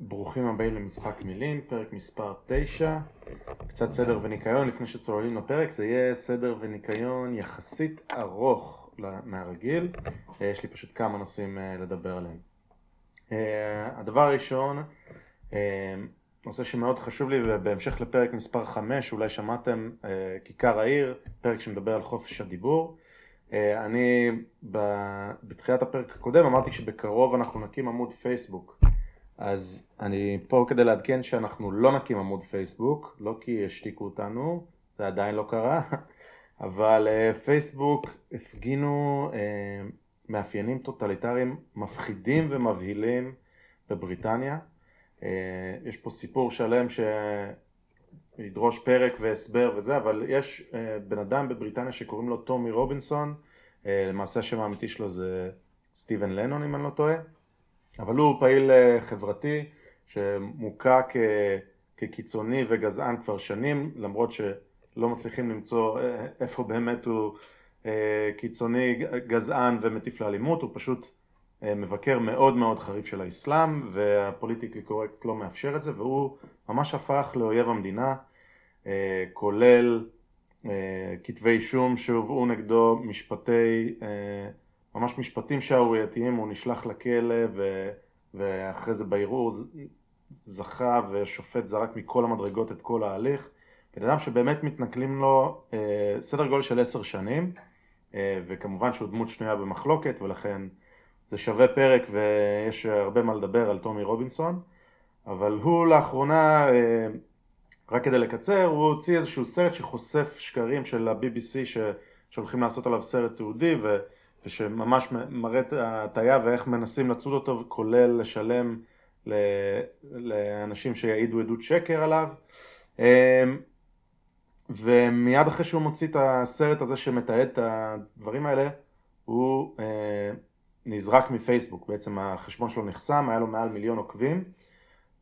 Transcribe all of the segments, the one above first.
ברוכים הבאים למשחק מילים, פרק מספר 9, קצת סדר וניקיון לפני שצוללים לפרק, זה יהיה סדר וניקיון יחסית ארוך מהרגיל, יש לי פשוט כמה נושאים אה, לדבר עליהם. אה, הדבר הראשון, אה, נושא שמאוד חשוב לי ובהמשך לפרק מספר 5, אולי שמעתם, כיכר העיר, פרק שמדבר על חופש הדיבור. אני בתחילת הפרק הקודם אמרתי שבקרוב אנחנו נקים עמוד פייסבוק אז אני פה כדי לעדכן שאנחנו לא נקים עמוד פייסבוק, לא כי השתיקו אותנו, זה עדיין לא קרה, אבל uh, פייסבוק הפגינו uh, מאפיינים טוטליטריים מפחידים ומבהילים בבריטניה. Uh, יש פה סיפור שלם שידרוש פרק והסבר וזה, אבל יש בן אדם בבריטניה שקוראים לו טומי רובינסון, למעשה השם האמיתי שלו זה סטיבן לנון אם אני לא טועה. אבל הוא פעיל אה, חברתי שמוקע כ... כקיצוני וגזען כבר שנים, למרות שלא מצליחים למצוא אה, איפה באמת הוא אה, קיצוני, גזען ומטיף לאלימות, הוא פשוט מבקר מאוד מאוד חריף של האסלאם והפוליטיקלי קורקט לא מאפשר את זה והוא ממש הפך לאויב המדינה, כולל כתבי אישום שהובאו נגדו, משפטי ממש משפטים שערורייתיים, הוא נשלח לכלא ו... ואחרי זה בערעור זכה ושופט זרק מכל המדרגות את כל ההליך. בן אדם שבאמת מתנכלים לו אה, סדר גודל של עשר שנים, אה, וכמובן שהוא דמות שנויה במחלוקת ולכן זה שווה פרק ויש הרבה מה לדבר על טומי רובינסון, אבל הוא לאחרונה, אה, רק כדי לקצר, הוא הוציא איזשהו סרט שחושף שקרים של ה-BBC שהולכים לעשות עליו סרט תיעודי ו... ושממש מראה את ההטייה ואיך מנסים לצוד אותו, כולל לשלם לאנשים שיעידו עדות שקר עליו. אמ, ומיד אחרי שהוא מוציא את הסרט הזה שמתעד את הדברים האלה, הוא אה, נזרק מפייסבוק, בעצם החשבון שלו נחסם, היה לו מעל מיליון עוקבים,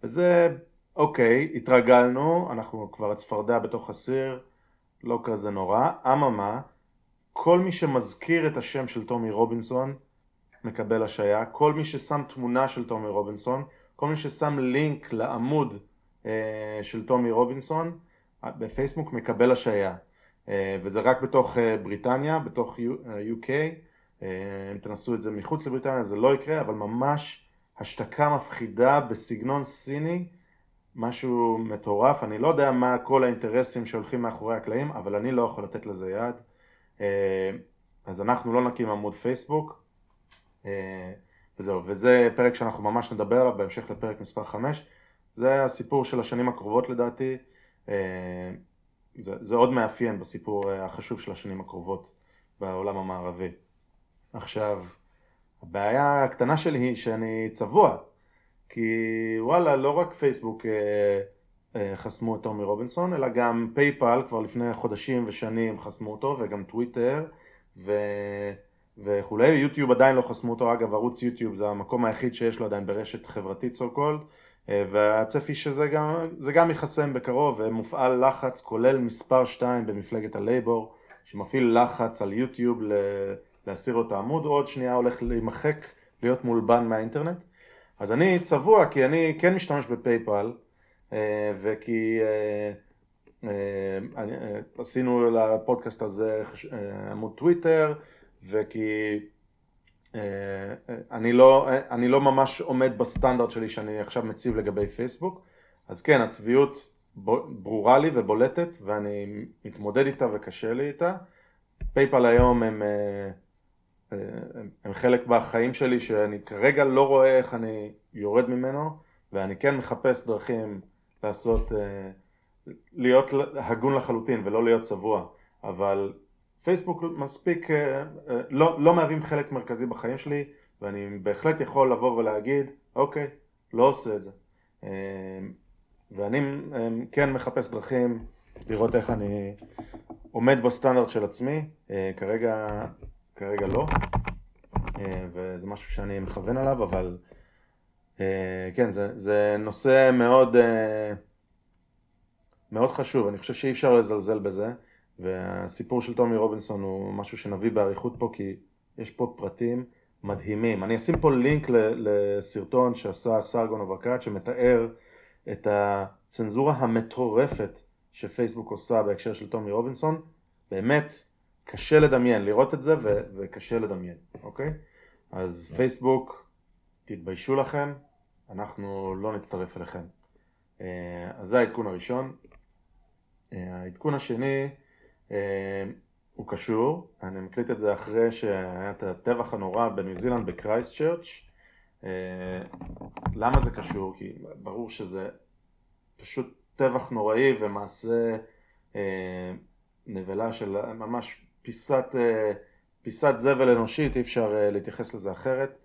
וזה אוקיי, התרגלנו, אנחנו כבר הצפרדע בתוך הסיר, לא כזה נורא, אממה, כל מי שמזכיר את השם של טומי רובינסון מקבל השעיה, כל מי ששם תמונה של טומי רובינסון, כל מי ששם לינק לעמוד אה, של טומי רובינסון אה, בפייסבוק מקבל השעיה. אה, וזה רק בתוך אה, בריטניה, בתוך UK, אה, אה, אם תנסו את זה מחוץ לבריטניה זה לא יקרה, אבל ממש השתקה מפחידה בסגנון סיני, משהו מטורף, אני לא יודע מה כל האינטרסים שהולכים מאחורי הקלעים, אבל אני לא יכול לתת לזה יד. אה, אז אנחנו לא נקים עמוד פייסבוק. אה, וזהו, וזה פרק שאנחנו ממש נדבר עליו בהמשך לפרק מספר 5 זה הסיפור של השנים הקרובות לדעתי. אה, זה, זה עוד מאפיין בסיפור החשוב של השנים הקרובות בעולם המערבי. עכשיו הבעיה הקטנה שלי היא שאני צבוע כי וואלה לא רק פייסבוק חסמו את טומי רובינסון, אלא גם פייפל כבר לפני חודשים ושנים חסמו אותו, וגם טוויטר ו... וכולי, יוטיוב עדיין לא חסמו אותו, אגב ערוץ יוטיוב זה המקום היחיד שיש לו עדיין ברשת חברתית so called, אה, והצפי שזה גם, גם ייחסם בקרוב, ומופעל לחץ כולל מספר 2 במפלגת הלייבור, שמפעיל לחץ על יוטיוב להסיר את העמוד, עוד שנייה הולך להימחק, להיות מולבן מהאינטרנט. אז אני צבוע כי אני כן משתמש בפייפל, אה, וכי אה, אה, עשינו לפודקאסט הזה עמוד טוויטר וכי אני לא, אני לא ממש עומד בסטנדרט שלי שאני עכשיו מציב לגבי פייסבוק. אז כן הצביעות ברורה לי ובולטת ואני מתמודד איתה וקשה לי איתה. פייפל היום הם, הם, הם חלק בחיים שלי שאני כרגע לא רואה איך אני יורד ממנו ואני כן מחפש דרכים לעשות, אה, להיות הגון לחלוטין ולא להיות צבוע, אבל פייסבוק מספיק, אה, אה, לא, לא מהווים חלק מרכזי בחיים שלי ואני בהחלט יכול לבוא ולהגיד, אוקיי, לא עושה את זה. ואני כן מחפש דרכים לראות איך אני עומד בסטנדרט של עצמי, כרגע, כרגע לא, וזה משהו שאני מכוון עליו, אבל כן, זה, זה נושא מאוד, אה, מאוד חשוב, אני חושב שאי אפשר לזלזל בזה, והסיפור של טומי רובינסון הוא משהו שנביא באריכות פה, כי יש פה פרטים מדהימים. אני אשים פה לינק לסרטון שעשה סרגון אבקת שמתאר את הצנזורה המטורפת שפייסבוק עושה בהקשר של טומי רובינסון. באמת קשה לדמיין, לראות את זה ו- וקשה לדמיין, אוקיי? אז פייסבוק, תתביישו לכם, אנחנו לא נצטרף אליכם. אה, אז זה העדכון הראשון. אה, העדכון השני אה, הוא קשור, אני מקליט את זה אחרי שהיה את הטבח הנורא בניו זילנד בקרייסט צ'רץ'. למה זה קשור? כי ברור שזה פשוט טבח נוראי ומעשה נבלה של ממש פיסת, פיסת זבל אנושית, אי אפשר להתייחס לזה אחרת.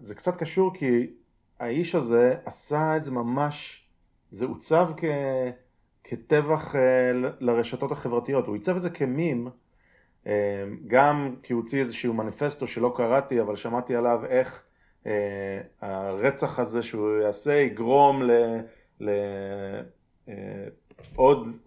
זה קצת קשור כי האיש הזה עשה את זה ממש, זה עוצב כ, כטבח אה, לרשתות החברתיות, הוא עיצב את זה כמים, אה, גם כי הוא הוציא איזשהו מניפסטו שלא קראתי אבל שמעתי עליו איך אה, הרצח הזה שהוא יעשה יגרום לעוד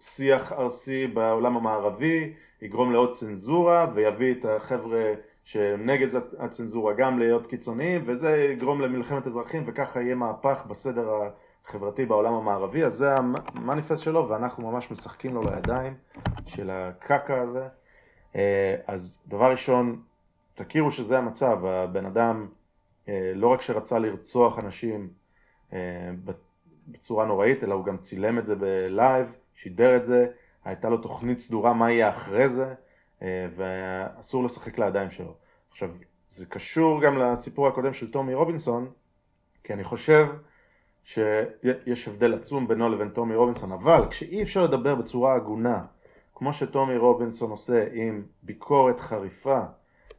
שיח ארסי בעולם המערבי, יגרום לעוד צנזורה ויביא את החבר'ה שנגד הצנזורה גם להיות קיצוניים וזה יגרום למלחמת אזרחים וככה יהיה מהפך בסדר החברתי בעולם המערבי. אז זה המניפסט שלו ואנחנו ממש משחקים לו לידיים של הקקה הזה. אה, אז דבר ראשון תכירו שזה המצב. הבן אדם אה, לא רק שרצה לרצוח אנשים אה, בצורה נוראית אלא הוא גם צילם את זה בלייב שידר את זה. הייתה לו תוכנית סדורה מה יהיה אחרי זה ואסור לשחק לידיים שלו. עכשיו, זה קשור גם לסיפור הקודם של טומי רובינסון, כי אני חושב שיש הבדל עצום בינו לבין טומי רובינסון, אבל כשאי אפשר לדבר בצורה הגונה, כמו שטומי רובינסון עושה עם ביקורת חריפה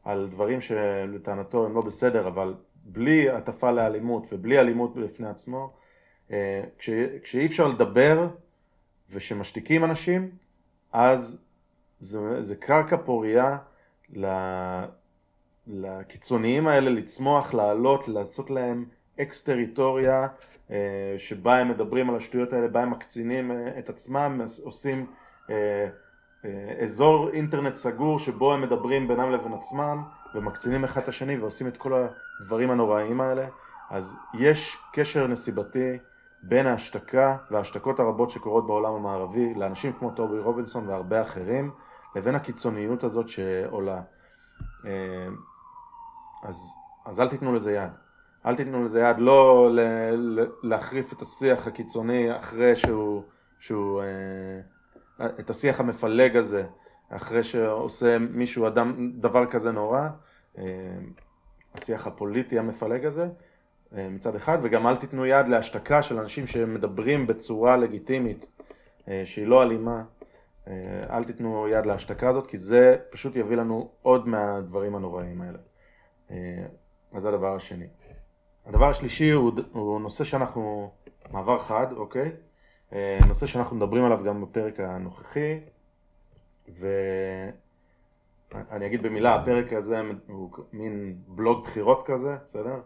על דברים שלטענתו הם לא בסדר, אבל בלי הטפה לאלימות ובלי אלימות בפני עצמו, אה, כשאי אפשר לדבר ושמשתיקים אנשים, אז זה, זה קרקע פורייה לקיצוניים האלה לצמוח, לעלות, לעשות להם אקס טריטוריה אה, שבה הם מדברים על השטויות האלה, בה הם מקצינים אה, את עצמם, עושים אה, אזור אינטרנט סגור שבו הם מדברים בינם לבין עצמם ומקצינים אחד את השני ועושים את כל הדברים הנוראיים האלה. אז יש קשר נסיבתי בין ההשתקה וההשתקות הרבות שקורות בעולם המערבי לאנשים כמו טובי רובינסון והרבה אחרים לבין הקיצוניות הזאת שעולה. אה, אז, אז אל תיתנו לזה יד. אל תיתנו לזה יד, לא ל, ל, להחריף את השיח הקיצוני אחרי שהוא, שהוא אה, את השיח המפלג הזה, אחרי שעושה מישהו אדם דבר כזה נורא, אה, השיח הפוליטי המפלג הזה מצד אחד, וגם אל תיתנו יד להשתקה של אנשים שמדברים בצורה לגיטימית שהיא לא אלימה אה, אל תיתנו יד להשתקה הזאת כי זה פשוט יביא לנו עוד מהדברים הנוראים האלה. אה, אז זה הדבר השני. הדבר השלישי הוא, הוא נושא שאנחנו, מעבר חד, אוקיי? אה, נושא שאנחנו מדברים עליו גם בפרק הנוכחי ואני אגיד במילה, הפרק הזה הוא מין בלוג בחירות כזה, בסדר?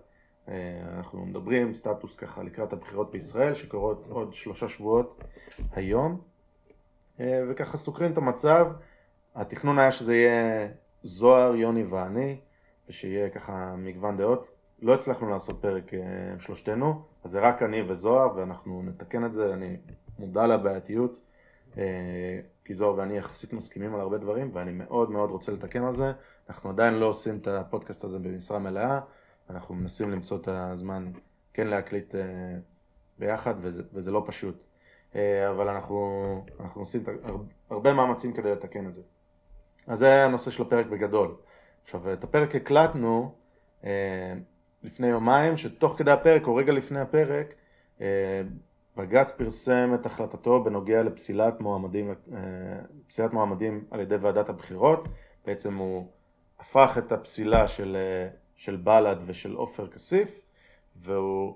אנחנו מדברים סטטוס ככה לקראת הבחירות בישראל שקורות עוד שלושה שבועות היום אה, וככה סוקרים את המצב. התכנון היה שזה יהיה זוהר, יוני ואני, ושיהיה ככה מגוון דעות. לא הצלחנו לעשות פרק אה, שלושתנו, אז זה רק אני וזוהר, ואנחנו נתקן את זה, אני מודע לבעייתיות, אה, כי זוהר ואני יחסית מסכימים על הרבה דברים, ואני מאוד מאוד רוצה לתקן על זה. אנחנו עדיין לא עושים את הפודקאסט הזה במשרה מלאה, אנחנו מנסים למצוא את הזמן כן להקליט ביחד, וזה, וזה לא פשוט. אה, אבל אנחנו, אנחנו עושים הרבה מאמצים כדי לתקן את זה. אז זה הנושא של הפרק בגדול. עכשיו, את הפרק הקלטנו אה, לפני יומיים, שתוך כדי הפרק או רגע לפני הפרק, אה, בג"ץ פרסם את החלטתו בנוגע לפסילת מועמדים, פסילת מועמדים על ידי ועדת הבחירות. בעצם הוא הפך את הפסילה של, של בל"ד ושל עופר כסיף, והוא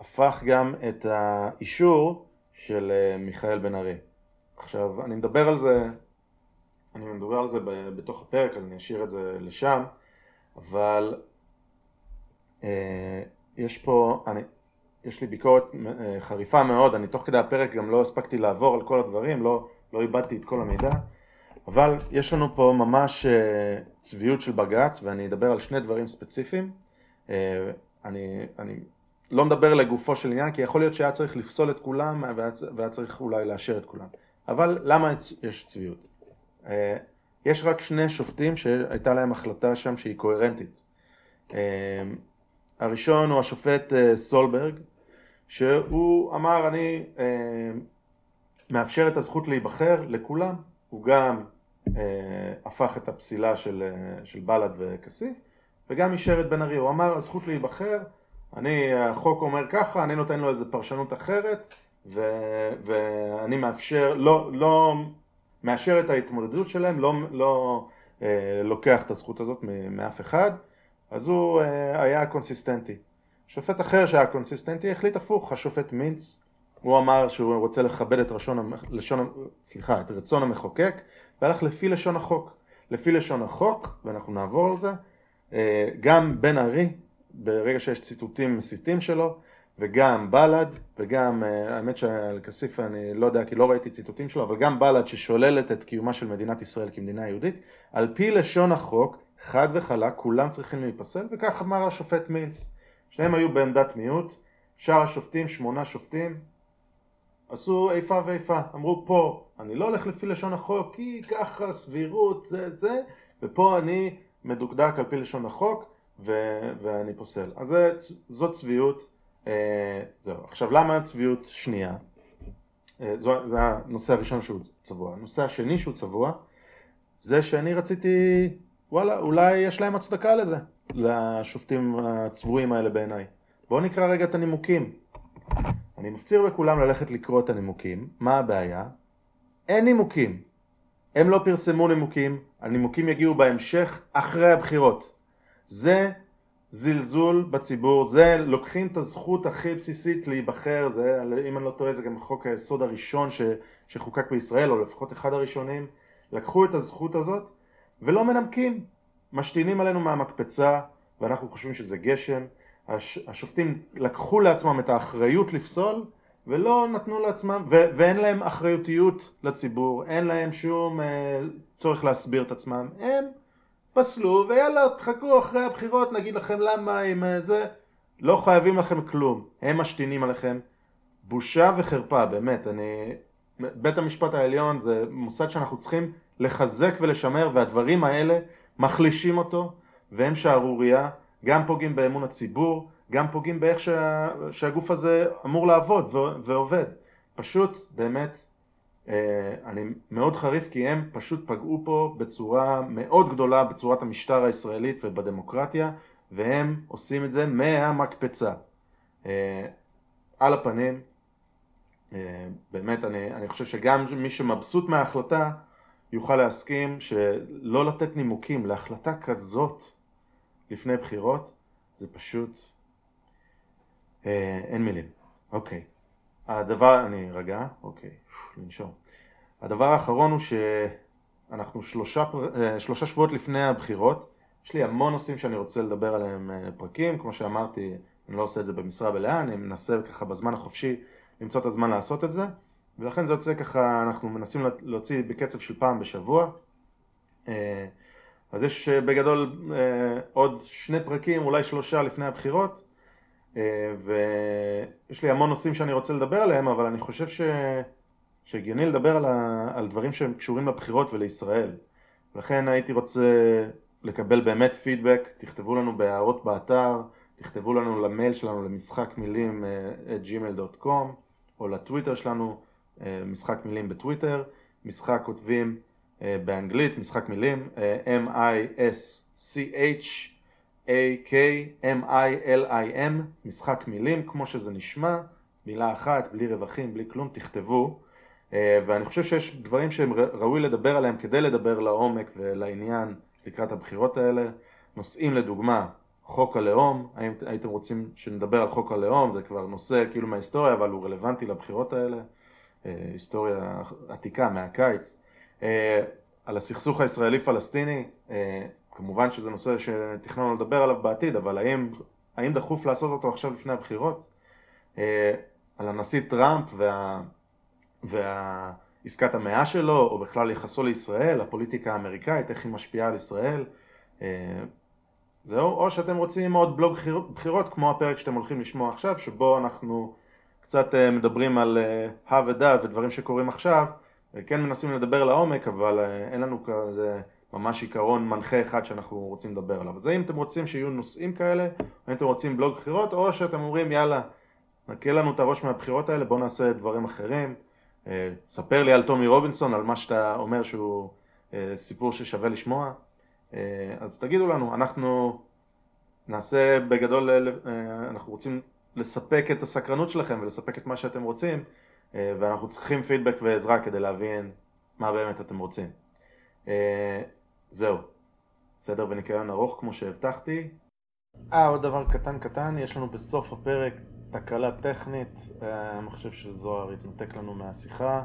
הפך גם את האישור של אה, מיכאל בן ארי. עכשיו, אני מדבר על זה, אני מדבר על זה בתוך הפרק, אז אני אשאיר את זה לשם, אבל אה, יש פה, אני, יש לי ביקורת אה, חריפה מאוד, אני תוך כדי הפרק גם לא הספקתי לעבור על כל הדברים, לא, לא איבדתי את כל המידע, אבל יש לנו פה ממש צביעות של בג"ץ ואני אדבר על שני דברים ספציפיים. אני, אני לא מדבר לגופו של עניין כי יכול להיות שהיה צריך לפסול את כולם והיה, צריך אולי לאשר את כולם. אבל למה יש צביעות? אה, יש רק שני שופטים שהייתה להם החלטה שם שהיא קוהרנטית. הראשון הוא השופט סולברג שהוא אמר אני מאפשר את הזכות להיבחר לכולם, הוא גם אה, הפך את הפסילה של, אה, של בל"ד וכסיף וגם אישר את בן ארי, הוא אמר הזכות להיבחר, אני, החוק אומר ככה, אני נותן לו איזה פרשנות אחרת ו, ואני מאפשר, לא, לא מאשר את ההתמודדות שלהם, לא, לא אה, לוקח את הזכות הזאת מאף אחד, אז הוא אה, היה קונסיסטנטי. שופט אחר שהיה קונסיסטנטי החליט הפוך, השופט מינץ, הוא אמר שהוא רוצה לכבד את, רשון, לשון, סליחה, את רצון המחוקק והלך לפי לשון החוק. לפי לשון החוק, ואנחנו נעבור על זה, אה, גם בן ארי, ברגע שיש ציטוטים מסיתים שלו, וגם בל"ד, וגם, אה, האמת שעל כסיף אני לא יודע כי לא ראיתי ציטוטים שלו, אבל גם בל"ד ששוללת את קיומה של מדינת ישראל כמדינה יהודית, על פי לשון החוק, חד וחלק, כולם צריכים להיפסל, וכך אמר השופט מינץ. שניהם היו בעמדת מיעוט, שאר השופטים, שמונה שופטים, עשו איפה ואיפה, אמרו פה אני לא הולך לפי לשון החוק כי ככה סבירות זה זה ופה אני מדוקדק על פי לשון החוק ו- ואני פוסל. אז זה, זו צביעות, אה, זהו. עכשיו למה צביעות שנייה? אה, זו, זה הנושא הראשון שהוא צבוע. הנושא השני שהוא צבוע זה שאני רציתי, וואלה, אולי יש להם הצדקה לזה, לשופטים הצבועים האלה בעיניי. בואו נקרא רגע את הנימוקים. אני מפציר בכולם ללכת לקרוא את הנימוקים. מה הבעיה? אין נימוקים. הם לא פרסמו נימוקים, הנימוקים יגיעו בהמשך אחרי הבחירות. זה זלזול בציבור, זה לוקחים את הזכות הכי בסיסית להיבחר, זה אם אני לא טועה זה גם חוק היסוד הראשון ש, שחוקק בישראל, או לפחות אחד הראשונים, לקחו את הזכות הזאת ולא מנמקים, משתינים עלינו מהמקפצה ואנחנו חושבים שזה גשם, הש, השופטים לקחו לעצמם את האחריות לפסול ולא נתנו לעצמם, ו- ואין להם אחריותיות לציבור, אין להם שום אה, צורך להסביר את עצמם, הם פסלו ויאללה תחכו אחרי הבחירות נגיד לכם למה עם אה, זה, לא חייבים לכם כלום, הם משתינים עליכם, בושה וחרפה באמת, אני, בית המשפט העליון זה מוסד שאנחנו צריכים לחזק ולשמר והדברים האלה מחלישים אותו והם שערורייה, גם פוגעים באמון הציבור גם פוגעים באיך שה, שהגוף הזה אמור לעבוד ועובד. פשוט באמת אני מאוד חריף כי הם פשוט פגעו פה בצורה מאוד גדולה בצורת המשטר הישראלית ובדמוקרטיה והם עושים את זה מהמקפצה. אה, על הפנים, אה, באמת אני, אני חושב שגם מי שמבסוט מההחלטה יוכל להסכים שלא לתת נימוקים להחלטה כזאת לפני בחירות זה פשוט אה, אין מילים. אוקיי. הדבר, אני רגע, אוקיי, לנשום. הדבר האחרון הוא שאנחנו שלושה, אה, שלושה שבועות לפני הבחירות, יש לי המון נושאים שאני רוצה לדבר עליהם אה, פרקים, כמו שאמרתי, אני לא עושה את זה במשרה מלאה, אני מנסה ככה בזמן החופשי למצוא את הזמן לעשות את זה, ולכן זה יוצא ככה, אנחנו מנסים להוציא בקצב של פעם בשבוע. אז יש בגדול עוד שני פרקים, אולי שלושה לפני הבחירות, אה, ויש לי המון נושאים שאני רוצה לדבר עליהם, אבל אני חושב ש... שהגיוני לדבר על, ה... על דברים שהם קשורים לבחירות ולישראל. לכן הייתי רוצה לקבל באמת פידבק, תכתבו לנו בהערות באתר, תכתבו לנו למייל שלנו למשחק מילים את uh, gmail.com או לטוויטר שלנו, uh, משחק מילים בטוויטר, משחק כותבים באנגלית, משחק מילים, M-I-S-C-H A-K-M-I-L-I-M, משחק מילים כמו שזה נשמע, מילה אחת, בלי רווחים, בלי כלום, תכתבו. אה, ואני חושב שיש דברים שהם ראוי לדבר עליהם כדי לדבר לעומק ולעניין לקראת הבחירות האלה. נושאים לדוגמה, חוק הלאום, האם הייתם רוצים שנדבר על חוק הלאום, זה כבר נושא כאילו מההיסטוריה, אבל הוא רלוונטי לבחירות האלה, אה, היסטוריה עתיקה מהקיץ. אה, על הסכסוך הישראלי-פלסטיני, כמובן שזה נושא שתכננו לדבר עליו בעתיד, אבל האם, האם דחוף לעשות אותו עכשיו לפני הבחירות? אה, על הנשיא טראמפ וה, עסקת המאה שלו, או בכלל יחסו לישראל, הפוליטיקה האמריקאית, איך היא משפיעה על ישראל. זהו, או שאתם רוצים עוד בלוג בחירות כמו הפרק שאתם הולכים לשמוע עכשיו, שבו אנחנו קצת מדברים על הא ודא ודברים שקורים עכשיו, כן מנסים לדבר לעומק, אבל אין לנו כזה ממש עיקרון מנחה אחד שאנחנו רוצים לדבר עליו. אז האם אתם רוצים שיהיו נושאים כאלה, אם אתם רוצים בלוג בחירות, או שאתם אומרים יאללה, נקה לנו את הראש מהבחירות האלה, בואו נעשה דברים אחרים. אה, ספר לי על טומי רובינסון, על מה שאתה אומר שהוא אה, סיפור ששווה לשמוע. אה, אז תגידו לנו, אנחנו נעשה בגדול, אנחנו רוצים לספק את הסקרנות שלכם ולספק את מה שאתם רוצים, ואנחנו צריכים פידבק ועזרה כדי להבין מה באמת אתם רוצים. זהו, סדר וניקיון ארוך כמו שהבטחתי. אה, עוד דבר קטן קטן, יש לנו בסוף הפרק תקלה טכנית, המחשב של זוהר התנתק לנו מהשיחה,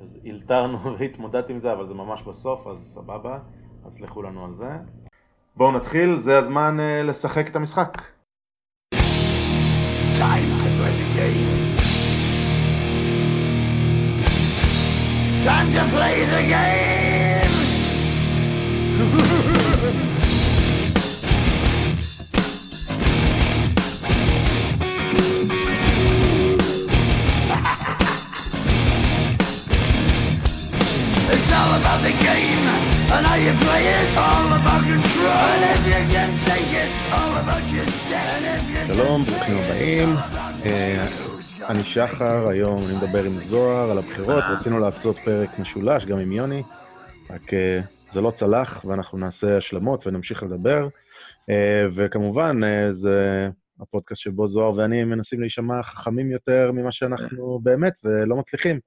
אז הילתרנו והתמודדתי עם זה, אבל זה ממש בסוף, אז סבבה, אז סלחו לנו על זה. בואו נתחיל, זה הזמן לשחק את המשחק. Time to play the game. Time to play the game. שחר, היום אני מדבר עם זוהר על הבחירות, רצינו לעשות פרק משולש גם עם יוני, רק זה לא צלח ואנחנו נעשה השלמות ונמשיך לדבר. וכמובן, זה הפודקאסט שבו זוהר ואני מנסים להישמע חכמים יותר ממה שאנחנו באמת ולא מצליחים.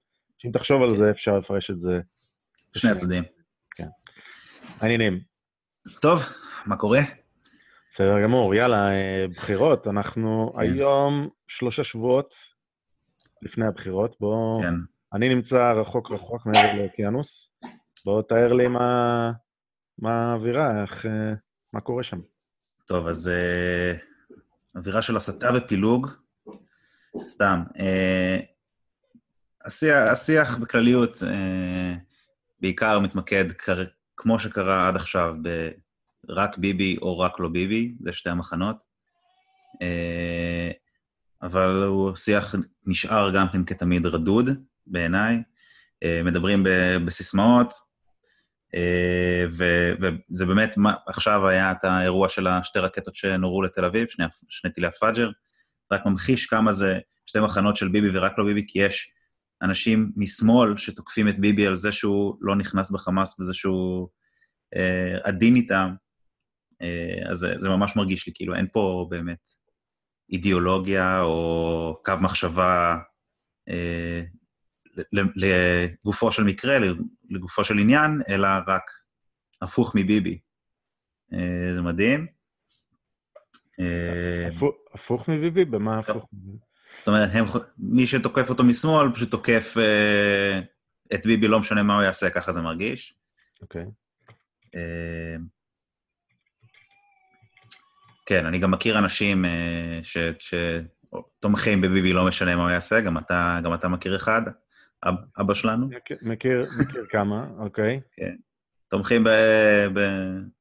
אם תחשוב על זה, אפשר לפרש את זה שני הצדדים. כן. העניינים. טוב, מה קורה? בסדר גמור, יאללה, אה, בחירות, אנחנו כן. היום שלושה שבועות לפני הבחירות, בואו... כן. אני נמצא רחוק רחוק מעבר לאוקיינוס, בואו תאר לי מה, מה האווירה, איך, אה, מה קורה שם. טוב, אז אה, אווירה של הסתה ופילוג, סתם. אה, השיח, השיח בכלליות, בעיקר מתמקד, כמו שקרה עד עכשיו, ב"רק ביבי" או "רק לא ביבי", זה שתי המחנות. אה, אבל הוא שיח נשאר גם כן כתמיד רדוד, בעיניי. אה, מדברים בסיסמאות, אה, וזה באמת, עכשיו היה את האירוע של השתי רקטות שנורו לתל אביב, שני, שני טילי הפאג'ר, רק ממחיש כמה זה שתי מחנות של ביבי ורק לא ביבי, כי יש אנשים משמאל שתוקפים את ביבי על זה שהוא לא נכנס בחמאס וזה שהוא אה, עדין איתם, אה, אז זה, זה ממש מרגיש לי כאילו אין פה באמת אידיאולוגיה או קו מחשבה אה, לגופו של מקרה, לגופו של עניין, אלא רק הפוך מביבי. אה, זה מדהים. אה, הפוך מביבי? במה הפוך מביבי? זאת אומרת, הם, מי שתוקף אותו משמאל פשוט תוקף אה, את ביבי, לא משנה מה הוא יעשה, ככה זה מרגיש. אוקיי. Okay. אה, כן, אני גם מכיר אנשים אה, ש, שתומכים בביבי, לא משנה מה הוא יעשה, גם אתה, גם אתה מכיר אחד, אב, אבא שלנו. מכיר, מכיר, כמה, אוקיי. כן. תומכים ב, ב,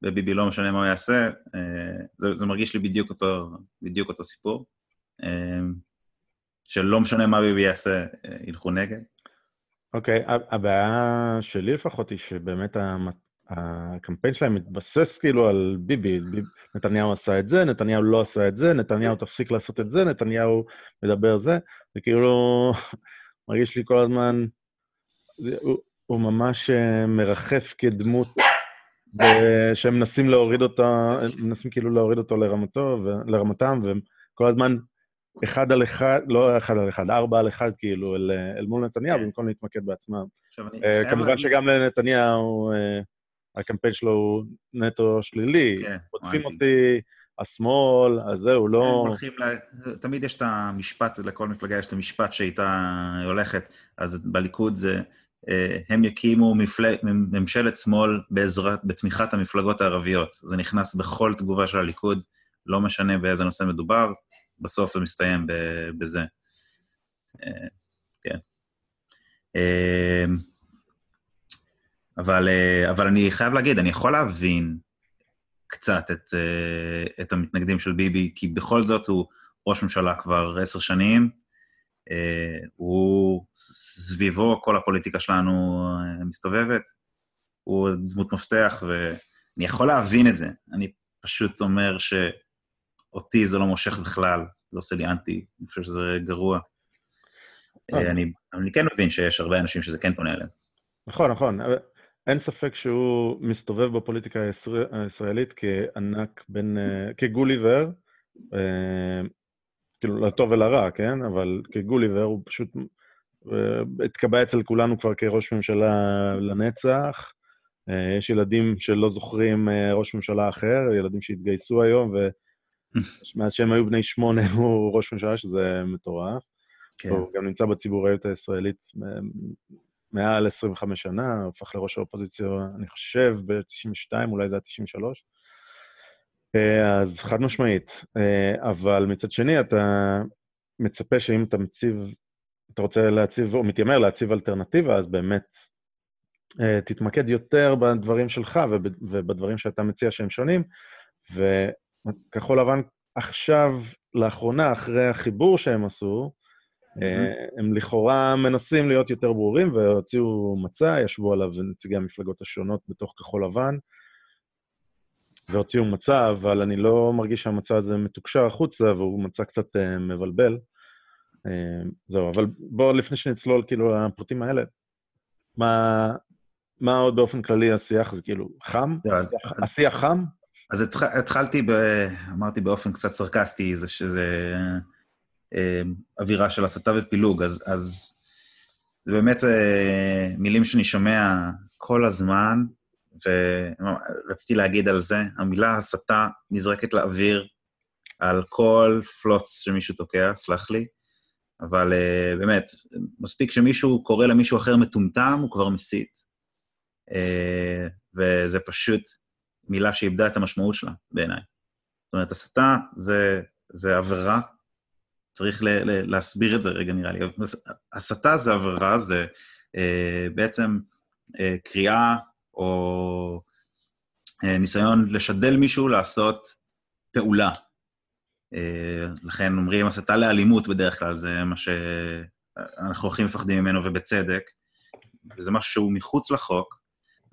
בביבי, לא משנה מה הוא יעשה, אה, זה, זה מרגיש לי בדיוק אותו, בדיוק אותו סיפור. אה, שלא משנה מה ביבי יעשה, ילכו נגד? אוקיי, okay, הבעיה שלי לפחות היא שבאמת הקמפיין שלהם מתבסס כאילו על ביבי. נתניהו עשה את זה, נתניהו לא עשה את זה, נתניהו תפסיק לעשות את זה, נתניהו מדבר זה, וכאילו מרגיש לי כל הזמן, הוא, הוא ממש אה, מרחף כדמות שהם מנסים להוריד אותה, מנסים כאילו להוריד אותו לרמתו, לרמתם, והם כל הזמן אחד על אחד, לא אחד על אחד, ארבע על אחד כאילו, אל, אל מול נתניהו, כן. במקום להתמקד בעצמם. Uh, כמובן שגם לנתניהו, uh, הקמפיין שלו הוא נטו שלילי. כן, פותחים אותי, השמאל, אז זהו, לא... לה... תמיד יש את המשפט, לכל מפלגה יש את המשפט שאיתה הולכת, אז בליכוד זה, אה, הם יקימו מפל... ממשלת שמאל בעזרת, בתמיכת המפלגות הערביות. זה נכנס בכל תגובה של הליכוד, לא משנה באיזה נושא מדובר, בסוף זה מסתיים בזה. אה, כן. אבל, אבל אני חייב להגיד, אני יכול להבין קצת את, את המתנגדים של ביבי, כי בכל זאת הוא ראש ממשלה כבר עשר שנים, הוא, סביבו כל הפוליטיקה שלנו מסתובבת, הוא דמות מפתח, ואני יכול להבין את זה. אני פשוט אומר שאותי זה לא מושך בכלל, זה עושה לי אנטי, אני חושב שזה גרוע. אה, אני, אני כן מבין שיש הרבה אנשים שזה כן פונה אליהם. נכון, נכון. אין ספק שהוא מסתובב בפוליטיקה הישראל, הישראלית כענק בין, אה, כגוליבר, אה, כאילו לטוב ולרע, כן? אבל כגוליבר הוא פשוט התקבע אצל כולנו כבר כראש ממשלה לנצח. יש ילדים שלא זוכרים ראש ממשלה אחר, ילדים שהתגייסו היום, ומאז שהם היו בני שמונה הוא ראש ממשלה, שזה מטורף. כן. הוא גם נמצא בציבוריות הישראלית מעל 25 שנה, הפך לראש האופוזיציה, אני חושב, ב-92, אולי זה היה 93. אה, אז חד משמעית. אה, אבל מצד שני, אתה מצפה שאם אתה מציב, אתה רוצה להציב, או מתיימר להציב אלטרנטיבה, אז באמת אה, תתמקד יותר בדברים שלך ובדברים שאתה מציע שהם שונים. וכחול לבן עכשיו, לאחרונה, אחרי החיבור שהם עשו, הם לכאורה מנסים להיות יותר ברורים והוציאו מצע, ישבו עליו נציגי המפלגות השונות בתוך כחול לבן, והוציאו מצע, אבל אני לא מרגיש שהמצע הזה מתוקשר החוצה, והוא מצע קצת uh, מבלבל. Uh, זהו, אבל בואו, לפני שנצלול כאילו לפרטים האלה, מה, מה עוד באופן כללי השיח? זה כאילו חם? לא, השיח חם? אז התחלתי, ב, אמרתי באופן קצת סרקסטי, זה שזה... אה, אווירה של הסתה ופילוג, אז, אז זה באמת אה, מילים שאני שומע כל הזמן, ורציתי להגיד על זה, המילה הסתה נזרקת לאוויר על כל פלוץ שמישהו תוקע, סלח לי, אבל uh, באמת, מספיק שמישהו קורא למישהו אחר מטומטם, הוא כבר מסית. Uh, וזה פשוט מילה שאיבדה את המשמעות שלה, בעיניי. זאת אומרת, הסתה זה, זה עבירה צריך ל- ל- להסביר את זה רגע, נראה לי. הסתה זה עבירה, זה אה, בעצם אה, קריאה או אה, ניסיון לשדל מישהו לעשות פעולה. אה, לכן אומרים הסתה לאלימות בדרך כלל, זה מה שאנחנו הכי מפחדים ממנו, ובצדק. וזה משהו שהוא מחוץ לחוק,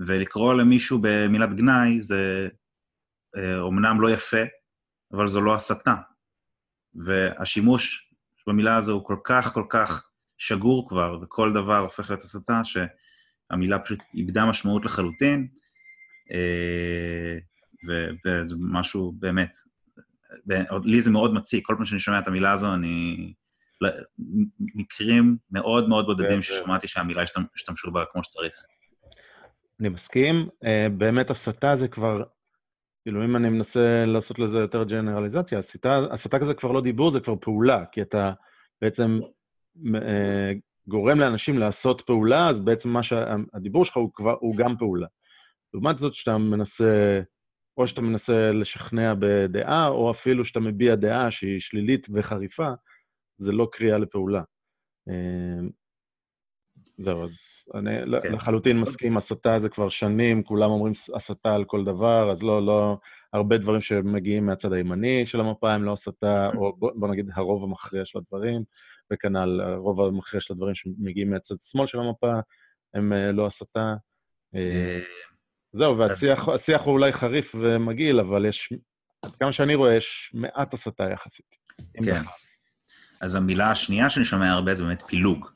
ולקרוא למישהו במילת גנאי זה אה, אומנם לא יפה, אבל זו לא הסתה. והשימוש במילה הזו הוא כל כך כל כך שגור כבר, וכל דבר הופך להיות הסתה, שהמילה פשוט איבדה משמעות לחלוטין, אה, וזה משהו באמת, לי זה מאוד מציק, כל פעם שאני שומע את המילה הזו, אני... מקרים מאוד מאוד בודדים כן. ששמעתי שהמילה השתמשו בה כמו שצריך. אני מסכים. אה, באמת הסתה זה כבר כאילו, אם אני מנסה לעשות לזה יותר ג'נרליזציה, הסתה, כזה כבר לא דיבור, זה כבר פעולה, כי אתה בעצם אה, גורם לאנשים לעשות פעולה, אז בעצם מה שהדיבור שלך הוא, כבר, הוא גם פעולה. לעומת זאת, שאתה מנסה, או שאתה מנסה לשכנע בדעה, או אפילו שאתה מביע דעה שהיא שלילית וחריפה, זה לא קריאה לפעולה. אה, זהו, אז אני כן. לחלוטין מסכים, הסתה זה כבר שנים, כולם אומרים הסתה על כל דבר, אז לא, לא, הרבה דברים שמגיעים מהצד הימני של המפה הם לא הסתה, או בוא, בוא נגיד הרוב המכריע של הדברים, וכנ"ל הרוב המכריע של הדברים שמגיעים מהצד שמאל של המפה הם אה, לא הסתה. אה, אה, זהו, והשיח הוא אולי חריף ומגעיל, אבל יש, עד כמה שאני רואה, יש מעט הסתה יחסית. כן. אז המילה השנייה שאני שומע הרבה זה באמת פילוג.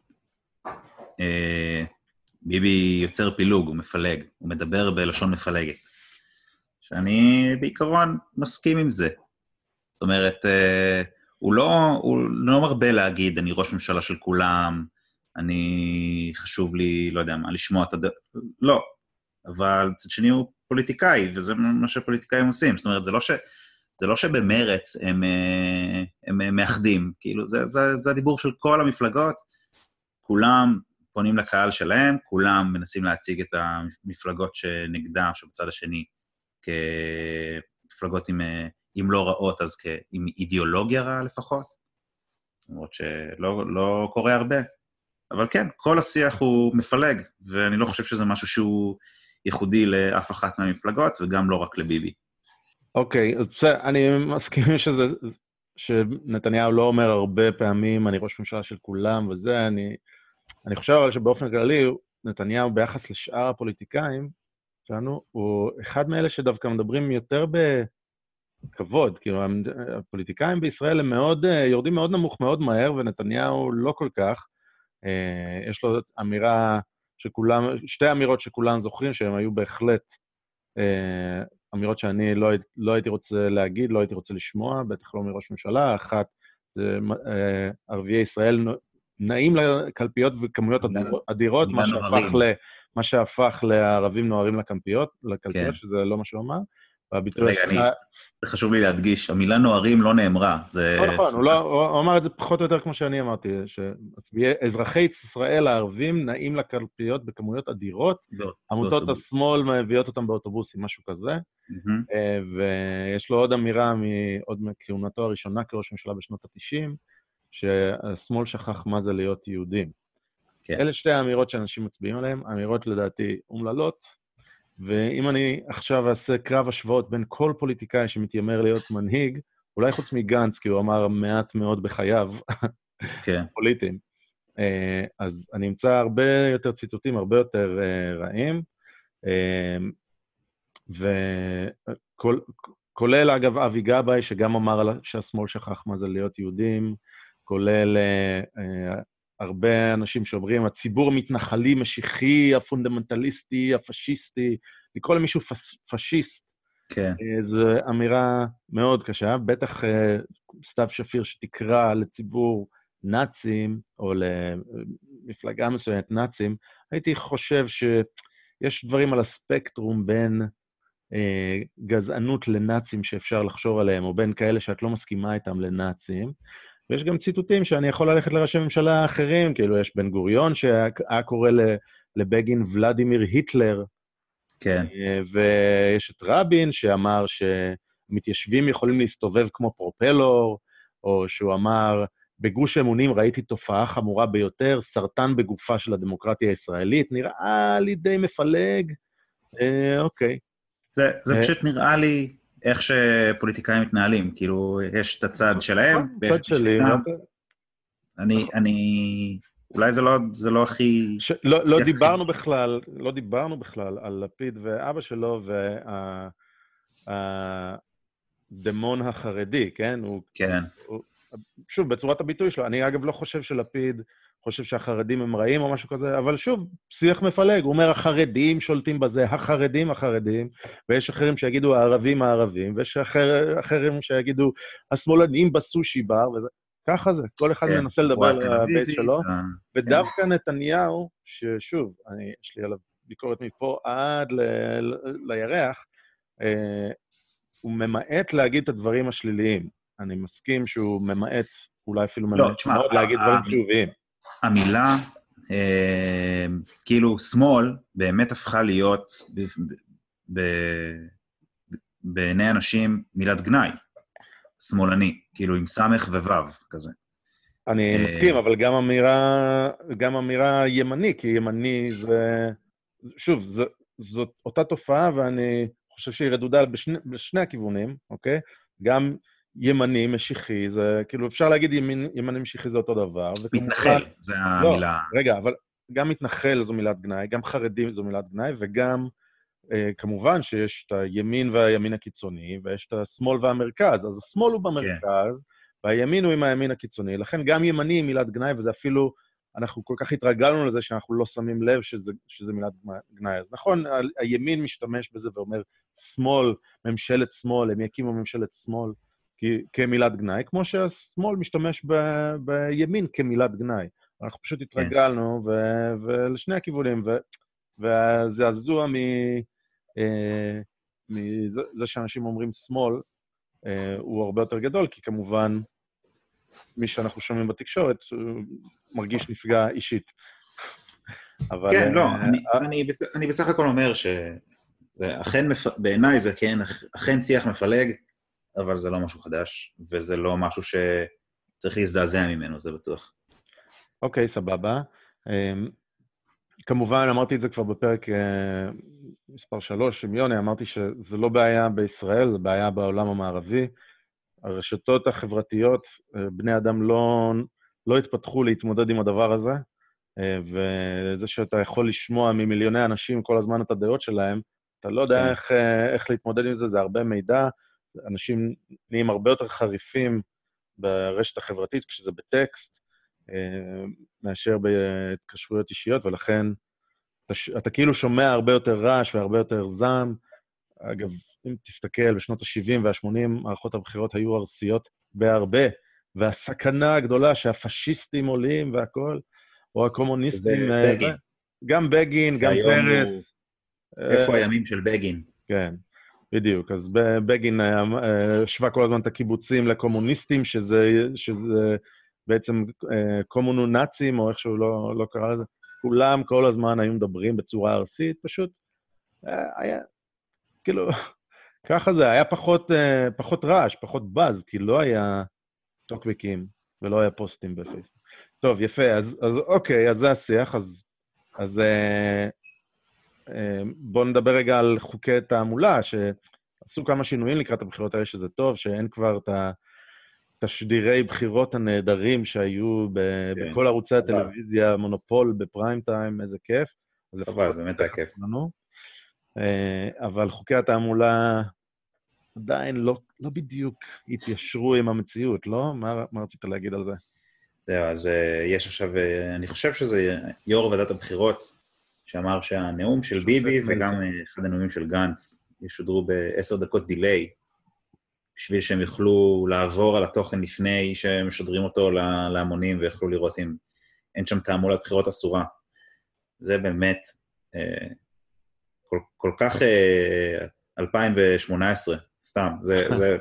ביבי יוצר פילוג, הוא מפלג, הוא מדבר בלשון מפלגת. שאני בעיקרון מסכים עם זה. זאת אומרת, אה, הוא לא, הוא לא מרבה להגיד, אני ראש ממשלה של כולם, אני, חשוב לי, לא יודע מה, לשמוע את הד... לא. אבל מצד שני הוא פוליטיקאי, וזה מה שפוליטיקאים עושים. זאת אומרת, זה לא, ש... זה לא שבמרץ הם, אה, הם, הם מאחדים, כאילו, זה, זה, זה הדיבור של כל המפלגות, כולם פונים לקהל שלהם, כולם מנסים להציג את המפלגות שנגדם, שבצד השני, כמפלגות עם, אם לא רעות, אז עם אידיאולוגיה רעה לפחות, למרות שלא לא קורה הרבה. אבל כן, כל השיח הוא מפלג, ואני לא חושב שזה משהו שהוא ייחודי לאף אחת מהמפלגות, וגם לא רק לביבי. אוקיי, בסדר, אני מסכים שזה, שנתניהו לא אומר הרבה פעמים, אני ראש ממשלה של כולם וזה, אני, אני חושב אבל שבאופן כללי, נתניהו ביחס לשאר הפוליטיקאים שלנו, הוא אחד מאלה שדווקא מדברים יותר בכבוד. כאילו, הפוליטיקאים בישראל הם מאוד, יורדים מאוד נמוך מאוד מהר, ונתניהו לא כל כך. אה, יש לו אמירה שכולם, שתי אמירות שכולם זוכרים, שהן היו בהחלט אה, אמירות שאני לא, לא הייתי רוצה להגיד, לא הייתי רוצה לשמוע, בטח לא מראש ממשלה. אחת, אה, ערביי ישראל נעים לקלפיות וכמויות אדירות, מה שהפך, ל, מה שהפך לערבים נוהרים לקלפיות, לקלפיות, כן. שזה לא מה שהוא אמר. והביטוי... רגע, אני... זה חשוב לי להדגיש, המילה נוהרים לא נאמרה. זה... לא נכון, הוא, לא, הוא אמר את זה פחות או יותר כמו שאני אמרתי, שאזרחי ישראל הערבים נעים לקלפיות בכמויות אדירות, עמותות השמאל מביאות אותם באוטובוסים, משהו כזה. אה, ויש לו עוד אמירה עוד מכהונתו הראשונה כראש ממשלה בשנות ה-90, שהשמאל שכח מה זה להיות יהודים. כן. אלה שתי האמירות שאנשים מצביעים עליהן, אמירות לדעתי אומללות, ואם אני עכשיו אעשה קרב השוואות בין כל פוליטיקאי שמתיימר להיות מנהיג, אולי חוץ מגנץ, כי הוא אמר מעט מאוד בחייו, כן. פוליטיים, אה, אז אני אמצא הרבה יותר ציטוטים, הרבה יותר אה, רעים, אה, וכולל, אגב, אבי גבאי, שגם אמר שהשמאל שכח מה זה להיות יהודים, כולל הרבה אנשים שאומרים, הציבור המתנחלי, משיחי, הפונדמנטליסטי, הפשיסטי, לקרוא למישהו פש, פשיסט, כן. אה, זו אמירה מאוד קשה. בטח אה, סתיו שפיר שתקרא לציבור נאצים, או למפלגה מסוימת נאצים, הייתי חושב שיש דברים על הספקטרום בין אה, גזענות לנאצים שאפשר לחשוב עליהם, או בין כאלה שאת לא מסכימה איתם לנאצים. ויש גם ציטוטים שאני יכול ללכת לראשי ממשלה אחרים, כאילו יש בן גוריון שהיה קורא לבגין ולדימיר היטלר, כן. אה, ויש את רבין שאמר שמתיישבים יכולים להסתובב כמו פרופלור, או שהוא אמר, בגוש אמונים ראיתי תופעה חמורה ביותר, סרטן בגופה של הדמוקרטיה הישראלית, נראה לי די מפלג. אה, אוקיי. זה, זה אה, פשוט נראה לי איך שפוליטיקאים מתנהלים, כאילו, יש את הצד נכון, שלהם, ויש את שלי. אני, אני... אולי זה לא, זה לא הכי... ש... לא, לא דיברנו הכי... בכלל, לא דיברנו בכלל על לפיד ואבא שלו והדמון וה... החרדי, כן? הוא, כן. הוא, שוב, בצורת הביטוי שלו. אני אגב לא חושב שלפיד חושב שהחרדים הם רעים או משהו כזה, אבל שוב, שיח מפלג. הוא אומר, החרדים שולטים בזה, החרדים החרדים, ויש אחרים שיגידו הערבים הערבים, ויש אחר, אחרים שיגידו השמאלנים בסושי בר, וזה... ככה זה, כל אחד כן, מנסה לדבר על הבית שלו, אה, ודווקא כן. נתניהו, ששוב, אני, יש לי עליו ביקורת מפה עד ל, ל, לירח, אה, הוא ממעט להגיד את הדברים השליליים. אני מסכים שהוא ממעט, אולי אפילו לא, ממעט מאוד להגיד דברים חיוביים. המילה, אה, כאילו, שמאל באמת הפכה להיות ב, ב, ב, בעיני אנשים מילת גנאי. שמאלני, כאילו עם סמך ווו כזה. אני אה, מסכים, אבל גם אמירה, גם אמירה ימני, כי ימני זה... שוב, זו, זאת אותה תופעה, ואני חושב שהיא רדודה בשני, בשני הכיוונים, אוקיי? גם ימני, משיחי, זה כאילו, אפשר להגיד ימין, ימני משיחי זה אותו דבר. מתנחל, זה לא, המילה. רגע, אבל גם מתנחל זו מילת גנאי, גם חרדים זו מילת גנאי, וגם אה, כמובן שיש את הימין והימין הקיצוני, ויש את השמאל והמרכז. אז השמאל הוא במרכז, כן. והימין הוא עם הימין הקיצוני. לכן גם ימני היא מילת גנאי, וזה אפילו, אנחנו כל כך התרגלנו לזה שאנחנו לא שמים לב שזה, שזה מילת גנאי. אז נכון, הימין משתמש בזה ואומר, שמאל, ממשלת שמאל, הם יקימו ממשלת שמאל כמילת גנאי, כמו שהשמאל משתמש ב, בימין כמילת גנאי. אנחנו פשוט כן. התרגלנו. ו, ולשני הכיוונים, ו, והזעזוע מ... אה, מזה שאנשים אומרים שמאל, אה, הוא הרבה יותר גדול, כי כמובן, מי שאנחנו שומעים בתקשורת מרגיש נפגע אישית. אבל... כן, לא, אה, אני, אני, אני בסך הכל אומר שאכן, בעיניי זה כן, אכן שיח מפלג, אבל זה לא משהו חדש, וזה לא משהו שצריך להזדעזע ממנו, זה בטוח. אוקיי, סבבה. אמ, כמובן, אמרתי את זה כבר בפרק אה, מספר 3 עם יוני, אמרתי שזה לא בעיה בישראל, זה בעיה בעולם המערבי. הרשתות החברתיות, אה, בני אדם לא, לא התפתחו להתמודד עם הדבר הזה, אה, וזה שאתה יכול לשמוע ממיליוני אנשים כל הזמן את הדעות שלהם, אתה לא יודע כן. איך, איך להתמודד עם זה, זה הרבה מידע, אנשים נהיים הרבה יותר חריפים ברשת החברתית כשזה בטקסט, אה, מאשר בהתקשרויות אישיות, ולכן אתה, אתה כאילו שומע הרבה יותר רעש והרבה יותר זעם. אגב, אם תסתכל, בשנות ה-70 וה-80 מערכות הבחירות היו ארסיות בהרבה, והסכנה הגדולה שהפשיסטים עולים והכול, או הקומוניסטים... זה אה, בגין. גם בגין, גם שהיום הוא- פרס. איפה אה, הימים של בגין? כן, בדיוק. אז בגין היה- אה, השווה כל הזמן את הקיבוצים לקומוניסטים, שזה, שזה בעצם אה, קומונו נאצים, או איך שהוא לא, לא קרא לזה. כולם כל הזמן היו מדברים בצורה ארסית, פשוט אה, היה, כאילו, ככה זה, היה פחות, פחות רעש, פחות באז, כי לא היה טוקבקים ולא היה פוסטים בפייסבוק. טוב, יפה, אז, אז אוקיי, אז זה השיח, אז, אז בואו נדבר רגע על חוקי תעמולה, שעשו כמה שינויים לקראת הבחירות האלה, שזה טוב, שאין כבר את התשדירי בחירות הנהדרים שהיו ב- כן. בכל ערוצי הטלוויזיה, מונופול בפריים טיים, איזה כיף. לפחות זה באמת היה כיף. לנו. אה, אבל חוקי התעמולה עדיין לא, לא בדיוק התיישרו עם המציאות, לא? מה, מה רצית להגיד על זה? זהו, אז אה, יש עכשיו, אה, אני חושב שזה יו"ר ועדת הבחירות, שאמר שהנאום של ביבי. וגם אחד הנאומים של גנץ ישודרו בעשר דקות דיליי, בשביל שהם יוכלו לעבור על התוכן לפני שמשדרים אותו לה- להמונים ויוכלו לראות אם אין שם תעמולת בחירות אסורה. זה באמת אה, כל, כל כך אה, 2018, סתם. זה, זה,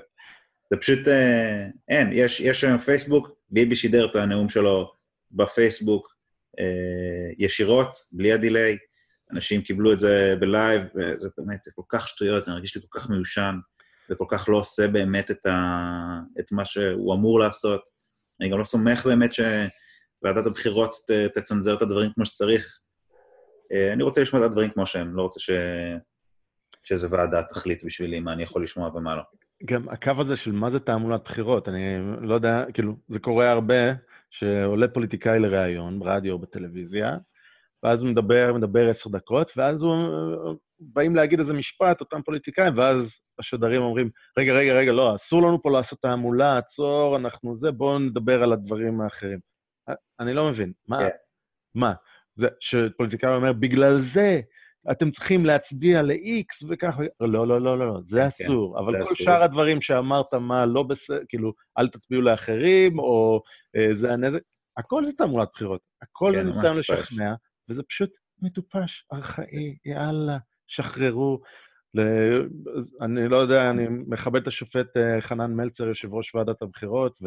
זה פשוט, אה, אין, יש, יש היום פייסבוק, ביבי שידר את הנאום שלו בפייסבוק ישירות, בלי ה delay, אנשים קיבלו את זה בלייב, וזה באמת, זה כל כך שטויות, זה מרגיש לי כל כך מיושן, וכל כך לא עושה באמת את, ה, את מה שהוא אמור לעשות. אני גם לא סומך באמת שוועדת הבחירות ת, תצנזר את הדברים כמו שצריך. אה, אני רוצה לשמוע את הדברים כמו שהם, לא רוצה ש... שאיזה ועדה תחליט בשבילי מה אני יכול לשמוע ומה לא. גם הקו הזה של מה זה תעמולת בחירות, אני לא יודע, כאילו, זה קורה הרבה, שעולה פוליטיקאי לראיון, ברדיו או בטלוויזיה, ואז הוא מדבר, מדבר עשר דקות, ואז הוא... באים להגיד איזה משפט, אותם פוליטיקאים, ואז השדרים אומרים, רגע, רגע, רגע, לא, אסור לנו פה לעשות תעמולה, עצור, אנחנו זה, בואו נדבר על הדברים האחרים. אני לא מבין, מה? כן. מה? זה שפוליטיקאי אומר, בגלל זה אתם צריכים להצביע ל-X וככה, לא, לא, לא, לא, זה אסור. אבל כל. שאר הדברים שאמרת, מה לא בסדר, כאילו, אל תצביעו לאחרים, או אה, זה הנזק, הכל זה תעמולת בחירות. הכל כן, זה ממש ניסיון. לשכנע, וזה פשוט מטופש, ארכאי, יאללה, שחררו. ל- אני לא יודע, אני מכבד את השופט אה, חנן מלצר, יושב ראש ועדת הבחירות,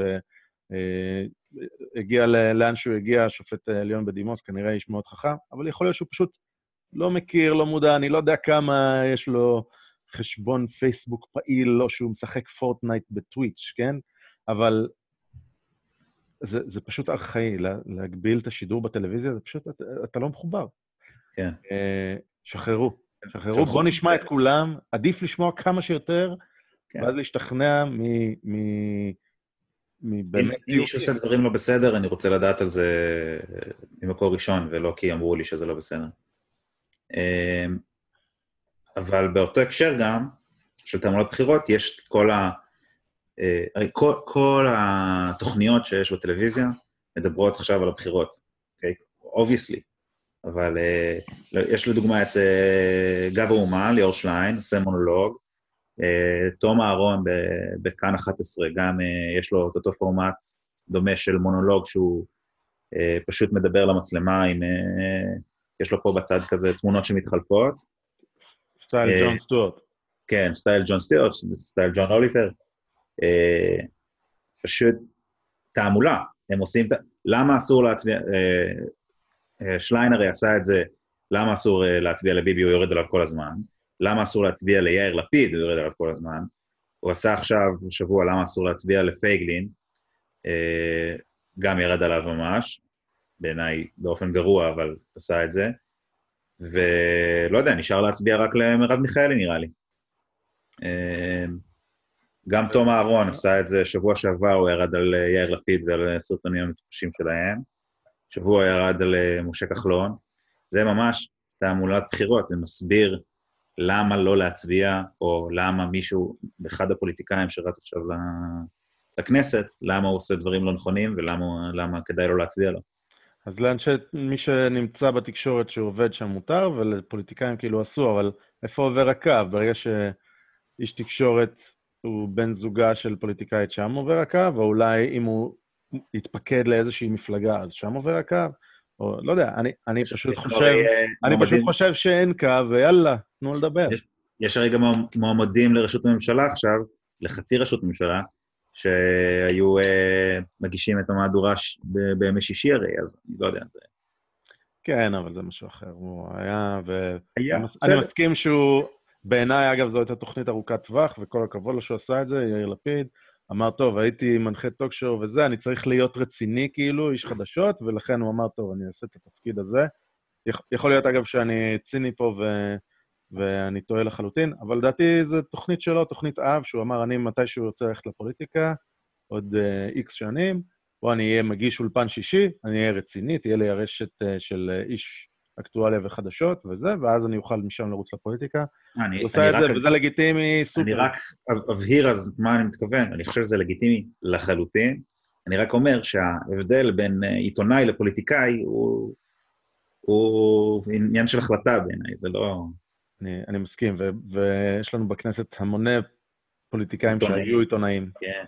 והגיע לאן שהוא הגיע, השופט העליון בדימוס, כנראה איש מאוד חכם, אבל יכול להיות שהוא פשוט לא מכיר, לא מודע, אני לא יודע כמה יש לו חשבון פייסבוק פעיל, או שהוא משחק פורטנייט בטוויץ', כן? אבל זה, זה פשוט ארכאי, לה, להגביל את השידור בטלוויזיה, זה פשוט, אתה, אתה לא מחובר. כן. אה, שחררו, שחררו, בואו נשמע מזה- את כולם, עדיף לשמוע כמה שיותר, כן. ואז להשתכנע מ... מ... מבאמת... אם מישהו עושה דברים לא בסדר, אני רוצה לדעת על זה ממקור ראשון, ולא כי אמרו לי שזה לא בסדר. אמ, אבל באותו הקשר גם, של תעמולת בחירות, יש את כל ה... אה, כל, כל התוכניות שיש בטלוויזיה מדברות עכשיו על הבחירות, אוקיי? obviously. אבל אה, יש לדוגמה את אה, גב האומה, ליאור שליין, עושה מונולוג. אה, תום אהרון בכאן 11, גם אה, יש לו את אותו פורמט דומה של מונולוג שהוא אה, פשוט מדבר למצלמה עם... יש לו פה בצד כזה תמונות שמתחלפות. סטייל אה, ג'ון סטוארט. כן, סטייל ג'ון סטיורט, סטייל ג'ון אוליבר. אה, פשוט תעמולה. הם עושים... למה אסור להצביע... אה, שליין הרי עשה את זה, למה אסור להצביע לביבי, הוא יורד עליו כל הזמן. למה אסור להצביע ליאיר לפיד, הוא יורד עליו כל הזמן. הוא עשה עכשיו, שבוע, למה אסור להצביע לפייגלין, גם ירד עליו ממש. בעיניי באופן גרוע, אבל עשה את זה. ולא יודע, נשאר להצביע רק למרב מיכאלי, נראה לי. אה, גם תום אהרון עשה את זה שבוע שעבר, הוא ירד על אה, יאיר לפיד ועל הסרטונים המטופשים שלהם. שבוע ירד על אה, משה כחלון. זה ממש תעמולת בחירות, זה מסביר למה לא להצביע, או למה מישהו, אחד הפוליטיקאים שרץ עכשיו לכנסת, למה הוא עושה דברים לא נכונים ולמה כדאי לו להצביע לו. אז לאנשי, מי שנמצא בתקשורת שעובד שם מותר, ולפוליטיקאים כאילו אסור, אבל איפה עובר הקו? ברגע שאיש תקשורת הוא בן זוגה של פוליטיקאית, שם עובר הקו, או אולי אם הוא יתפקד לאיזושהי מפלגה, אז שם עובר הקו? או לא יודע, אני, אני פשוט חושב, אני פשוט חושב שאין קו, ויאללה, תנו לדבר. יש, יש הרי גם מועמדים לראשות הממשלה עכשיו, לחצי ראשות הממשלה, שהיו אה, מגישים את המהדורה. בימי שישי הרי, אז אני לא יודע. זה... כן, אבל זה משהו אחר. הוא היה, ו... היה, אני, אני מסכים שהוא, בעיניי, אגב, זו הייתה תוכנית ארוכת טווח, וכל הכבוד לו שהוא עשה את זה, יאיר לפיד. אמר, טוב, הייתי מנחה טוקשואו וזה, אני צריך להיות רציני כאילו, איש חדשות, ולכן הוא אמר, טוב, אני אעשה את התפקיד הזה. יכול להיות, אגב, שאני ציני פה ו... ואני טועה לחלוטין, אבל לדעתי זו תוכנית שלו, תוכנית אב, שהוא אמר, אני מתישהו רוצה ללכת לפוליטיקה, עוד איקס uh, שנים, או אני אהיה מגיש אולפן שישי, אני אהיה רציני, תהיה לי הרשת uh, של uh, איש אקטואליה וחדשות וזה, ואז אני אוכל משם לרוץ לפוליטיקה. אני, הוא עושה את זה, וזה לגיטימי סופר. אני רק אבהיר אז מה אני מתכוון, אני חושב שזה לגיטימי לחלוטין. אני רק אומר שההבדל בין עיתונאי לפוליטיקאי הוא, הוא עניין של החלטה בעיניי, זה לא... אני, אני מסכים, ו, ויש לנו בכנסת המוני פוליטיקאים עיתונאים. שהיו עיתונאים. כן.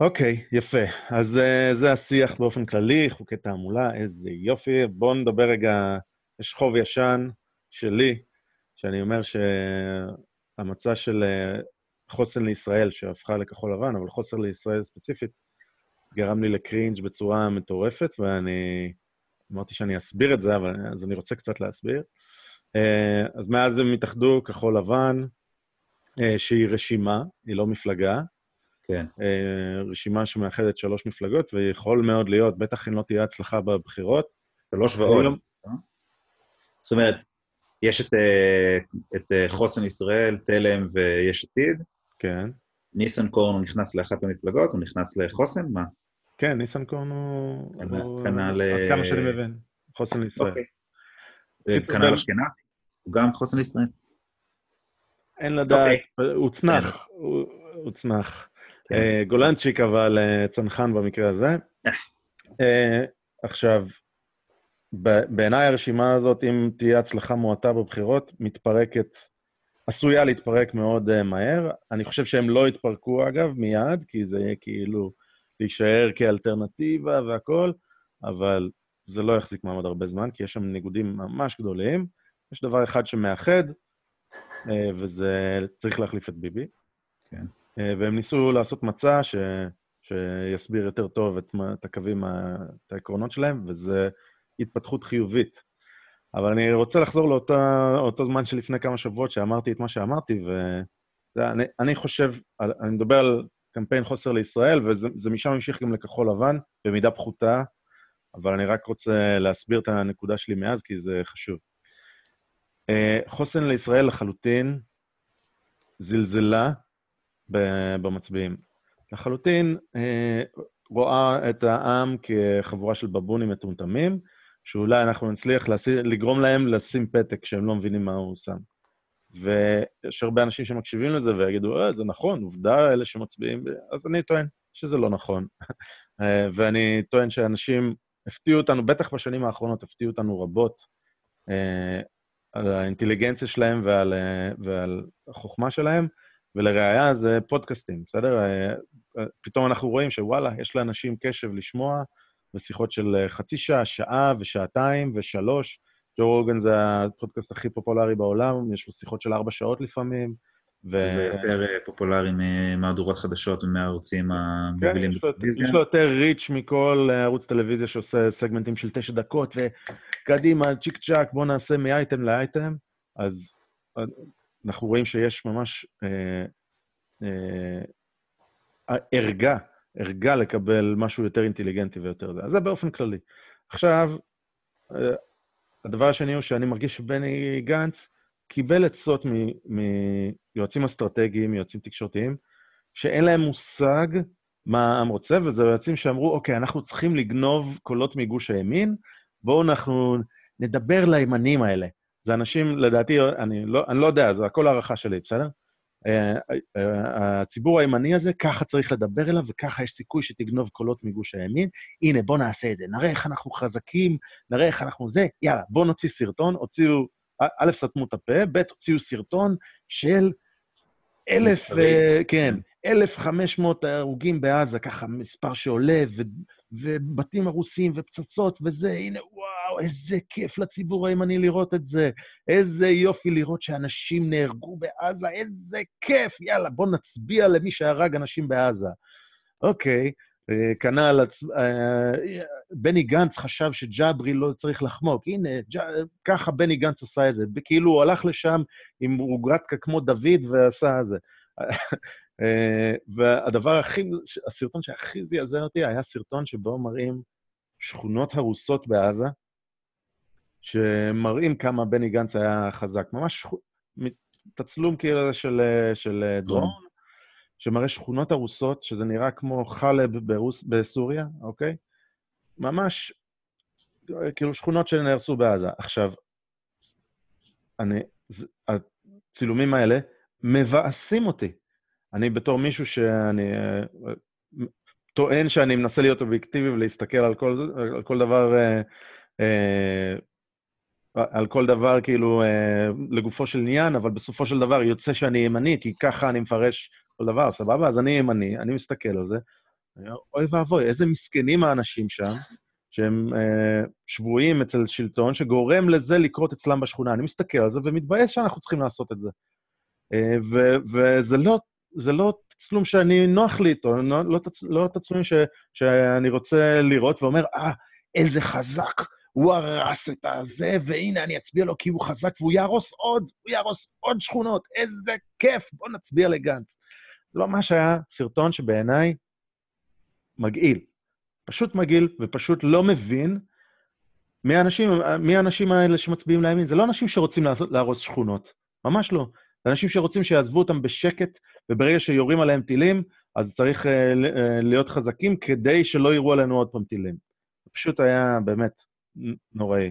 אוקיי, יפה. אז uh, זה השיח באופן כללי, חוקי תעמולה, איזה יופי. בואו נדבר רגע, יש חוב ישן שלי, שאני אומר שהמצע של uh, חוסן לישראל, שהפכה לכחול לבן, אבל חוסר לישראל ספציפית, גרם לי לקרינג' בצורה מטורפת, ואני אמרתי שאני אסביר את זה, אבל אז אני רוצה קצת להסביר. אה, אז מאז הם התאחדו כחול לבן, אה, שהיא רשימה, היא לא מפלגה. כן. אה, רשימה שמאחדת שלוש מפלגות, ויכול מאוד להיות, בטח אם לא תהיה הצלחה בבחירות. שלוש ועוד. לא... זאת אומרת, יש את, את חוסן ישראל, תלם ויש עתיד. כן. ניסנקורן הוא נכנס לאחת המפלגות, הוא נכנס לחוסן? מה? כן, ניסנקורן הוא... קנה ל... עד כמה שאני מבין, חוסן לישראל. אוקיי. כנ"ל אשכנזי, הוא גם חוסן לישראל. אין לדעת, אוקיי. הוא צנח, הוא צנח. כן. אה, גולנצ'יק, אבל אה, צנחן במקרה הזה. אה. עכשיו, בעיניי הרשימה הזאת, אם תהיה הצלחה מועטה בבחירות, מתפרקת, עשויה להתפרק מאוד מהר. אני חושב שהם לא יתפרקו, אגב, מיד, כי זה יהיה כאילו להישאר כאלטרנטיבה והכול, אבל זה לא יחזיק מעמד הרבה זמן, כי יש שם ניגודים ממש גדולים. יש דבר אחד שמאחד, אה, וזה צריך להחליף את ביבי. כן. אה, והם ניסו לעשות מצע ש... שיסביר יותר טוב את, את הקווים, את העקרונות שלהם, וזה התפתחות חיובית. אבל אני רוצה לחזור לאותו זמן שלפני כמה שבועות שאמרתי את מה שאמרתי, ואני חושב, אני מדבר על קמפיין חוסר לישראל, וזה משם המשיך גם לכחול לבן, במידה פחותה, אבל אני רק רוצה להסביר את הנקודה שלי מאז, כי זה חשוב. אה, חוסן לישראל לחלוטין זלזלה במצביעים. לחלוטין אה, רואה את העם כחבורה של בבונים מטומטמים, שאולי אנחנו נצליח לגרום להם לשים פתק שהם לא מבינים מה הוא שם. ויש הרבה אנשים שמקשיבים לזה ויגידו, אה, זה נכון, עובדה, אלה שמצביעים, אז אני טוען שזה לא נכון. אה, ואני טוען שאנשים הפתיעו אותנו, בטח בשנים האחרונות הפתיעו אותנו רבות אה, על האינטליגנציה שלהם ועל, אה, ועל החוכמה שלהם, ולראיה זה פודקאסטים, בסדר? אה, אה, פתאום אנחנו רואים שוואלה, יש לאנשים קשב לשמוע, ושיחות של אה, חצי שעה, שעה ושעתיים ושלוש. ג'ו רוגן זה הפודקאסט הכי פופולרי בעולם, יש לו שיחות של ארבע שעות לפעמים. ו... זה יותר אה, פופולרי ממהדורות חדשות ומהערוצים המובילים כן, בטלוויזיה. יש לו יותר ריץ' מכל אה, ערוץ טלוויזיה שעושה סגמנטים של תשע דקות, וקדימה, צ'יק צ'אק, בואו נעשה מאייטם לאייטם. אז אה, אנחנו רואים שיש ממש אה, אה, ערגה, ערגה לקבל משהו יותר אינטליגנטי ויותר זה. אז זה באופן כללי. עכשיו, אה, הדבר השני הוא שאני מרגיש שבני גנץ קיבל עצות מיועצים אסטרטגיים, יועצים תקשורתיים, שאין להם מושג מה העם רוצה, וזה יועצים שאמרו, אוקיי, אנחנו צריכים לגנוב קולות מגוש הימין, בואו אנחנו נדבר לימנים האלה. זה אנשים, לדעתי, אני לא, אני לא יודע, זה הכל הערכה שלי, בסדר? אה, אה, הציבור הימני הזה, ככה צריך לדבר אליו, וככה יש סיכוי שתגנוב קולות מגוש הימין. הנה, בואו נעשה את זה, נראה איך אנחנו חזקים, נראה איך אנחנו זה, יאללה, בואו נוציא סרטון, הוציאו, א', סתמו את הפה, ב', הוציאו סרטון של אלף, uh, כן, 1,500 הרוגים בעזה, ככה מספר שעולה, ו, ובתים הרוסים ופצצות וזה, הנה, וואו, איזה כיף לציבור הימני לראות את זה. איזה יופי לראות שאנשים נהרגו בעזה, איזה כיף, יאללה, בוא נצביע למי שהרג אנשים בעזה. אוקיי, אה, כנ"ל, אה, בני גנץ חשב שג'אברי לא צריך לחמוק. הנה, ככה בני גנץ עשה את זה. כאילו הוא הלך לשם עם רוגרטקה כמו דוד ועשה את זה. אה, והדבר הכי, הסרטון שהכי זעזע אותי היה סרטון שבו מראים שכונות הרוסות בעזה, שמראים כמה בני גנץ היה חזק. ממש תצלום כאילו של, של דרון, שמראה שכונות הרוסות, שזה נראה כמו חלב ברוס, בסוריה, אוקיי? ממש, כאילו שכונות שנהרסו בעזה. עכשיו, אני, הצילומים האלה מבאסים אותי. אני בתור מישהו שאני אה, טוען שאני מנסה להיות אובייקטיבי ולהסתכל על כל, על כל דבר, אה, אה, על כל דבר כאילו לגופו של עניין, אבל בסופו של דבר יוצא שאני ימני, כי ככה אני מפרש כל דבר, סבבה? אז אני ימני, אני מסתכל על זה. אוי ואבוי, איזה מסכנים האנשים שם, שהם שבויים אצל שלטון, שגורם לזה לקרות אצלם בשכונה. אני מסתכל על זה ומתבאס שאנחנו צריכים לעשות את זה. וזה לא זה לא תצלום שאני נוח לי איתו, לא, לא, לא תצלומים ש, שאני רוצה לראות ואומר, אה, איזה חזק, הוא הרס את הזה, והנה, אני אצביע לו כי הוא חזק, והוא יהרוס עוד, הוא יהרוס עוד שכונות, איזה כיף, בוא נצביע לגנץ. לא ממש היה סרטון שבעיניי מגעיל. פשוט מגעיל, ופשוט לא מבין מי האנשים, מי האנשים האלה שמצביעים לימין. זה לא אנשים שרוצים להרוס שכונות, ממש לא. זה אנשים שרוצים שיעזבו אותם בשקט, וברגע שיורים עליהם טילים, אז צריך uh, להיות חזקים כדי שלא יראו עלינו עוד פעם טילים. זה פשוט היה באמת נוראי.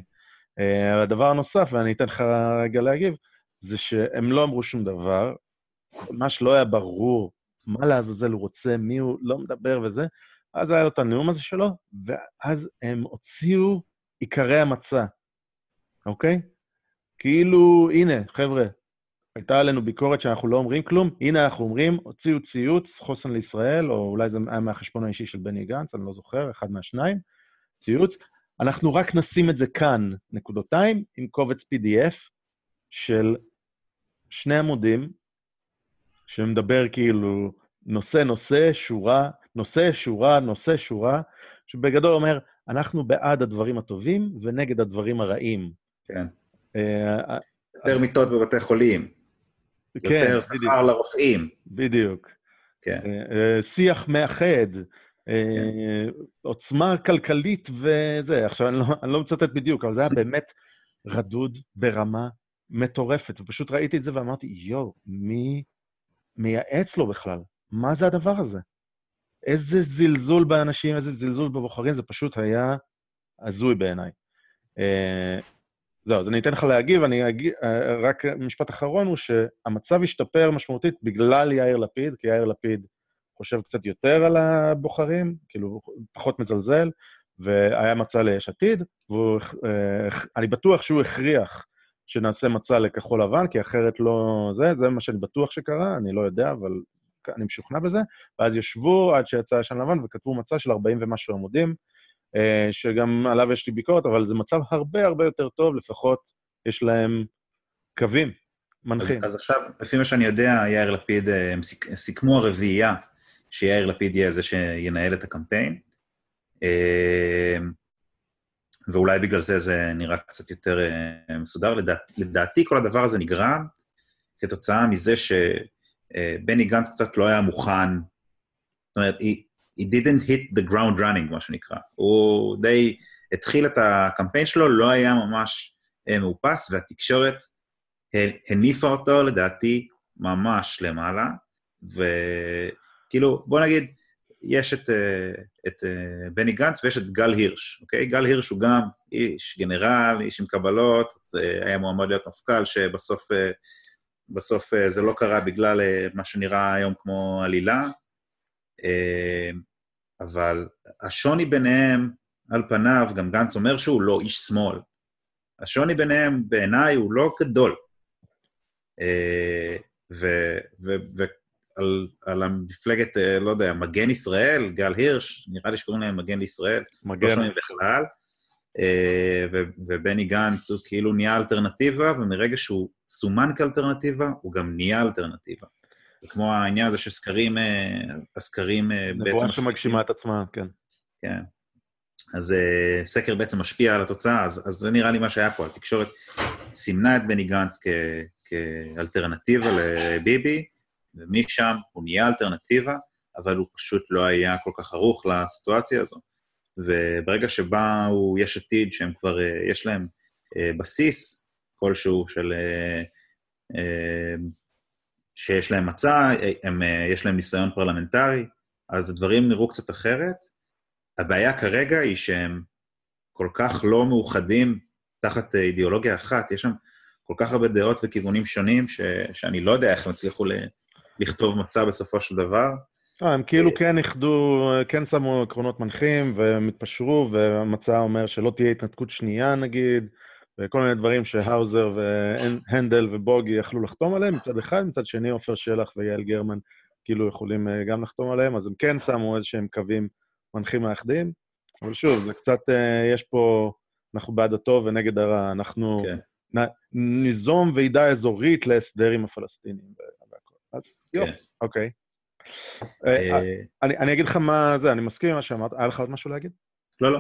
Uh, הדבר הנוסף, ואני אתן לך רגע להגיב, זה שהם לא אמרו שום דבר, ממש לא היה ברור מה לעזאזל הוא רוצה, מי הוא לא מדבר וזה, אז היה לו את הנאום הזה שלו, ואז הם הוציאו עיקרי המצע, אוקיי? כאילו, הנה, חבר'ה, הייתה עלינו ביקורת שאנחנו לא אומרים כלום, הנה אנחנו אומרים, הוציאו ציוץ, חוסן לישראל, או אולי זה היה מהחשבון האישי של בני גנץ, אני לא זוכר, אחד מהשניים, ציוץ. אנחנו רק נשים את זה כאן, נקודותיים, עם קובץ PDF של שני עמודים, שמדבר כאילו נושא-נושא, שורה, נושא, שורה, נושא, שורה, שבגדול אומר, אנחנו בעד הדברים הטובים ונגד הדברים הרעים. כן. Uh, יותר מיטות בבתי חולים. כן, יותר שכר לרופאים. בדיוק. כן. אה, אה, שיח מאחד, אה, כן. עוצמה כלכלית וזה. עכשיו, אני לא, אני לא מצטט בדיוק, אבל זה היה באמת רדוד ברמה מטורפת, ופשוט ראיתי את זה ואמרתי, יואו, מי מייעץ לו בכלל? מה זה הדבר הזה? איזה זלזול באנשים, איזה זלזול בבוחרים, זה פשוט היה הזוי בעיניי. זהו, אז אני אתן לך להגיב, אני אגיד, אה, רק משפט אחרון הוא שהמצב השתפר משמעותית בגלל יאיר לפיד, כי יאיר לפיד חושב קצת יותר על הבוחרים, כאילו, פחות מזלזל, והיה מצע ליש עתיד, ואני בטוח שהוא הכריח שנעשה מצע לכחול לבן, כי אחרת לא זה, זה מה שאני בטוח שקרה, אני לא יודע, אבל אני משוכנע בזה, ואז ישבו עד שיצא ישן לבן וכתבו מצע של 40 ומשהו עמודים, אה, שגם עליו יש לי ביקורת, אבל זה מצב הרבה הרבה יותר טוב, לפחות יש להם קווים מנחים. אז, אז עכשיו, לפי מה שאני יודע, יאיר לפיד, אה, הם סיכ, סיכמו הרביעייה שיאיר לפיד יהיה זה שינהל את הקמפיין, אה, ואולי בגלל זה זה נראה קצת יותר מסודר. לדעת, לדעתי כל הדבר הזה נגרם כתוצאה מזה שבני גנץ קצת לא היה מוכן, זאת אומרת, he didn't hit the ground running, מה שנקרא. הוא די התחיל את הקמפיין שלו, לא היה ממש אה, מאופס, והתקשורת הניפה אותו, לדעתי, ממש למעלה, וכאילו, בוא נגיד, יש את, אה, את אה, בני גנץ ויש את גל הירש, אוקיי? גל הירש הוא גם איש גנרל, איש עם קבלות, היה מועמד להיות מפכ"ל, שבסוף בסוף זה לא קרה בגלל מה שנראה היום כמו עלילה, אבל השוני ביניהם, על פניו, גם גנץ אומר שהוא לא איש שמאל. השוני ביניהם, בעיניי, הוא לא גדול. ועל על המפלגת, אה, לא יודע, מגן ישראל, גל הירש, נראה לי שקוראים להם מגן לישראל, מגן. לא שומעים בכלל. אה, ובני גנץ הוא כאילו נהיה אלטרנטיבה, ומרגע שהוא סומן כאלטרנטיבה, הוא גם נהיה אלטרנטיבה. זה כמו העניין הזה שסקרים, אה, הסקרים בעצם... נבואה שמגשימה את עצמה, כן. כן. אז סקר בעצם משפיע על התוצאה, אז, אז זה נראה לי מה שהיה פה. התקשורת סימנה את בני גנץ כ, כאלטרנטיבה לביבי, ומשם הוא נהיה אלטרנטיבה, אבל הוא פשוט לא היה כל כך ערוך לסיטואציה הזו. וברגע שבאו יש עתיד, שהם כבר, uh, יש להם uh, בסיס כלשהו של... Uh, שיש להם מצע, הם, יש להם ניסיון פרלמנטרי, אז הדברים נראו קצת אחרת, הבעיה כרגע היא שהם כל כך לא מאוחדים תחת אידיאולוגיה אחת, יש שם כל כך הרבה דעות וכיוונים שונים, ש... שאני לא יודע איך הם הצליחו ל... לכתוב מצע בסופו של דבר. לא, הם כאילו כן איחדו, כן שמו עקרונות מנחים, והם התפשרו, והמצע אומר שלא תהיה התנתקות שנייה, נגיד, וכל מיני דברים שהאוזר והנדל ובוגי יכלו לחתום עליהם מצד אחד, מצד שני עופר שלח ויעל גרמן כאילו יכולים אה, גם לחתום עליהם, אז הם כן שמו איזשהם קווים מנחים מאחדים, אבל שוב, זה קצת, אה, יש פה, אנחנו בעד הטוב ונגד הרע, אנחנו כן. נ, ניזום ועידה אזורית להסדר עם הפלסטינים. אז כן. יופי, אוקיי. אה, אה, אני, אני אגיד לך מה זה, אני מסכים עם מה שאמרת, היה לך עוד משהו להגיד? לא, לא.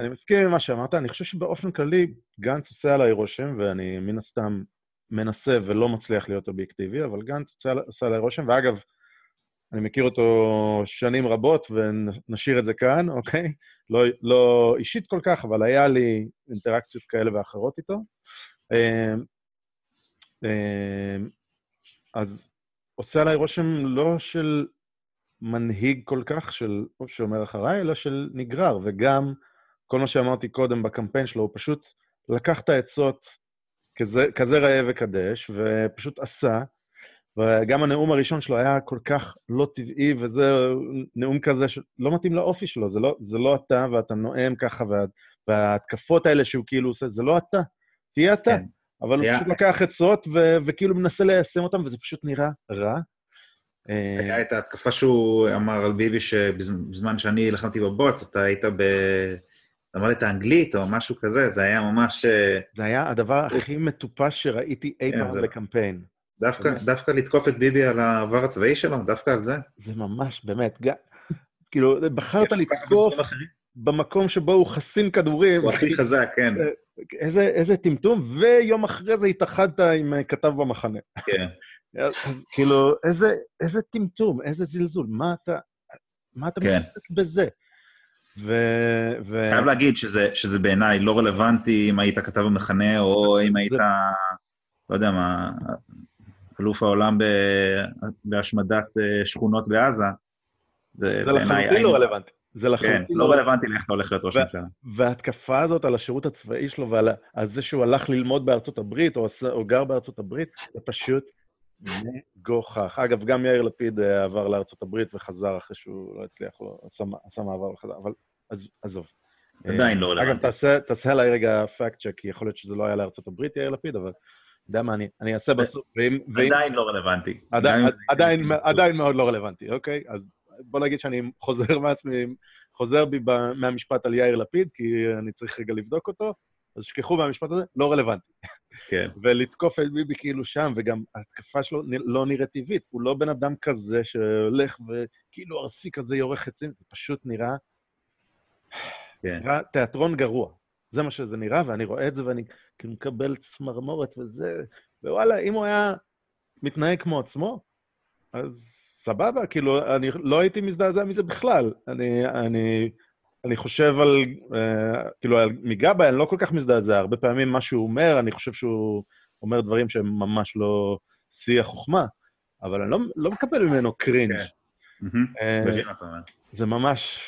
אני מסכים עם מה שאמרת, אני חושב שבאופן כללי גנץ עושה עליי רושם, ואני מן הסתם מנסה ולא מצליח להיות אובייקטיבי, אבל גנץ עושה, עושה עליי רושם, ואגב, אני מכיר אותו שנים רבות, ונשאיר את זה כאן, אוקיי? לא, לא אישית כל כך, אבל היה לי אינטראקציות כאלה ואחרות איתו. אז עושה עליי רושם לא של מנהיג כל כך, של שאומר אחריי, אלא של נגרר, וגם כל מה שאמרתי קודם בקמפיין שלו, הוא פשוט לקח את העצות כזה, כזה ראה וקדש, ופשוט עשה, וגם הנאום הראשון שלו היה כל כך לא טבעי, וזה נאום כזה שלא מתאים לאופי שלו, זה לא, זה לא אתה, ואתה נואם ככה, וה, וההתקפות האלה שהוא כאילו עושה, זה לא אתה, תהיה אתה. כן. אבל היה... הוא פשוט לקח עצות ו- וכאילו מנסה ליישם אותם, וזה פשוט נראה רע. היה את ההתקפה שהוא אמר על ביבי, שבזמן שאני לחמתי בבוץ, אתה היית ב... למדת אנגלית או משהו כזה, זה היה ממש... אה, זה היה הדבר הכי מטופש שראיתי אי כן, פעם בקמפיין. דווקא, דווקא לתקוף את ביבי על העבר הצבאי שלו? דווקא על זה? זה ממש, באמת. כאילו, בחרת לתקוף במקום שבו הוא חסין כדורים. הוא הכי חזק, כן. איזה, איזה טמטום, ויום אחרי זה התאחדת עם אה, כתב במחנה. כן. אז כאילו, איזה, איזה טמטום, איזה זלזול, מה אתה, מה אתה כן. מתעסק בזה? ו... ו... חייב להגיד שזה, שזה בעיניי לא רלוונטי אם היית כתב במחנה, או אם היית, לא יודע מה, אלוף העולם בהשמדת אה, שכונות בעזה, זה, זה לחלוטין לא רלוונטי. זה כן, לחלוטין כן, לא רלוונטי לאיך אתה הולך להיות ראש ממשלה. וההתקפה הזאת על השירות הצבאי שלו ועל זה שהוא הלך ללמוד בארצות הברית, או, או גר בארצות הברית, זה פשוט מגוחך. אגב, גם יאיר לפיד אה, עבר לארצות הברית וחזר אחרי שהוא לא הצליח, לא, עשה, עשה מעבר וחזר, אבל אז, עזוב. עדיין לא רלוונטי. אגב, תעשה, תעשה עליי רגע פאקט צ'ק, כי יכול להיות שזה לא היה לארצות הברית, יאיר לפיד, אבל יודע מה, אני, אני אעשה בסוף, ואם... עדיין לא רלוונטי. עדיין, עדיין, עדיין מאוד לא רלוונטי, אוקיי? אז בוא נגיד שאני חוזר מעצמי, חוזר בי מהמשפט על יאיר לפיד, כי אני צריך רגע לבדוק אותו, אז שכחו מהמשפט הזה, לא רלוונטי. כן. ולתקוף את ביבי כאילו שם, וגם ההתקפה שלו לא נראית טבעית. הוא לא בן אדם כזה שהולך וכאילו ארסי כזה יורה חצים, זה פשוט נראה... כן. נראה תיאטרון גרוע. זה מה שזה נראה, ואני רואה את זה ואני כאילו מקבל צמרמורת וזה... ווואלה, אם הוא היה מתנהג כמו עצמו, אז סבבה, כאילו, אני לא הייתי מזדעזע מזה בכלל. אני, אני אני חושב על, uh, כאילו, על מגבאי, אני לא כל כך מזדעזע. הרבה פעמים מה שהוא אומר, אני חושב שהוא אומר דברים שהם ממש לא שיא החוכמה, אבל אני לא, לא מקבל ממנו קרינג'. אה, מה אתה אומר. זה ממש...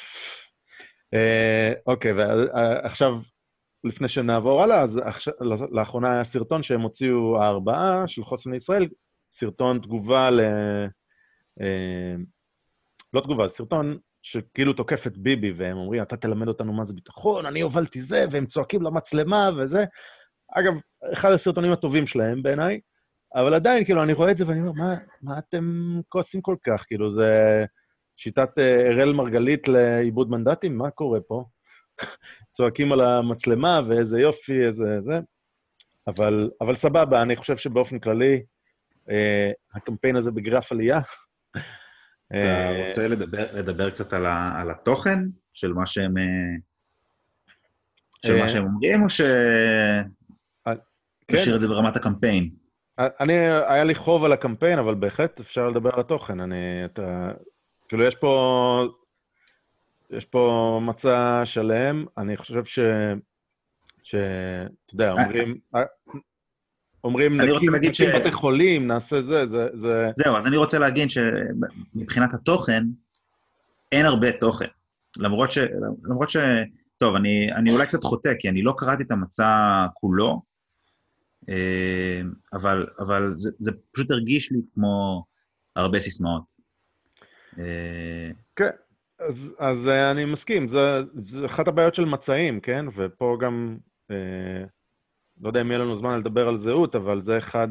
אה, אוקיי, ועכשיו, לפני שנעבור הלאה, אז עכשיו, לאחרונה היה סרטון שהם הוציאו, הארבעה של חוסן לישראל, סרטון תגובה ל... אה, לא תגובה, סרטון שכאילו תוקף את ביבי, והם אומרים, אתה תלמד אותנו מה זה ביטחון, אני הובלתי זה, והם צועקים למצלמה וזה. אגב, אחד הסרטונים הטובים שלהם בעיניי, אבל עדיין, כאילו, אני רואה את זה ואני אומר, מה, מה אתם כועסים כל כך? כאילו, זה שיטת אה, אראל מרגלית לעיבוד מנדטים? מה קורה פה? צועקים על המצלמה, ואיזה יופי, איזה זה. אבל, אבל סבבה, אני חושב שבאופן כללי, אה, הקמפיין הזה בגרף עלייה. אתה אה, רוצה לדבר, לדבר קצת על, ה, על התוכן של מה שהם... אה, של אה, מה שהם אומרים, או כן. שנשאיר את זה ברמת הקמפיין? אני, היה לי חוב על הקמפיין, אבל בהחלט אפשר לדבר על התוכן. אני, אתה, כאילו, יש פה, יש פה מצע שלם. אני חושב ש... ש... אתה יודע, אומרים... אומרים, אני רוצה נקים ש- בתי חולים, נעשה זה, זה, זה... זהו, אז אני רוצה להגיד שמבחינת התוכן, אין הרבה תוכן. למרות ש... למרות ש... טוב, אני, אני אולי קצת חוטא, כי אני לא קראתי את המצע כולו, אה, אבל, אבל זה, זה פשוט הרגיש לי כמו הרבה סיסמאות. אה, כן, אז, אז אה, אני מסכים, זה, זה אחת הבעיות של מצעים, כן? ופה גם, לא יודע אם יהיה לנו זמן לדבר על זהות, אבל זה אחד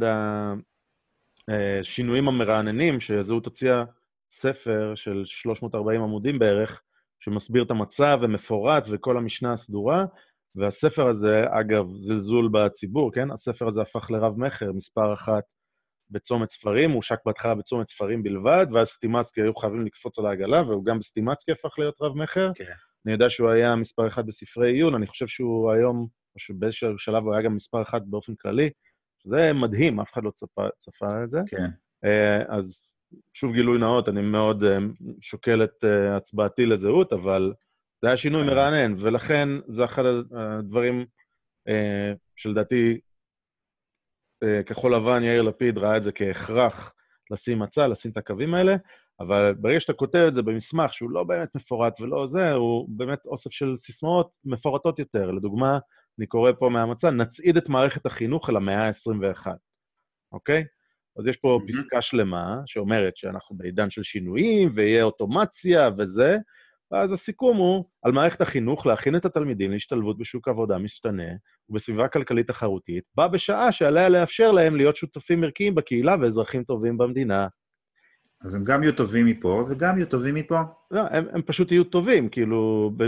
השינויים המרעננים, שזהות הוציאה ספר של 340 עמודים בערך, שמסביר את המצב ומפורט וכל המשנה הסדורה, והספר הזה, אגב, זלזול בציבור, כן? הספר הזה הפך לרב-מכר, מספר אחת בצומת ספרים, הוא הושק בהתחלה בצומת ספרים בלבד, ואז סטימצקי היו חייבים לקפוץ על העגלה, והוא גם בסטימצקי הפך להיות רב-מכר. כן. אני יודע שהוא היה מספר אחד בספרי עיון, אני חושב שהוא היום, שבאיזשהו שלב הוא היה גם מספר אחד באופן כללי, שזה מדהים, אף אחד לא צפה, צפה את זה. כן. אה, אז שוב גילוי נאות, אני מאוד אה, שוקל את אה, הצבעתי לזהות, אבל זה היה שינוי כן. מרענן, ולכן זה אחד הדברים שלדעתי כחול לבן, יאיר לפיד ראה את זה כהכרח לשים מצע, לשים את הקווים האלה, אבל ברגע שאתה כותב את זה במסמך שהוא לא באמת מפורט ולא זה, הוא באמת אוסף של סיסמאות מפורטות יותר. לדוגמה, אני קורא פה מהמצע, נצעיד את מערכת החינוך אל המאה ה-21, אוקיי? אז יש פה מהמם. פסקה שלמה שאומרת שאנחנו בעידן של שינויים, ויהיה אוטומציה וזה, ואז הסיכום הוא על מערכת החינוך להכין את התלמידים להשתלבות בשוק עבודה משתנה ובסביבה כלכלית תחרותית, בה בשעה שעליה לאפשר להם להיות שותפים ערכיים בקהילה ואזרחים טובים במדינה. אז הם גם יהיו טובים מפה וגם יהיו טובים מפה. לא, הם, הם פשוט יהיו טובים, כאילו, ב,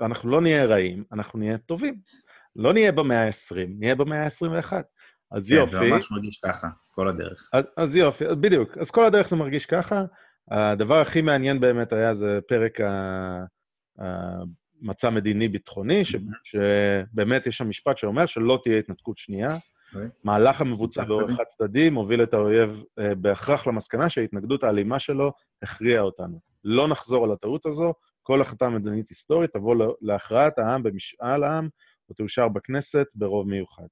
אנחנו לא נהיה רעים, אנחנו נהיה טובים. לא נהיה במאה ה-20, נהיה במאה ה-21. אז כן, יופי. זה ממש מרגיש ככה, כל הדרך. אז, אז יופי, בדיוק. אז כל הדרך זה מרגיש ככה. הדבר הכי מעניין באמת היה זה פרק ה- המצע מדיני-ביטחוני, ש- שבאמת יש שם משפט שאומר שלא תהיה התנתקות שנייה. מהלך המבוצע צדדי. חד צדדי מוביל את האויב אה, בהכרח למסקנה שההתנגדות האלימה שלו הכריעה אותנו. לא נחזור על הטעות הזו, כל החלטה מדינית היסטורית תבוא לה- להכרעת העם במשאל העם, ותאושר בכנסת ברוב מיוחד.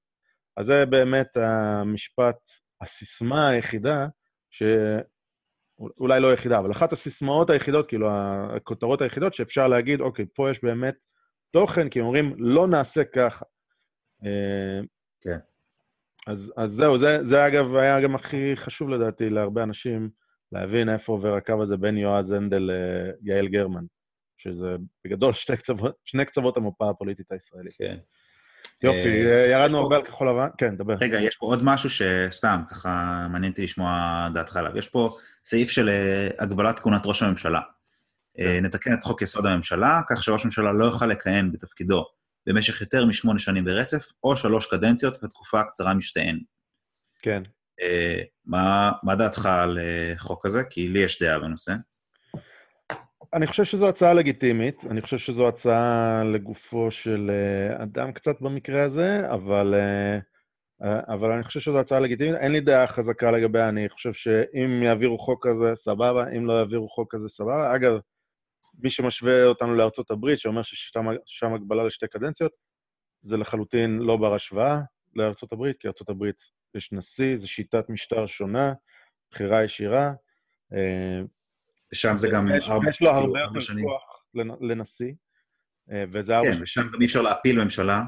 אז זה באמת המשפט, הסיסמה היחידה, ש... אולי לא היחידה, אבל אחת הסיסמאות היחידות, כאילו הכותרות היחידות, שאפשר להגיד, אוקיי, פה יש באמת תוכן, כי אומרים, לא נעשה ככה. אה, כן. אז, אז זהו, זה, זה אגב היה גם הכי חשוב לדעתי להרבה אנשים להבין איפה עובר הקו הזה בין יועז הנדל ליעל גרמן, שזה בגדול שתי קצוות, שני קצוות המפה הפוליטית הישראלית. כן. יופי, אה, ירדנו יש פה- הרבה על כחול לבן? כן, דבר. רגע, יש פה עוד משהו שסתם, ככה מעניין אותי לשמוע דעתך עליו. יש פה סעיף של אה, הגבלת כהונת ראש הממשלה. אה, נתקן את חוק יסוד הממשלה, כך שראש הממשלה לא יוכל לכהן בתפקידו במשך יותר משמונה שנים ברצף, או שלוש קדנציות בתקופה הקצרה משתיהן. כן. אה, מה, מה דעתך על אה, חוק הזה? כי לי יש דעה בנושא. אני חושב שזו הצעה לגיטימית, אני חושב שזו הצעה לגופו של אה, אדם קצת במקרה הזה, אבל, אה, אה, אבל אני חושב שזו הצעה לגיטימית. אין לי דעה חזקה לגביה, אני חושב שאם יעבירו חוק כזה, סבבה, אם לא יעבירו חוק כזה, סבבה. אגב, מי שמשווה אותנו לארצות הברית, שאומר ששם הגבלה לשתי קדנציות, זה לחלוטין לא בר השוואה לארצות הברית, כי ארצות הברית יש נשיא, זו שיטת משטר שונה, בחירה ישירה. ושם זה גם... יש, ארבע, יש לו הרבה יותר שנים. כוח לנ- לנשיא, אה, וזה ארבע כן, ושם גם אי אפשר להפיל ממשלה.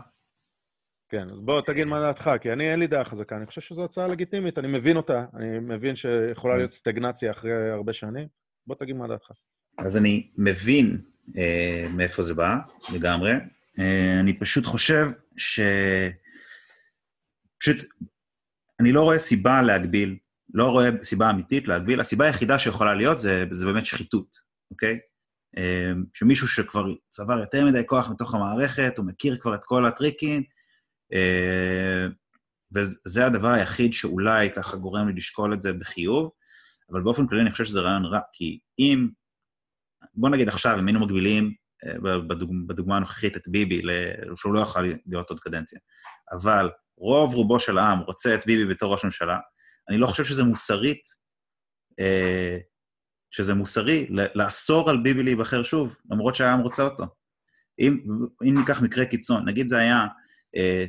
כן, אז בוא תגיד מה דעתך, כי אני אין לי דעה חזקה, אני חושב שזו הצעה לגיטימית, אני מבין אותה, אני מבין שיכולה אז- להיות סטגנציה אחרי הרבה שנים. בוא תגיד מה דעתך. אז אני מבין אה, מאיפה זה בא, לגמרי. אה, אני פשוט חושב ש... פשוט, אני לא רואה סיבה להגביל, לא רואה סיבה אמיתית להגביל. הסיבה היחידה שיכולה להיות זה, זה באמת שחיתות, אוקיי? אה, שמישהו שכבר צבר יותר מדי כוח מתוך המערכת, הוא מכיר כבר את כל הטריקים, אה, וזה הדבר היחיד שאולי ככה גורם לי לשקול את זה בחיוב, אבל באופן כללי אני חושב שזה רעיון רע, כי אם בוא נגיד עכשיו, אם היינו מגבילים אה, בדוג, בדוגמה הנוכחית את ביבי, שהוא לא יוכל להיות עוד קדנציה, אבל רוב רובו של העם רוצה את ביבי בתור ראש ממשלה, אני לא חושב שזה מוסרית, אה, שזה מוסרי לאסור על ביבי להיבחר שוב, למרות שהעם רוצה אותו. אם, אם ניקח מקרה קיצון, נגיד זה היה אה,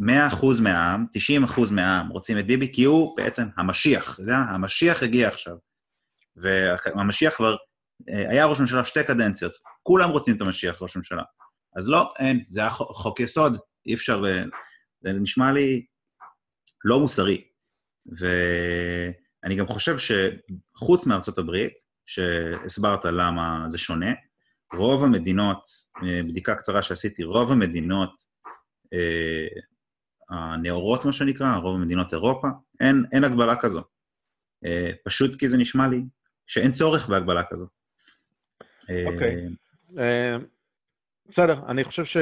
100% מהעם, 90% מהעם רוצים את ביבי, כי הוא בעצם המשיח, אתה יודע? המשיח הגיע עכשיו. והמשיח כבר אה, היה ראש ממשלה שתי קדנציות, כולם רוצים את המשיח ראש ממשלה. אז לא, אין, זה היה חוק, יסוד, אי אפשר... אה, זה נשמע לי לא מוסרי. ואני גם חושב שחוץ מארצות הברית, שהסברת למה זה שונה, רוב המדינות, אה, בדיקה קצרה שעשיתי, רוב המדינות אה, הנאורות, מה שנקרא, רוב המדינות אירופה, אין, אין הגבלה כזו. אה, פשוט כי זה נשמע לי שאין צורך בהגבלה כזו. אה, אוקיי. אה, בסדר, אני חושב ש...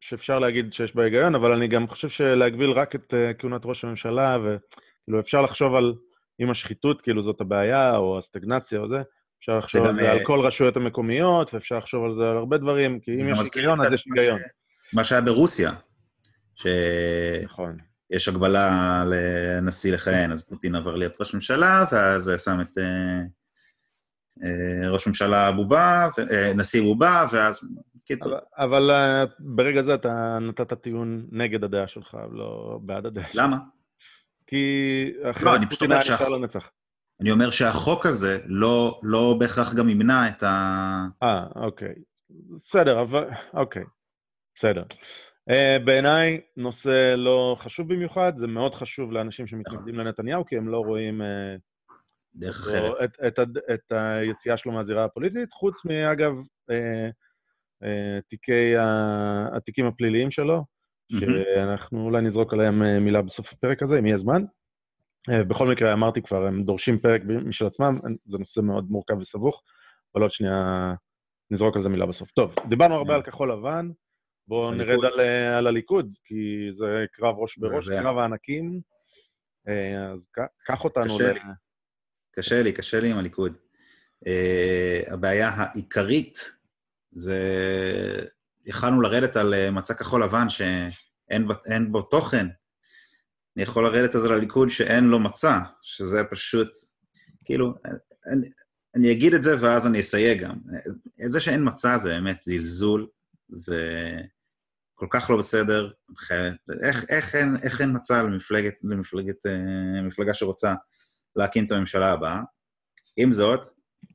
שאפשר להגיד שיש בה היגיון, אבל אני גם חושב שלהגביל רק את אה, כהונת ראש הממשלה, וכאילו אפשר לחשוב על אם השחיתות, כאילו זאת הבעיה, או הסטגנציה או זה, אפשר לחשוב גם, על זה על אה, כל רשויות המקומיות, ואפשר לחשוב על זה על הרבה דברים, כי זה אם יש היגיון, אז יש היגיון. מה שהיה ברוסיה, שיש נכון. הגבלה לנשיא לכהן, אז פוטין עבר להיות ראש ממשלה, ואז שם את אה, אה, ראש ממשלה בובה, נשיא בובה, ואז... קיצור, אבל- אבל ברגע זה אתה נתת טיעון נגד הדעה שלך, לא בעד הדעה. למה? כי לא, אחרת אני פשוט פוטין אומר היה נשאר לנצח. אני אומר שהחוק הזה לא, לא בהכרח גם ימנע את ה... אה, אוקיי. בסדר, אבל... אוקיי. בסדר. Uh, בעיניי, נושא לא חשוב במיוחד, זה מאוד חשוב לאנשים שמתנגדים לנתניהו, כי הם לא רואים uh, דרך לא, אחרת. את, את, הד- את היציאה שלו מהזירה הפוליטית, חוץ מאגב, uh, uh, תיקי ה- התיקים הפליליים שלו. שאנחנו אולי נזרוק עליהם אה, מילה בסוף הפרק הזה, אם יהיה זמן. אה, בכל מקרה, אמרתי כבר, הם דורשים פרק משל עצמם, זה נושא מאוד מורכב וסבוך, אבל עוד שנייה נזרוק על זה מילה בסוף. טוב, דיברנו הרבה על כחול לבן, בואו. נרד על, אה, על הליכוד, כי זה קרב ראש בראש, זה- קרב הענקים, אה, אז קח אותנו קשה ל... לי. קשה לי, קשה לי עם הליכוד. Uh, הבעיה העיקרית זה... יכלנו לרדת על אה, מצע כחול לבן שאין בו, בו תוכן. אני יכול לרדת אז על הליכוד שאין לו מצע, שזה פשוט... כאילו, אני, אני אגיד את זה ואז אני אסייג גם. זה שאין מצע זה באמת זלזול, זה כל כך לא בסדר. איך, איך, אין, איך אין מצע למפלגת, למפלגת, אה, מפלגה שרוצה להקים את הממשלה הבאה? עם זאת,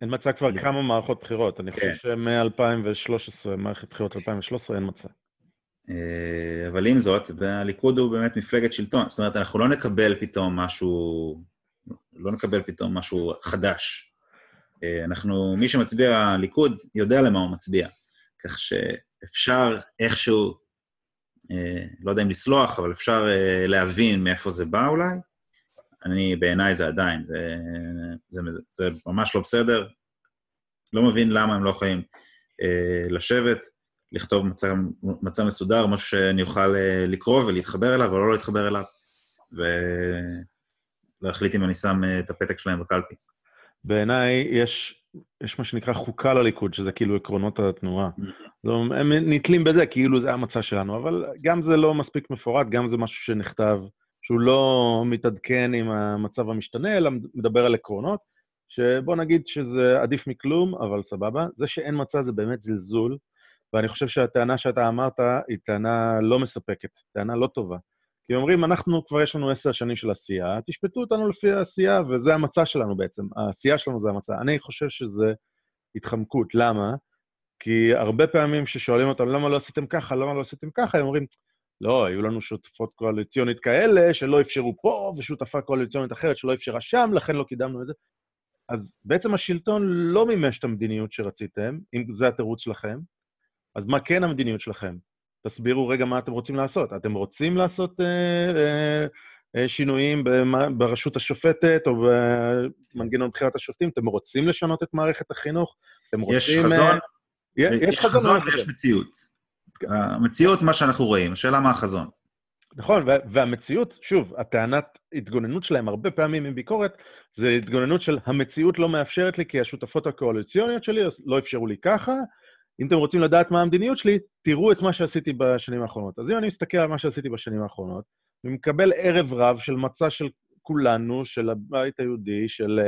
אין מצע כבר כמה מערכות בחירות, אני חושב כן. שמ-2013, מערכת בחירות 2013, אין מצע. אה, אבל עם זאת, הליכוד הוא באמת מפלגת שלטון. זאת אומרת, אנחנו לא נקבל פתאום משהו, לא נקבל פתאום משהו חדש. אה, אנחנו, מי שמצביע ליכוד יודע למה הוא מצביע. כך שאפשר איכשהו, אה, לא יודע אם לסלוח, אבל אפשר להבין מאיפה זה בא אולי. אני, בעיניי זה עדיין, זה, זה, זה, זה ממש לא בסדר. לא מבין למה הם לא יכולים אה, לשבת, לכתוב מצע, מצע מסודר, משהו שאני אוכל אה, לקרוא ולהתחבר אליו, אבל לא להתחבר אליו, ולהחליט אם אני שם אה, את הפתק שלהם בקלפי. בעיניי יש, יש מה שנקרא חוקה לליכוד, שזה כאילו עקרונות התנועה. לא, הם נתלים בזה, כאילו זה המצע שלנו, אבל גם זה לא מספיק מפורט, גם זה משהו שנכתב, שהוא לא מתעדכן עם המצב המשתנה, אלא מדבר על עקרונות, שבוא נגיד שזה עדיף מכלום, אבל סבבה. זה שאין מצע זה באמת זלזול, ואני חושב שהטענה שאתה אמרת היא טענה לא מספקת, טענה לא טובה. כי אומרים, אנחנו כבר יש לנו עשר שנים של עשייה, תשפטו אותנו לפי העשייה, וזה המצע שלנו בעצם. העשייה שלנו זה המצע. אני חושב שזה התחמקות. למה? כי הרבה פעמים כששואלים אותם, למה לא עשיתם ככה, למה לא עשיתם ככה, הם אומרים, לא, היו לנו שותפות קואליציונית כאלה שלא אפשרו פה, ושותפה קואליציונית אחרת שלא אפשרה שם, לכן לא קידמנו את זה. אז בעצם השלטון לא מימש את המדיניות שרציתם, אם זה התירוץ שלכם, אז מה כן המדיניות שלכם? תסבירו רגע מה אתם רוצים לעשות. אתם רוצים לעשות אה, אה, אה, שינויים ברשות השופטת או במנגנון בחירת השופטים? אתם רוצים לשנות את מערכת החינוך? אתם רוצים... יש חזון, אה, יש, יש חזון, חזון ויש מציאות. המציאות, מה שאנחנו רואים, השאלה מה החזון. נכון, והמציאות, שוב, הטענת התגוננות שלהם הרבה פעמים עם ביקורת, זה התגוננות של המציאות לא מאפשרת לי כי השותפות הקואליציוניות שלי לא אפשרו לי ככה. אם אתם רוצים לדעת מה המדיניות שלי, תראו את מה שעשיתי בשנים האחרונות. אז אם אני מסתכל על מה שעשיתי בשנים האחרונות, אני מקבל ערב רב של מצע של כולנו, של הבית היהודי, של,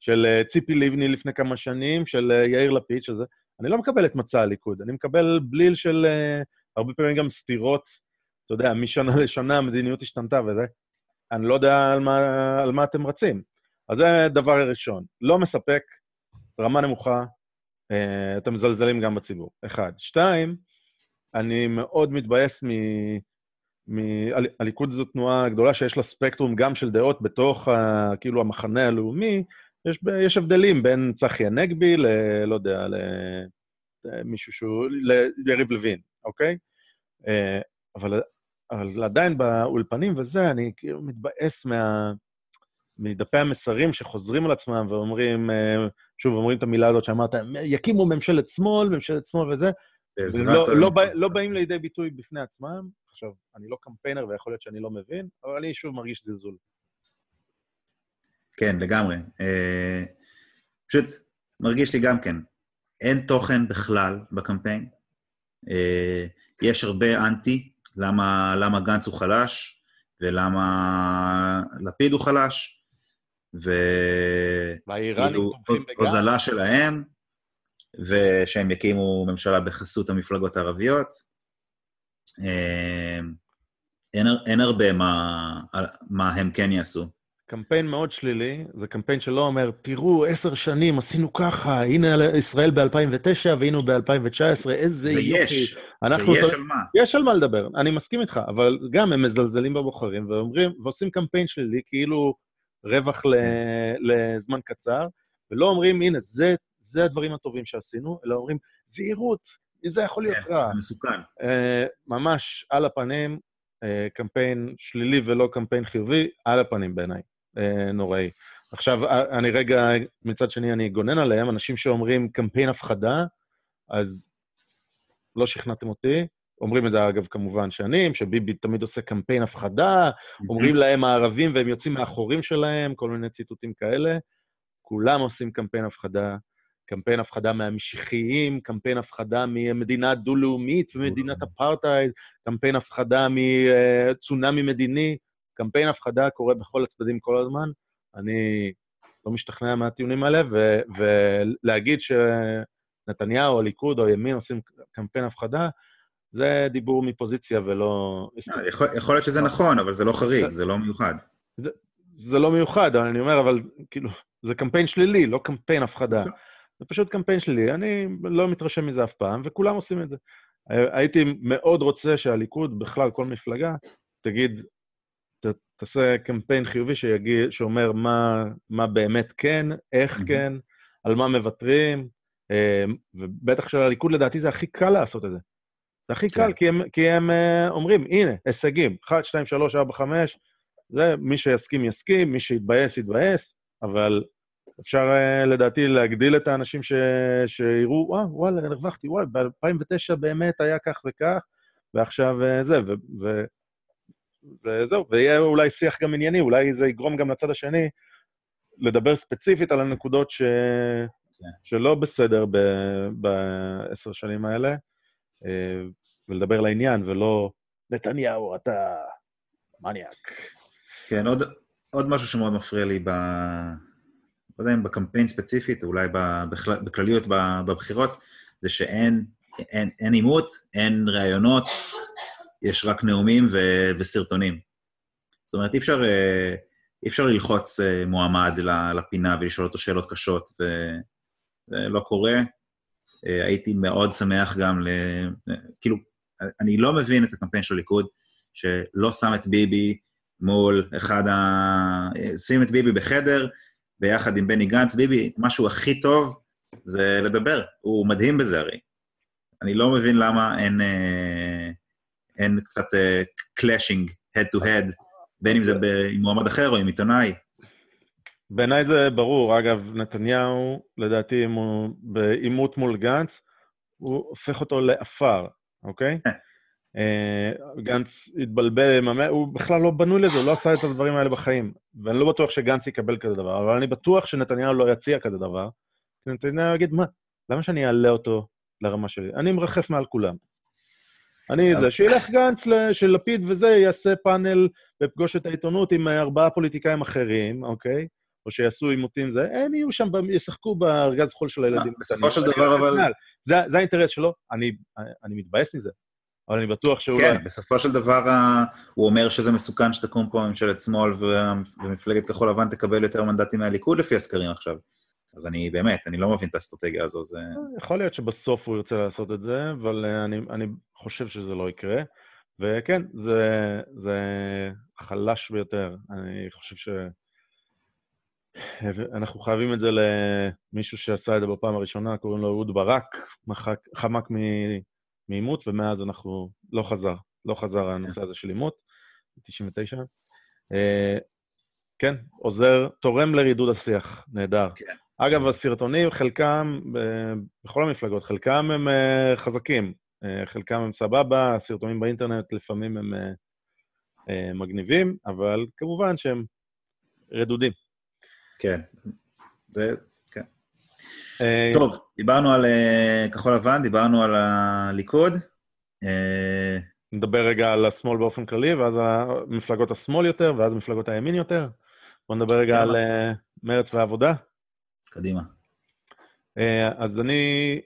של ציפי לבני לפני כמה שנים, של יאיר לפיד, שזה... אני לא מקבל את מצע הליכוד, אני מקבל בליל של הרבה פעמים גם סתירות אתה יודע, משנה לשנה המדיניות השתנתה וזה, אני לא יודע על מה, על מה אתם רצים. אז זה דבר ראשון. לא מספק, רמה נמוכה, אה, אתם מזלזלים גם בציבור. אחד. שתיים, אני מאוד מתבאס מ... מ... הליכוד זו תנועה גדולה שיש לה ספקטרום גם של דעות בתוך ה... כאילו המחנה הלאומי. יש, יש הבדלים בין צחי הנגבי ל... לא יודע, למישהו שהוא... ליריב לוין, אוקיי? אה, אבל אבל עדיין באולפנים וזה, אני כאילו מתבאס מה... מדפי המסרים שחוזרים על עצמם ואומרים, אה, שוב, אומרים את המילה הזאת שאמרת, יקימו ממשלת שמאל, ממשלת שמאל וזה, ולא לא, בא, לא באים לידי ביטוי בפני עצמם. עכשיו, אני לא קמפיינר ויכול להיות שאני לא מבין, אבל אני שוב מרגיש זלזול. כן, לגמרי. אה, פשוט מרגיש לי גם כן, אין תוכן בכלל בקמפיין. אה, יש הרבה אנטי, למה, למה גנץ הוא חלש, ולמה לפיד הוא חלש, וכאילו הוזלה שלהם, ושהם יקימו ממשלה בחסות המפלגות הערביות. אה, אין, אין הרבה מה, מה הם כן יעשו. קמפיין מאוד שלילי, זה קמפיין שלא אומר, תראו, עשר שנים עשינו ככה, הנה ישראל ב-2009 והנה ב-2019, איזה ויש, יופי. ויש, ויש על מה. יש על מה לדבר, אני מסכים איתך, אבל גם הם מזלזלים בבוחרים ואומרים, ועושים קמפיין שלילי, כאילו רווח ל, לזמן קצר, ולא אומרים, הנה, זה, זה הדברים הטובים שעשינו, אלא אומרים, זהירות, זה יכול להיות כן, רע. זה מסוכן. Uh, ממש על הפנים, uh, קמפיין שלילי ולא קמפיין חיובי, על הפנים בעיניי. אה, נוראי. עכשיו, אה, אני רגע, מצד שני, אני אגונן עליהם, אנשים שאומרים קמפיין הפחדה, אז לא שכנעתם אותי. אומרים את זה, אגב, כמובן שנים, שביבי תמיד עושה קמפיין הפחדה, אומרים להם הערבים והם יוצאים מהחורים שלהם, כל מיני ציטוטים כאלה. כולם עושים קמפיין הפחדה, קמפיין הפחדה מהמשיחיים, קמפיין הפחדה ממדינה דו-לאומית ומדינת אפרטהייד, קמפיין הפחדה מצונאמי מדיני. קמפיין הפחדה קורה בכל הצדדים כל הזמן. אני לא משתכנע מהטיעונים האלה, ו- ולהגיד שנתניהו, הליכוד או הימין עושים קמפיין הפחדה, זה דיבור מפוזיציה ולא... אה, יכול, יכול להיות שזה נכון, אבל זה לא חריג, זה לא מיוחד. זה, זה לא מיוחד, אני אומר, אבל כאילו, זה קמפיין שלילי, לא קמפיין הפחדה. זה פשוט קמפיין שלילי, אני לא מתרשם מזה אף פעם, וכולם עושים את זה. הייתי מאוד רוצה שהליכוד, בכלל, כל מפלגה, תגיד, תעשה קמפיין חיובי שיגיד, שאומר מה, מה באמת כן, איך. כן, על מה מוותרים, אמ, ובטח של הליכוד לדעתי זה הכי קל לעשות את זה. זה הכי כן. קל, כי הם, כי הם אה, אומרים, הנה, הישגים, 1, 2, 3, 4, 5, זה, מי שיסכים יסכים, מי שיתבאס יתבאס, אבל אפשר אה, לדעתי להגדיל את האנשים ש... שיראו, וואו, וואלה, הרווחתי, וואי, ב-2009 באמת היה כך וכך, ועכשיו אה, זה, ו... ו... וזהו, ויהיה אולי שיח גם ענייני, אולי זה יגרום גם לצד השני לדבר ספציפית על הנקודות ש... כן. שלא בסדר בעשר שנים האלה, אה, ולדבר לעניין, ולא, נתניהו, אתה מניאק. כן, עוד, עוד משהו שמאוד מפריע לי ב... לא יודע אם בקמפיין ספציפית, אולי בכלל, בכלליות בבחירות, זה שאין אין, אין עימות, אין ראיונות, יש רק נאומים ו, וסרטונים. זאת אומרת, אי אפשר, אה, אי אפשר ללחוץ אה, מועמד לפינה ולשאול אותו שאלות קשות, וזה לא קורה. אה, הייתי מאוד שמח גם ל... כאילו, אני לא מבין את הקמפיין של הליכוד, שלא שם את ביבי מול אחד ה... שים את ביבי בחדר, ביחד עם בני גנץ. ביבי, משהו הכי טוב זה לדבר, הוא מדהים בזה הרי. אני לא מבין למה אין, אה, אין קצת clashing, אה, head to head, בין אם זה עם מועמד אחר או עם עיתונאי. בעיניי זה ברור. אגב, נתניהו, לדעתי, אם הוא בעימות מול גנץ, הוא הופך אותו לעפר, אוקיי? כן. אה, גנץ התבלבל, הוא בכלל לא בנוי לזה, הוא לא עשה את הדברים האלה בחיים. ואני לא בטוח שגנץ יקבל כזה דבר, אבל אני בטוח שנתניהו לא יציע כזה דבר. נתניהו יגיד, מה, למה שאני אעלה אותו לרמה שלי? אני מרחף מעל כולם. אני זה, שילך גנץ של לפיד וזה, יעשה פאנל ופגוש את העיתונות עם ארבעה פוליטיקאים אחרים, אוקיי? או שיעשו עימותים, זה, הם יהיו שם, ישחקו בארגז חול של הילדים. בסופו של דבר, אבל... זה, זה האינטרס שלו, אני, אני מתבאס מזה, אבל אני בטוח שהוא... כן, לא... בסופו של דבר הוא אומר שזה מסוכן שתקום פה ממשלת שמאל ומפלגת כחול לבן תקבל יותר מנדטים מהליכוד לפי הסקרים עכשיו. אז אני באמת, אני לא מבין את האסטרטגיה הזו, זה... יכול להיות שבסוף הוא ירצה לעשות את זה, אבל אני, אני חושב שזה לא יקרה. וכן, זה, זה חלש ביותר. אני חושב ש... אנחנו חייבים את זה למישהו שעשה את זה בפעם הראשונה, קוראים לו אהוד ברק, מחק, חמק מעימות, ומאז אנחנו... לא חזר, לא חזר הנושא הזה של עימות, ב-99. אה, כן, עוזר, תורם לרידוד השיח, נהדר. כן. אגב, הסרטונים, חלקם, בכל המפלגות, חלקם הם אה, חזקים, אה, חלקם הם סבבה, הסרטונים באינטרנט לפעמים הם אה, מגניבים, אבל כמובן שהם רדודים. כן, זה, כן. טוב, דיברנו על כחול לבן, דיברנו על הליכוד. נדבר רגע על השמאל באופן כללי, ואז מפלגות השמאל יותר, ואז מפלגות הימין יותר. בואו נדבר רגע על מרץ והעבודה. קדימה. אה, אז אני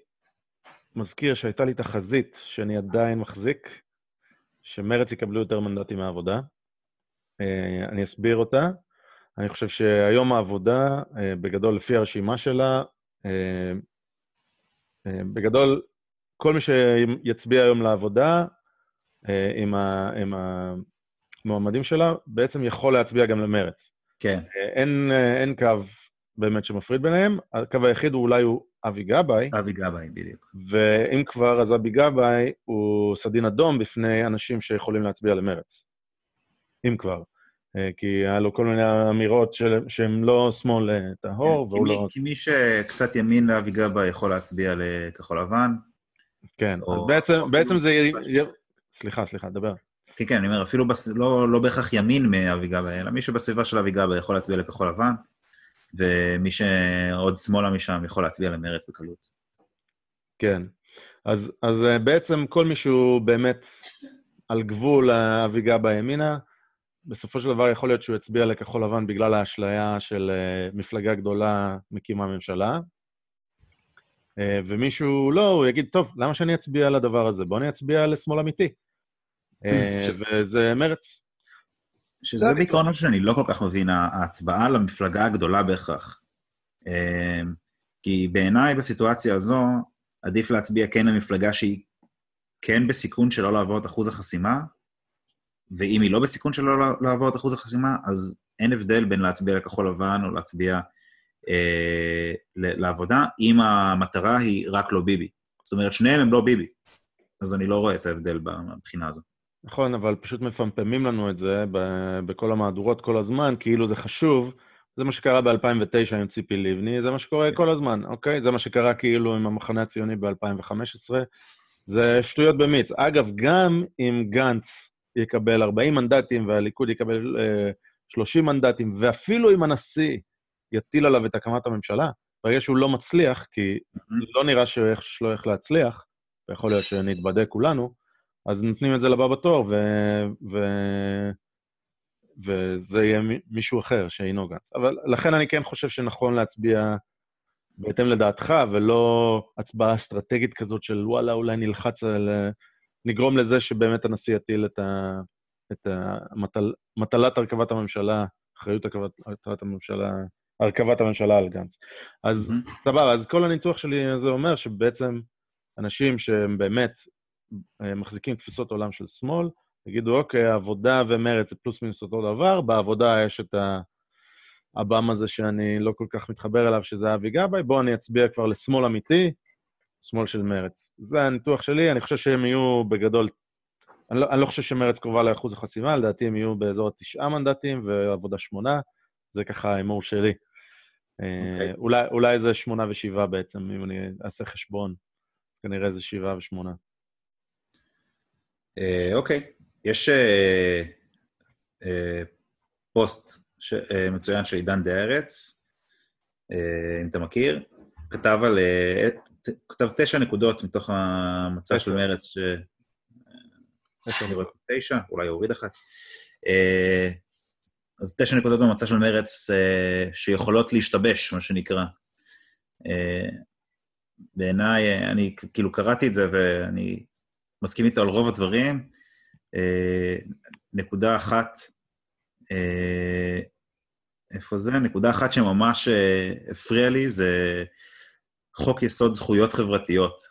מזכיר שהייתה לי תחזית שאני עדיין מחזיק, שמרץ יקבלו יותר מנדטים מהעבודה. אה, אני אסביר אותה. אני חושב שהיום העבודה, אה, בגדול, לפי הרשימה שלה, בגדול, כל מי שיצביע היום לעבודה עם, ה, עם המועמדים שלה, בעצם יכול להצביע גם למרץ. כן. אין, אין קו באמת שמפריד ביניהם. הקו היחיד הוא אולי הוא אבי גבאי. אבי גבאי, בדיוק. ואם כבר, אז אבי גבאי הוא סדין אדום בפני אנשים שיכולים להצביע למרץ. אם כבר. אה, כי היה לו כל מיני אמירות שהן לא שמאל אה, טהור, כן, והוא לא... כי מי שקצת ימין לאבי גבאי יכול להצביע לכחול לבן. כן, אז בעצם, בעצם זה... סליחה, סליחה, דבר. כן, כן, אני אומר, אפילו בס... לא, לא בהכרח ימין מאבי גבאי, אלא מי שבסביבה של אבי גבאי יכול להצביע לכחול לבן. ומי שעוד שמאלה משם יכול להצביע למרץ בקלות. כן. אז, אז אה, בעצם כל מי שהוא באמת על גבול האביגה בימינה, בסופו של דבר יכול להיות שהוא יצביע לכחול לבן בגלל האשליה של אה, מפלגה גדולה מקימה ממשלה. אה, ומישהו לא, הוא יגיד, טוב, למה שאני אצביע על הדבר הזה? בוא אני אצביע לשמאל אמיתי. וזה מרץ. שזה בעיקרון משהו שאני לא כל כך מבין, ההצבעה למפלגה הגדולה בהכרח. אמ, כי בעיניי בסיטואציה הזו, עדיף להצביע כן למפלגה שהיא כן בסיכון שלא לעבור את אחוז החסימה, ואם היא לא בסיכון שלא לעבור את אחוז החסימה, אז אין הבדל בין להצביע לכחול לבן או להצביע אה, לעבודה, אם המטרה היא רק לא ביבי. זאת אומרת, שניהם הם לא ביבי. אז אני לא רואה את ההבדל מבחינה הזאת. נכון, אבל פשוט מפמפמים לנו את זה בכל המהדורות כל הזמן, כאילו זה חשוב. זה מה שקרה ב-2009 עם ציפי לבני, זה מה שקורה כן. כל הזמן, אוקיי? זה מה שקרה כאילו עם המחנה הציוני ב-2015. זה שטויות במיץ. אגב, גם אם גנץ יקבל 40 מנדטים והליכוד יקבל אה, 30 מנדטים, ואפילו אם הנשיא יטיל עליו את הקמת הממשלה, ברגע שהוא לא מצליח, כי לא נראה שיש לו איך להצליח, ויכול להיות שנתבדה כולנו, אז נותנים את זה לבא בתור, ו... ו... וזה יהיה מישהו אחר שאינו גנץ. אבל לכן אני כן חושב שנכון להצביע בהתאם לדעתך, ולא הצבעה אסטרטגית כזאת של וואלה, אולי נלחץ על... נגרום לזה שבאמת הנשיא יטיל את, ה, את המטל, מטלת הרכבת הממשלה, אחריות הרכבת הממשלה, הרכבת הממשלה על גנץ. אז. סבבה, אז כל הניתוח שלי הזה אומר שבעצם אנשים שהם באמת מחזיקים תפיסות עולם של שמאל, יגידו, אוקיי, עבודה ומרץ זה פלוס מינוס אותו דבר, בעבודה יש את הבם הזה שאני לא כל כך מתחבר אליו, שזה אבי גבאי, בואו אני אצביע כבר לשמאל אמיתי, שמאל של מרץ. זה הניתוח שלי, אני חושב שהם יהיו בגדול... אני לא, אני לא חושב שמרץ קרובה לאחוז החסימה, לדעתי הם יהיו באזור התשעה מנדטים ועבודה שמונה, זה ככה ההימור שלי. Okay. אוקיי. אולי, אולי זה שמונה ושבעה בעצם, אם אני אעשה חשבון. כנראה זה שבעה ושמונה. אה, אוקיי. יש uh, uh, פוסט מצוין של עידן דה ארץ, אם אתה מכיר, כתב על... כתב תשע נקודות מתוך המצע של מרץ, ש... תשע, אולי יוריד אחת. אה, אז תשע נקודות במצע של מרץ אה, שיכולות להשתבש, מה שנקרא. אה, בעיניי, אני כאילו קראתי את זה ואני מסכים איתו על רוב הדברים. נקודה אחת, איפה זה? נקודה אחת שממש הפריע לי זה חוק יסוד זכויות חברתיות,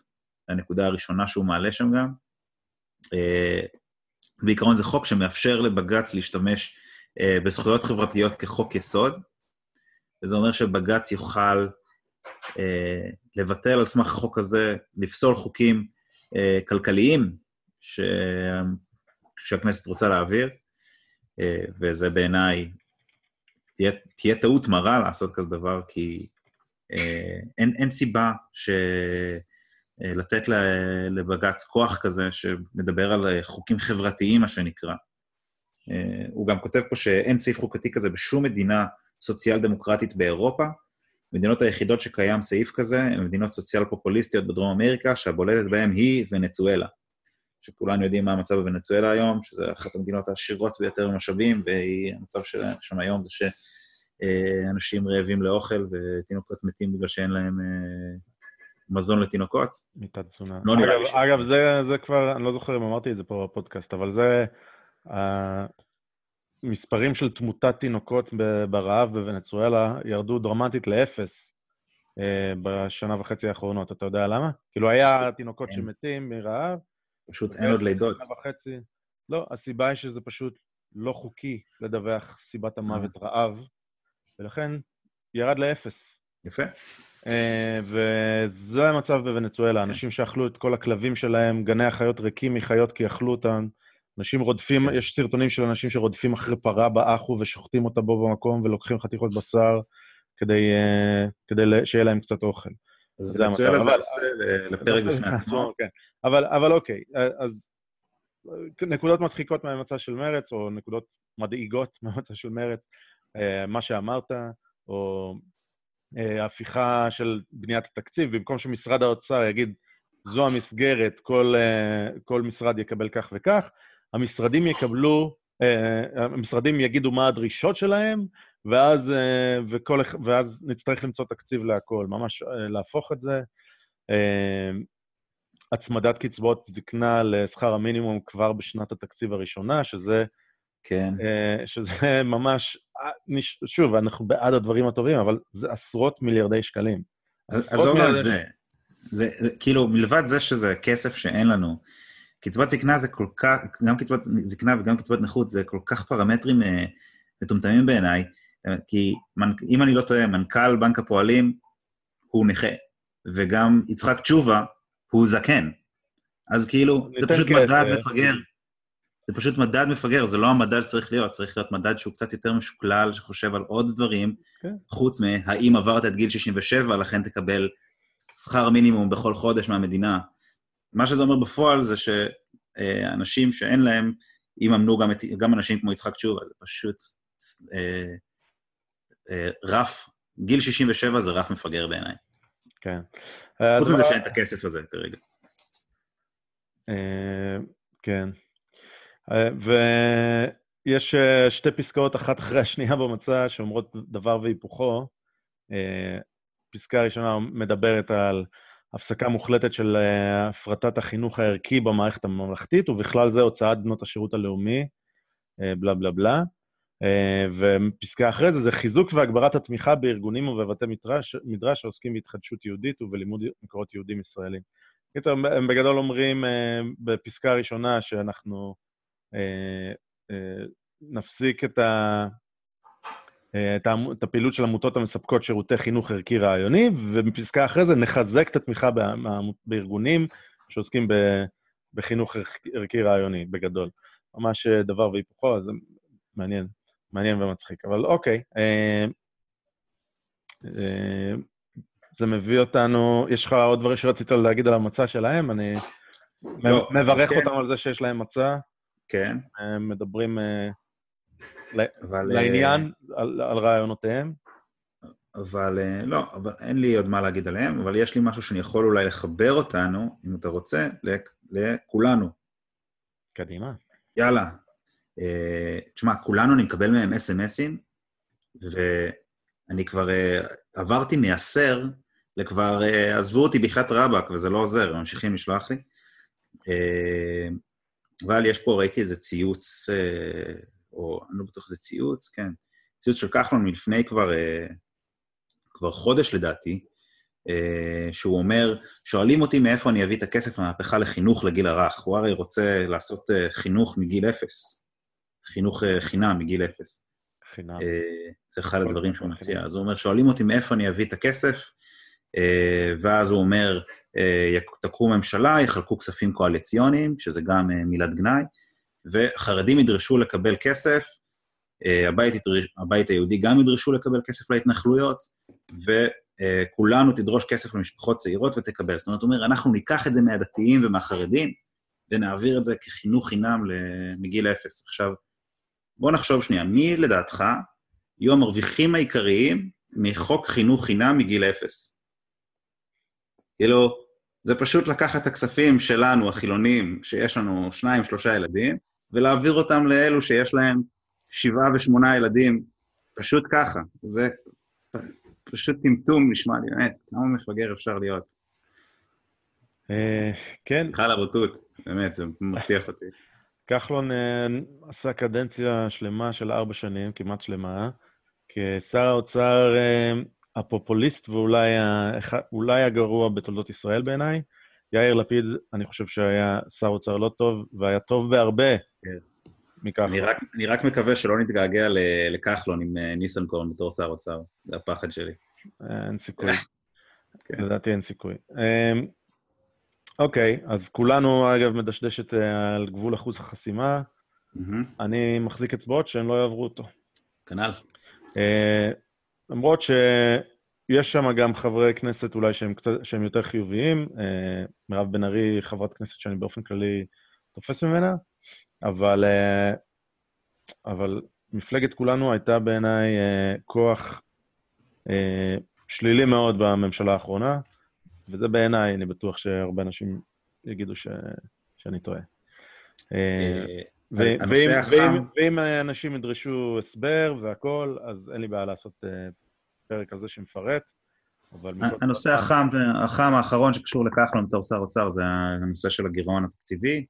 הנקודה הראשונה שהוא מעלה שם גם. אה, בעיקרון זה חוק שמאפשר לבג"ץ להשתמש אה, בזכויות חברתיות כחוק יסוד, וזה אומר שבג"ץ יוכל אה, לבטל על סמך החוק הזה, לפסול חוקים כלכליים ש... שהכנסת רוצה להעביר, וזה בעיניי, תהיה, תהיה טעות מרה לעשות כזה דבר, כי אה, אין, אין סיבה ש... אה, לתת לבג"ץ כוח כזה שמדבר על אה, חוקים חברתיים, מה שנקרא. הוא גם כותב פה שאין סעיף חוקתי כזה בשום מדינה סוציאל-דמוקרטית באירופה. המדינות היחידות שקיים סעיף כזה הן מדינות סוציאל-פופוליסטיות בדרום אמריקה, שהבולטת בהן היא ונצואלה. שכולנו יודעים מה המצב בוונצואלה היום, שזו אחת המדינות העשירות ביותר במשאבים, והמצב שם היום זה ש... אה, אנשים רעבים לאוכל ותינוקות מתים בגלל שאין להם אה, מזון לתינוקות. מיטת תזונה. לא ש... אגב, זה, זה כבר, אני לא זוכר אם אמרתי את זה פה בפודקאסט, אבל זה... המספרים של תמותת תינוקות ברעב בוונצואלה ירדו דרמטית לאפס אה, בשנה וחצי האחרונות. אתה יודע למה? כאילו, היה תינוקות אין. שמתים מרעב. פשוט אין עוד לידות. וחצי. לא, הסיבה היא שזה פשוט לא חוקי לדווח סיבת המוות רעב. ולכן ירד לאפס. יפה. Uh, וזה המצב בוונצואלה, אנשים שאכלו את כל הכלבים שלהם, גני החיות ריקים מחיות כי אכלו אותן. אנשים רודפים, כן. יש סרטונים של אנשים שרודפים אחרי פרה באחו ושוחטים אותה בו במקום ולוקחים חתיכות בשר כדי, uh, כדי שיהיה להם קצת אוכל. אז וונצואלה זה עושה לפרק בפני עצמו. כן. אבל, אבל אוקיי, אז נקודות מצחיקות מהמצע של מרץ, או נקודות מדאיגות מהמצע של מרץ, אה, מה שאמרת, או אה, הפיכה של בניית התקציב, במקום שמשרד האוצר יגיד, זו המסגרת, כל, אה, כל משרד יקבל כך וכך, המשרדים יקבלו, המשרדים יגידו מה הדרישות שלהם, ואז, וכל, ואז נצטרך למצוא תקציב להכל, ממש להפוך את זה. הצמדת קצבאות זקנה לשכר המינימום כבר בשנת התקציב הראשונה, שזה כן. אה, שזה ממש, שוב, אנחנו בעד הדברים הטובים, אבל זה עשרות מיליארדי שקלים. עזוב מיליארד... את זה. זה, זה, כאילו, מלבד זה שזה כסף שאין לנו, קצבת זקנה זה כל כך, גם קצבת זקנה וגם קצבת נכות זה כל כך פרמטרים אה, מטומטמים בעיניי, כי מנ, אם אני לא טועה, מנכ"ל בנק הפועלים הוא נכה, וגם יצחק תשובה הוא זקן. אז כאילו, זה פשוט מדד מפגר. זה פשוט מדד מפגר, זה לא המדד שצריך להיות, צריך להיות מדד שהוא קצת יותר משוקלל, שחושב על עוד דברים, okay. כן. חוץ מהאם עברת את גיל 67, לכן תקבל שכר מינימום בכל חודש מהמדינה. מה שזה אומר בפועל זה שאנשים שאין להם, יממנו גם, את, גם אנשים כמו יצחק תשובה, זה פשוט אה, אה, רף, גיל 67 זה רף מפגר בעיניי. כן. חוץ מזה שאין את הכסף הזה כרגע. אה, כן. יש אה, שתי פסקאות אחת אחרי השנייה במצע שאומרות דבר והיפוכו. פסקה הראשונה מדברת על הפסקה מוחלטת של אה, הפרטת החינוך הערכי במערכת הממלכתית, ובכלל זה הוצאת בנות השירות הלאומי, בלה בלה בלה. ופסקה אחרי זה זה חיזוק והגברת התמיכה בארגונים ובבתי מדרש, מדרש העוסקים בהתחדשות יהודית ובלימוד מקורות יהודים ישראלים. בקיצור, הם בגדול אומרים בפסקה הראשונה שאנחנו נפסיק את, ה... אה, את, הפעילות של עמותות המספקות שירותי חינוך ערכי רעיוני, ובפסקה אחרי זה נחזק את התמיכה בארגונים שעוסקים. בחינוך ערכי רעיוני, בגדול. ממש אה, דבר והיפוכו, זה מעניין, מעניין ומצחיק. אבל אוקיי, אה, אה, זה מביא אותנו, יש לך עוד דברים שרצית להגיד על המצע שלהם? אני לא, מברך כן. אותם על זה שיש להם מצע. כן. הם מדברים... אה, אבל... לעניין, על, על רעיונותיהם? אבל אה, לא, אבל אין לי עוד מה להגיד עליהם, אבל יש לי משהו שאני יכול אולי לחבר אותנו, אם אתה רוצה, לכולנו. קדימה. יאללה. אה, תשמע, כולנו, אני מקבל מהם אס.אם.אסים, ואני כבר עברתי מהסר לכבר, עזבו אותי בכלל רבאק, וזה לא עוזר, הם ממשיכים לשלוח לי. אבל יש פה, ראיתי איזה ציוץ או אני לא בטוח שזה ציוץ, כן, ציוץ של כחלון מלפני כבר, אה, כבר חודש לדעתי, אה, שהוא אומר, שואלים אותי מאיפה אני אביא את הכסף למהפכה לחינוך לגיל הרך. הוא הרי רוצה לעשות אה, חינוך מגיל אפס, חינוך חינם מגיל אפס. חינם. זה אחד הדברים שהוא מציע. אז הוא אומר, שואלים אותי מאיפה אני אביא את הכסף, ואז הוא אומר, תקום ממשלה, יחלקו כספים קואליציוניים, שזה גם מילת גנאי, וחרדים ידרשו לקבל כסף, אה, הבית, הבית היהודי גם ידרשו לקבל כסף להתנחלויות, וכולנו תדרוש כסף למשפחות צעירות ותקבל. זאת אומרת, הוא אומר, אנחנו ניקח את זה מהדתיים ומהחרדים, ונעביר את זה כחינוך חינם מגיל אפס. עכשיו, בוא נחשוב שנייה, מי לדעתך יהיו המרוויחים העיקריים מחוק חינוך חינם מגיל אפס? כאילו, זה פשוט לקחת את הכספים שלנו, החילונים, שיש לנו שניים, שלושה ילדים, ולהעביר אותם לאלו שיש להם שבעה ושמונה ילדים, פשוט ככה. זה פשוט טמטום נשמע לי, באמת, כמה מפגר אפשר להיות. אה, כן. סליחה על הבוטות, באמת, זה מבטיח אותי. כחלון אה, עשה קדנציה שלמה של ארבע שנים, כמעט שלמה, כשר האוצר אה, הפופוליסט ואולי הגרוע בתולדות ישראל בעיניי. יאיר לפיד, אני חושב שהיה שר אוצר לא טוב, והיה טוב בהרבה כן. מכחלון. אני רק, אני רק מקווה שלא נתגעגע לכחלון עם אה, ניסנקורן בתור שר אוצר, זה הפחד שלי. אין סיכוי. כן. לדעתי אין סיכוי. אמ, אוקיי, אז כולנו, אגב, מדשדשת אה, על גבול אחוז החסימה. אני מחזיק אצבעות שהם לא יעברו אותו. כנ"ל. אה, למרות ש... יש שם גם חברי כנסת אולי שהם, קצת, שהם יותר חיוביים. אה, מירב בן ארי היא חברת כנסת שאני באופן כללי תופס ממנה, אבל, אה, אבל מפלגת כולנו הייתה בעיניי אה, כוח שלילי מאוד בממשלה האחרונה, וזה בעיניי, אני בטוח שהרבה אנשים יגידו ש, שאני טועה. ואם אנשים ידרשו הסבר והכול, אז אין לי בעיה לעשות הפרק הזה שמפרט, אבל... הנושא החם, החם האחרון שקשור לכחלון בתור שר אוצר זה הנושא של הגירעון התקציבי,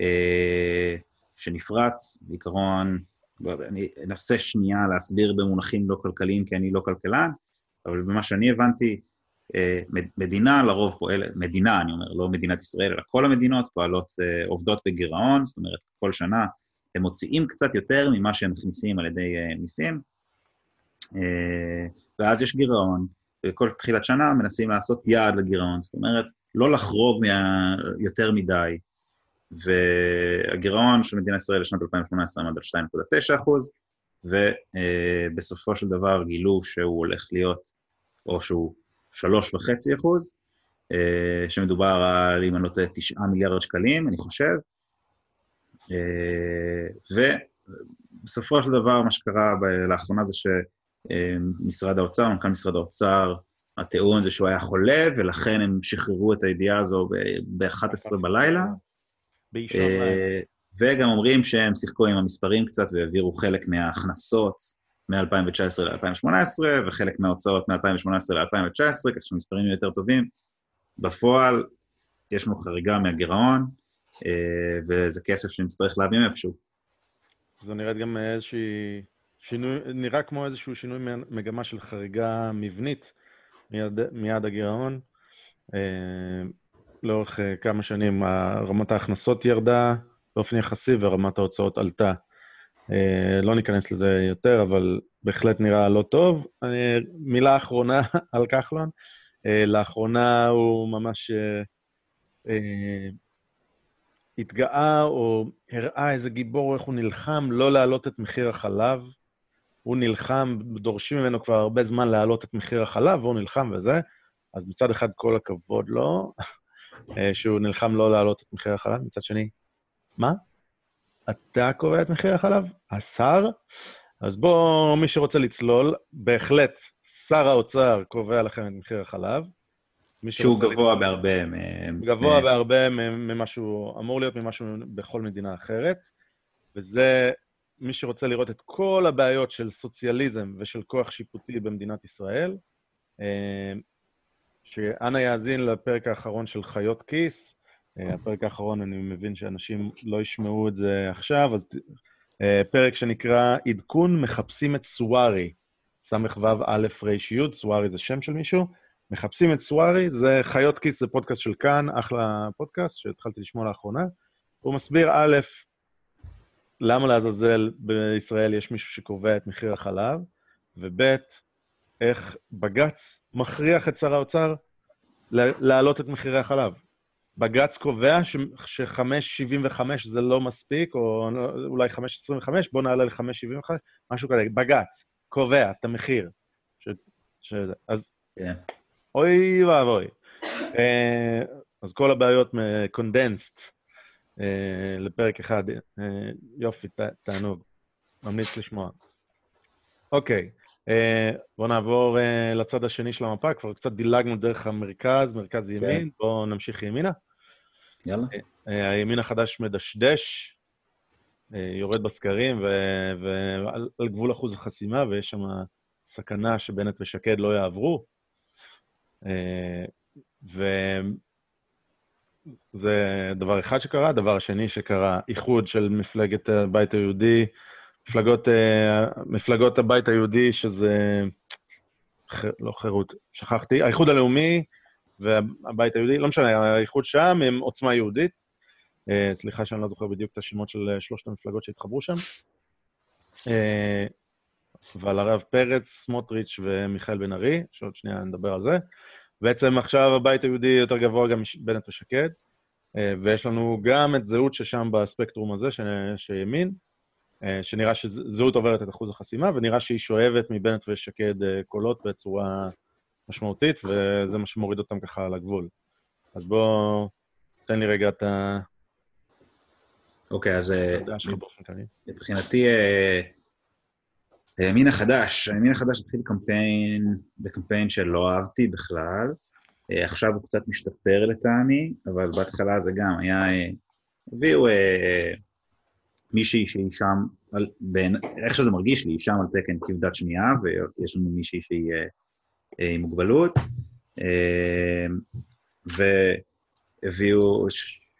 אה, שנפרץ, בעיקרון, אני אנסה שנייה להסביר במונחים לא כלכליים, כי אני לא כלכלן, אבל במה שאני הבנתי, אה, מדינה לרוב פועלת, מדינה, אני אומר, לא מדינת ישראל, אלא כל המדינות פועלות, אה, עובדות בגירעון, זאת אומרת, כל שנה הם מוציאים קצת יותר ממה שהם מכניסים על ידי מיסים, ואז יש גירעון, וכל תחילת שנה מנסים לעשות יעד לגירעון, זאת אומרת, לא לחרוג מה... יותר מדי. והגירעון של מדינת ישראל לשנת 2018 עמד על 2.9 אחוז, ובסופו של דבר גילו שהוא הולך להיות, או שהוא 3.5 אחוז, אה, שמדובר על, אם אני לא טועה, 9 מיליארד שקלים, אני חושב. אה, ובסופו של דבר, מה שקרה לאחרונה זה ש... משרד האוצר, מנכ"ל משרד האוצר, הטיעון זה שהוא היה חולה, ולכן הם שחררו את הידיעה הזו ב-11 בלילה. באישון אה, וגם אומרים שהם שיחקו עם המספרים קצת והעבירו חלק מההכנסות מ-2019 ל-2018, וחלק מההוצאות מ-2018 ל-2019, כך שהמספרים יהיו יותר טובים. בפועל, יש לנו חריגה מהגירעון, אה, וזה כסף שנצטרך להביא מאיפשהו. זו נראית גם איזושהי שינוי, נראה כמו איזשהו שינוי מגמה של חריגה מבנית מיד, מיד הגירעון. אה, לאורך אה, כמה שנים רמת ההכנסות ירדה באופן יחסי ורמת ההוצאות עלתה. אה, לא ניכנס לזה יותר, אבל בהחלט נראה לא טוב. מילה אחרונה על כחלון. לאחרונה הוא ממש התגאה או הראה איזה גיבור, איך הוא נלחם לא להעלות את מחיר החלב. הוא נלחם, דורשים ממנו כבר הרבה זמן להעלות את מחיר החלב, והוא נלחם וזה. אז מצד אחד, כל הכבוד לו, אה, שהוא נלחם לא להעלות את מחיר החלב, מצד שני, מה? אתה קובע את מחיר החלב? השר? אז בואו, מי שרוצה לצלול, בהחלט, שר האוצר קובע לכם את מחיר החלב. שהוא גבוה לצלול, בהרבה. גבוה בהרבה ממה שהוא אמור להיות ממשהו בכל מדינה אחרת, וזה מי שרוצה לראות את כל הבעיות של סוציאליזם ושל כוח שיפוטי במדינת ישראל, אה, שאנא יאזין לפרק האחרון של חיות כיס. אה, הפרק האחרון, אני מבין שאנשים לא ישמעו את זה עכשיו, אז אה, פרק שנקרא עדכון מחפשים את סוארי, ס"ו א' ר' י', סוארי זה שם של מישהו. מחפשים את סוארי, זה חיות כיס, זה פודקאסט של כאן, אחלה פודקאסט שהתחלתי לשמוע לאחרונה. הוא מסביר, א', למה לעזאזל בישראל יש מישהו שקובע את מחיר החלב, וב', איך בג"ץ מכריח את שר האוצר להעלות את מחירי החלב. בג"ץ קובע ש-5.75 זה לא מספיק, או אולי 5.25, בואו נעלה ל-5.75, משהו כזה. בג"ץ קובע את המחיר. ש... ש... אז yeah. כן. אוי ואבוי. אה, אז כל הבעיות קונדנסט לפרק אחד. אה, יופי, תענוג. ממליץ לשמוע. אוקיי, אה, בואו נעבור לצד השני של המפה, כבר קצת דילגנו דרך המרכז, מרכז כן. ימין, בואו נמשיך ימינה. יאללה. הימין החדש מדשדש, יורד בסקרים ועל גבול אחוז החסימה, ויש שם סכנה שבנט ושקד לא יעברו. זה דבר אחד שקרה. דבר השני שקרה, איחוד של מפלגת הבית היהודי, מפלגות, אה, מפלגות הבית היהודי, שזה... ח... לא חירות, שכחתי, האיחוד הלאומי והבית היהודי, לא משנה, האיחוד שם הם עוצמה יהודית. אה, סליחה שאני לא זוכר בדיוק את השמות של אה, שלושת המפלגות שהתחברו שם. אבל הרב פרץ, סמוטריץ' ומיכאל בן ארי, שעוד שנייה נדבר על זה. בעצם עכשיו הבית היהודי יותר גבוה גם מבנט ושקד, אה, ויש לנו גם את זהות ששם בספקטרום הזה, ש... שימין, אה, שנראה שזהות עוברת את אחוז החסימה, ונראה שהיא שואבת מבנט ושקד אה, קולות בצורה משמעותית, וזה מה שמוריד אותם ככה על הגבול. אז בוא, תן לי רגע את ה... אוקיי, אז מבחינתי, הימין החדש, הימין החדש התחיל קמפיין, בקמפיין שלא אהבתי בכלל. אה, עכשיו הוא קצת משתפר לטעמי, אבל בהתחלה זה גם היה... אה, הביאו אה, מישהי שהיא שם, על, בין, איך שזה מרגיש לי, היא שם על תקן כבדת שמיעה, ויש לנו מישהי שהיא עם מוגבלות, והביאו,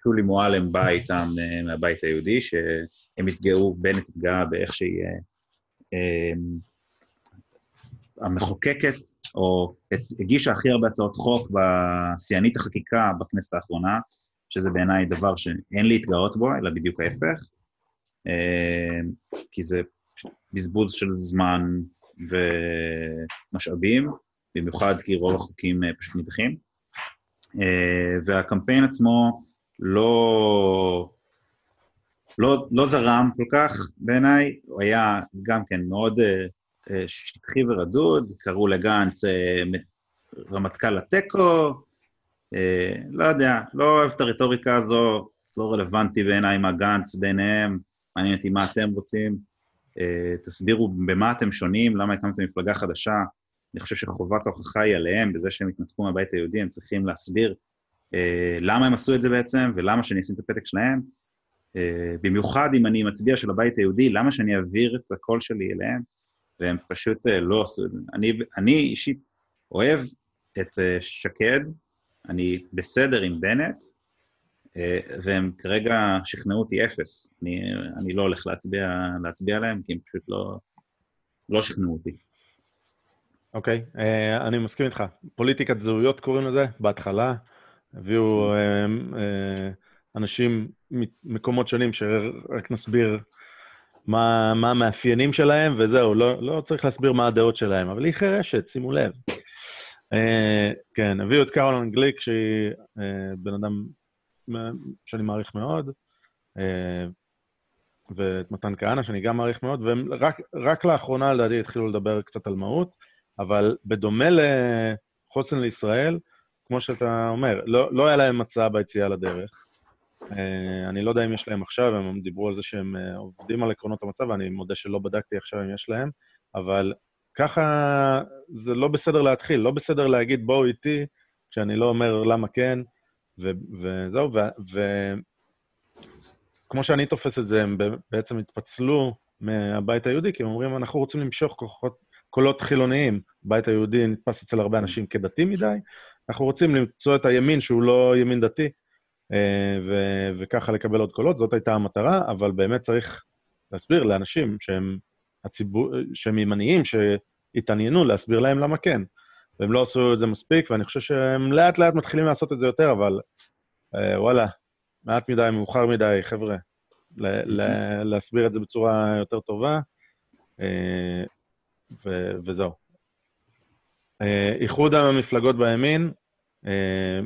שולי מועלם באה איתם מהבית היהודי, שהם התגאו, בנט התגאה באיך שהיא אמ, המחוקקת, או הגישה הכי הרבה הצעות חוק בשיאנית החקיקה בכנסת האחרונה, שזה בעיניי דבר שאין להתגאות בו, אלא בדיוק ההפך, אמ, כי זה בזבוז של זמן ומשאבים, במיוחד כי רוב החוקים אה, פשוט נדחים. אה, והקמפיין עצמו לא, לא, לא זרם כל כך בעיניי, הוא היה גם כן מאוד uh, שטחי ורדוד, קראו לגנץ uh, רמטכ"ל התיקו, uh, לא יודע, לא אוהב את הרטוריקה הזו, לא רלוונטי בעיניי מה גנץ ביניהם, מעניין אותי מה אתם רוצים, uh, תסבירו במה אתם שונים, למה הקמתם מפלגה חדשה, אני חושב שחובת ההוכחה היא עליהם, בזה שהם התנתקו מהבית היהודי, הם צריכים להסביר uh, למה הם עשו את זה בעצם, ולמה שאני אשים את הפתק שלהם. אה, במיוחד אם אני מצביע של הבית היהודי, למה שאני אעביר את הקול שלי אליהם? והם פשוט אה, לא עשו את זה. אני, אני אישית אוהב את אה, שקד, אני בסדר עם בנט, והם כרגע שכנעו אותי אפס. אני, אני לא הולך להצביע, להצביע עליהם, כי הם פשוט לא, לא שכנעו אותי. אוקיי, okay, uh, אני מסכים איתך. פוליטיקת זהויות קוראים לזה, בהתחלה. הביאו uh, uh, אנשים ממקומות שונים, שרק נסביר מה, מה המאפיינים שלהם, וזהו, לא, לא צריך להסביר מה הדעות שלהם, אבל היא חירשת, שימו לב. Uh, כן, הביאו את קרולן גליק, שהיא uh, בן אדם שאני מעריך מאוד, uh, ואת מתן כהנא, שאני גם מעריך מאוד, והם רק, רק לאחרונה, לדעתי, התחילו לדבר קצת על מהות, אבל בדומה לחוסן לישראל, כמו שאתה אומר, לא, לא היה להם מצע ביציאה לדרך. אה, אני לא יודע אם יש להם עכשיו, הם דיברו על זה שהם אה, עובדים על עקרונות המצב, ואני מודה שלא בדקתי עכשיו אם יש להם, אבל ככה זה לא בסדר להתחיל, לא בסדר להגיד בואו איתי, כשאני לא אומר למה כן, ו- וזהו, וכמו שאני תופס את זה, הם בעצם התפצלו מהבית היהודי, כי הם אומרים, אנחנו רוצים למשוך כוחות, קולות חילוניים. הבית היהודי נתפס אצל הרבה אנשים כדתי מדי, אנחנו רוצים למצוא את הימין שהוא לא ימין דתי, ו- וככה לקבל עוד קולות, זאת הייתה המטרה, אבל באמת צריך להסביר לאנשים שהם, הציבור, שהם ימניים, שהתעניינו, להסביר להם למה כן. והם לא עשו את זה מספיק, ואני חושב שהם לאט לאט מתחילים לעשות את זה יותר, אבל אה, וואלה, מעט מדי, מאוחר מדי, חבר'ה, ל- ל- להסביר את זה בצורה יותר טובה, אה, ו- וזהו. אה, איחוד המפלגות בימין, אה, אה,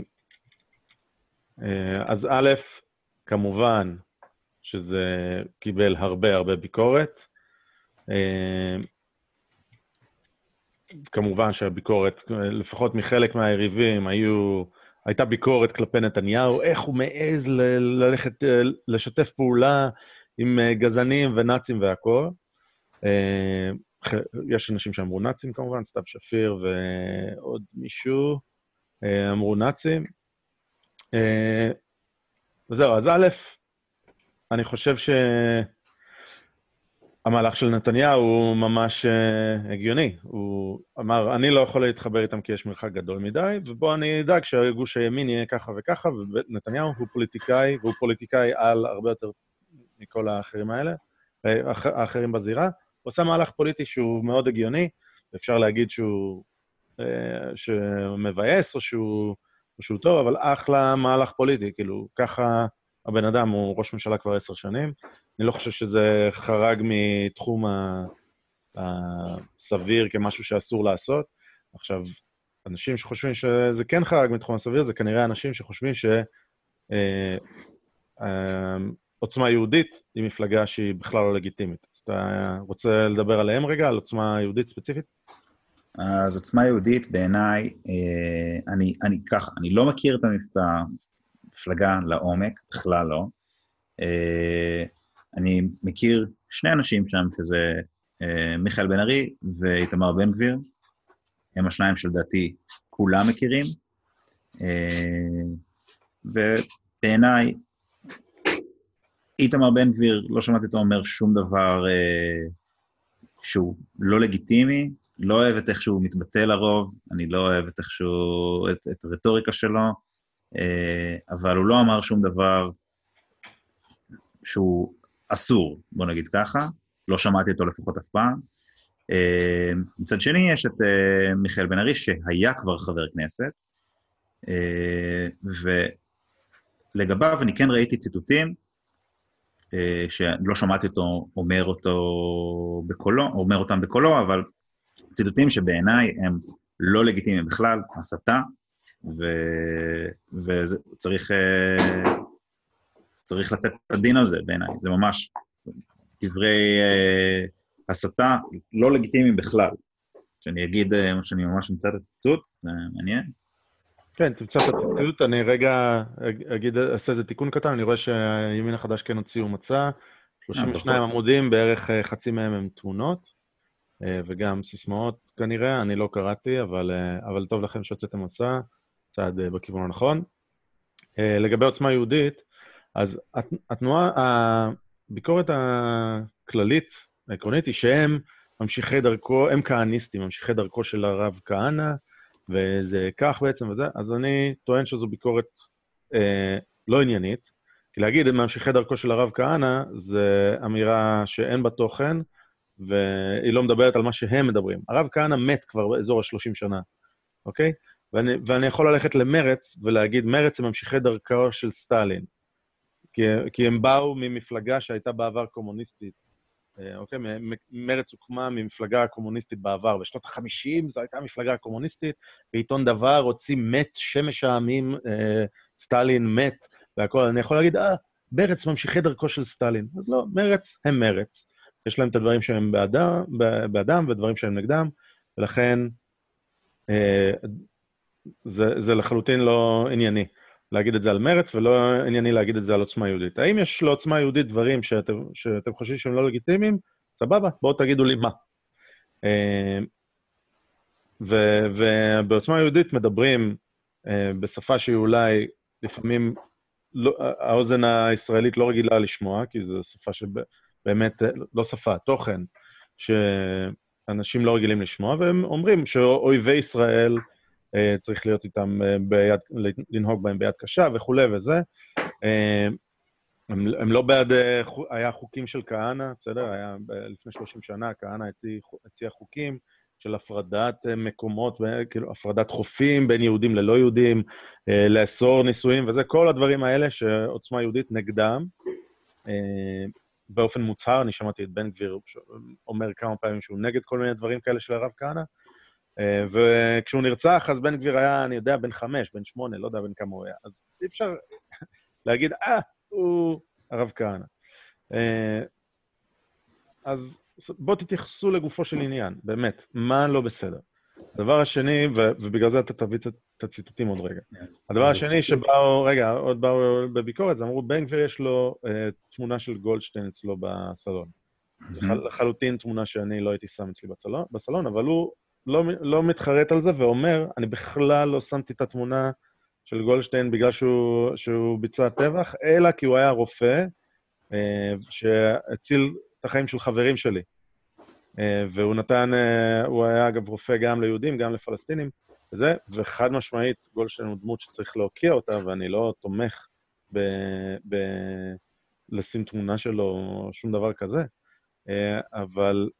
אז א', כמובן שזה קיבל הרבה הרבה ביקורת. אה, כמובן שהביקורת, לפחות מחלק מהיריבים, היו, הייתה ביקורת כלפי נתניהו, איך הוא מעז ל- ללכת, אה, לשתף פעולה עם גזענים ונאצים והכול. יש אנשים שאמרו נאצים כמובן, סתיו שפיר ועוד מישהו אמרו נאצים. אה, וזהו, אז א', אני חושב שהמהלך של נתניהו הוא ממש uh, הגיוני. הוא אמר, אני לא יכול להתחבר איתם כי יש מרחק גדול מדי, ובואו אני אדאג שגוש הימין יהיה ככה וככה, ונתניהו הוא פוליטיקאי, והוא פוליטיקאי על הרבה יותר מכל האחרים האלה, אה, האחרים בזירה. הוא עושה מהלך פוליטי שהוא מאוד הגיוני, אפשר להגיד שהוא, שהוא מבאס או שהוא... שהוא טוב, אבל אחלה מהלך פוליטי, כאילו, ככה הבן אדם הוא ראש ממשלה כבר עשר שנים. אני לא חושב שזה חרג מתחום הסביר כמשהו שאסור לעשות. עכשיו, אנשים שחושבים שזה כן חרג מתחום הסביר, זה כנראה אנשים שחושבים שעוצמה אה, אה, יהודית היא מפלגה שהיא בכלל לא לגיטימית. אז אתה רוצה לדבר עליהם רגע, על עוצמה יהודית ספציפית? אז עוצמה יהודית בעיניי, אה, אני, אני ככה, אני לא מכיר את המפלגה לעומק, בכלל לא. אה, אני מכיר שני אנשים שם, שזה אה, מיכאל בן ארי ואיתמר בן גביר. הם השניים שלדעתי כולם מכירים. ובעיניי, איתמר בן גביר, לא שמעתי אותו אומר שום דבר שהוא לא לגיטימי, לא אוהב את איך שהוא מתבטא לרוב, אני לא אוהב את איך שהוא, את, את הרטוריקה שלו, אה, אבל הוא לא אמר שום דבר שהוא אסור, בוא נגיד ככה, לא שמעתי אותו לפחות אף פעם. אה, מצד שני, יש את אה, מיכאל בן ארי, שהיה כבר חבר כנסת, ולגביו אני כן ראיתי ציטוטים, שלא שמעתי אותו אומר אותו בקולו, אומר אותם בקולו, אבל ציטוטים שבעיניי הם לא לגיטימיים בכלל, הסתה, ו... וצריך אה, צריך לתת את הדין על זה בעיניי, זה ממש דברי אה, הסתה לא לגיטימיים בכלל. שאני אגיד אה, שאני ממש אמצא את הציטוט, זה מעניין. כן, תמצא את הציטוט, אני רגע אגיד, אעשה איזה תיקון קטן, אני רואה שהימין החדש כן הוציאו מצע, 32 עמודים, בערך חצי מהם הם תמונות. אה, וגם סיסמאות כנראה, אני לא קראתי, אבל, אה, אבל טוב לכם שהוצאתם מסע, צעד אה, בכיוון הנכון. לגבי עוצמה יהודית, אז התנועה, הביקורת הכללית, העקרונית, היא שהם ממשיכי דרכו, הם כהניסטים, ממשיכי דרכו של הרב כהנא, וזה כך בעצם וזה, אז אני טוען שזו ביקורת אה, לא עניינית, כי להגיד הם ממשיכי דרכו של הרב כהנא, זה אמירה שאין בה תוכן, והיא לא מדברת על מה שהם מדברים. הרב כהנא מת כבר באזור ה-30 שנה, אוקיי? ואני, ואני יכול ללכת למרץ ולהגיד, מרץ הם ממשיכי דרכו של סטלין. כי, כי הם באו ממפלגה שהייתה בעבר קומוניסטית. אה, אוקיי? מרץ הוקמה ממפלגה קומוניסטית בעבר. בשנות ה-50 זו הייתה מפלגה קומוניסטית, בעיתון דבר הוציא מת שמש העמים, אה, סטלין מת, והכול. אני יכול להגיד, אה, מרץ ממשיכי דרכו של סטלין. אז לא, מרץ הם מרץ. יש להם את הדברים שהם בעדם, בעדם ודברים שהם נגדם, ולכן אה, זה, זה לחלוטין לא ענייני להגיד את זה על מרץ, ולא ענייני להגיד את זה על עוצמה יהודית. האם יש לעוצמה יהודית דברים שאתם, שאתם חושבים שהם לא לגיטימיים? סבבה, בואו תגידו לי מה. אה, ובעוצמה יהודית מדברים אה, בשפה שהיא אולי לפעמים לא, האוזן הישראלית לא רגילה לשמוע, כי זו שפה שבאמת, לא שפה, תוכן, שאנשים לא רגילים לשמוע, והם אומרים שאויבי ישראל, אה, צריך להיות איתם אה, ביד, לנהוג בהם ביד קשה וכולי וזה. אה, הם, הם לא בעד, היה חוקים של כהנא, בסדר? היה לפני 30 שנה, כהנא הציע, הציע חוקים של הפרדת מקומות, כאילו, הפרדת חופים בין יהודים ללא יהודים, לאסור נישואים וזה, כל הדברים האלה שעוצמה יהודית נגדם. באופן מוצהר, אני שמעתי את בן גביר אומר כמה פעמים שהוא נגד כל מיני דברים כאלה של הרב כהנא, אה, וכשהוא נרצח, אז בן גביר היה, אני יודע, בן חמש, בן שמונה, לא יודע בן כמה הוא היה. אז אי אפשר להגיד, אה, הוא הרב כהנא. אה, אז בואו תתייחסו לגופו של עניין, באמת, מה לא בסדר. הדבר השני, ו- ובגלל זה אתה תביא את הציטוטים עוד רגע. כן. הדבר השני שבאו, רגע, עוד באו בביקורת, זה אמרו, בן גביר יש לו uh, תמונה של גולדשטיין אצלו בסלון. לחלוטין תמונה שאני לא הייתי שם אצלי בסלון, בסלון אבל הוא לא, לא מתחרט על זה ואומר, אני בכלל לא שמתי את התמונה של גולדשטיין בגלל שהוא, שהוא ביצע טבח, אלא כי הוא היה רופא אה, שהציל את החיים של חברים שלי. אה, והוא נתן, אה, הוא היה אגב רופא גם ליהודים, גם לפלסטינים, וזה, וחד משמעית, גולדשטיין הוא דמות שצריך להוקיע אותה, ואני לא תומך ב... ב לשים תמונה שלו או שום דבר כזה. אבל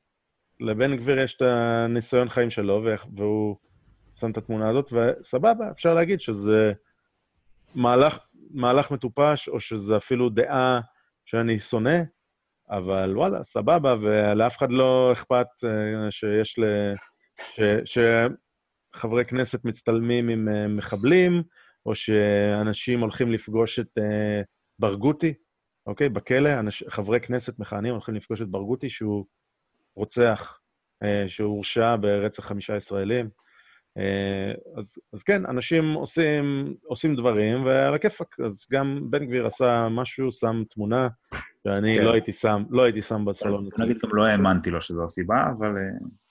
לבן גביר יש את הניסיון חיים שלו, והוא שם את התמונה הזאת, וסבבה, אפשר להגיד שזה מהלך, מהלך מטופש, או שזה אפילו דעה שאני שונא, אבל וואלה, סבבה, ולאף אחד לא אכפת אה, שיש ל... ש... שחברי כנסת מצטלמים עם אה, מחבלים, או שאנשים הולכים לפגוש את אה, ברגותי, אוקיי? בכלא, אנש... חברי כנסת מכהנים הולכים לפגוש את ברגותי, שהוא רוצח אה, שהורשע ברצח חמישה ישראלים. אה, אז, אז כן, אנשים עושים, עושים דברים, ועל הכיפאק. אז גם בן גביר עשה משהו, שם תמונה, שאני כן. לא הייתי שם, לא הייתי שם בסלון. נגיד, גם לא האמנתי לו שזו הסיבה, אבל, אה,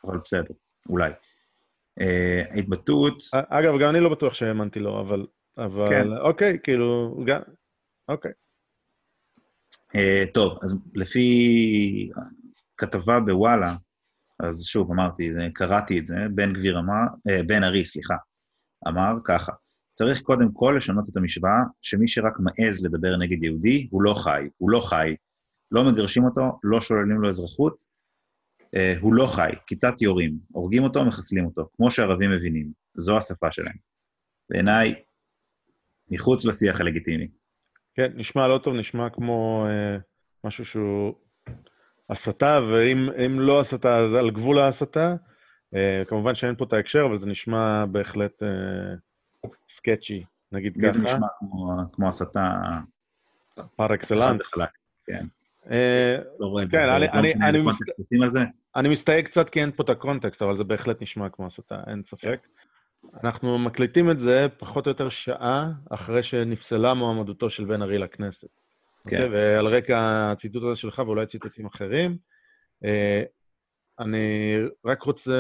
אבל בסדר, אולי. ההתבטאות... אגב, גם אני לא בטוח שהאמנתי לו, אבל... אבל כן. אוקיי, כאילו, גם... אוקיי. טוב, אז לפי כתבה בוואלה, אז שוב, אמרתי, קראתי את זה, בן גביר אמר, אה, בן ארי, סליחה, אמר ככה, צריך קודם כל לשנות את המשוואה, שמי שרק מעז לדבר נגד יהודי, הוא לא חי, הוא לא חי. לא מגרשים אותו, לא שוללים לו אזרחות, אה, הוא לא חי, כיתת יורים, הורגים אותו, מחסלים אותו, כמו שערבים מבינים, זו השפה שלהם. בעיניי, מחוץ לשיח הלגיטימי. כן, נשמע לא טוב, נשמע כמו אה, משהו שהוא הסתה, ואם לא הסתה, אז על גבול ההסתה. Uh, כמובן שאין פה את ההקשר, אבל זה נשמע בהחלט uh, סקצ'י, נגיד ככה. זה נשמע כמו, כמו הסתה... פר אקסלנס. כן. Uh, לא כן. אני מסתייג קצת כי אין פה את הקונטקסט, אבל זה בהחלט נשמע כמו הסתה, אין ספק. אנחנו מקליטים את זה פחות או יותר שעה אחרי שנפסלה מועמדותו של בן ארי לכנסת. כן. אוקיי? ועל רקע הציטוט הזה שלך, ואולי ציטוטים אחרים, אה, אני רק רוצה,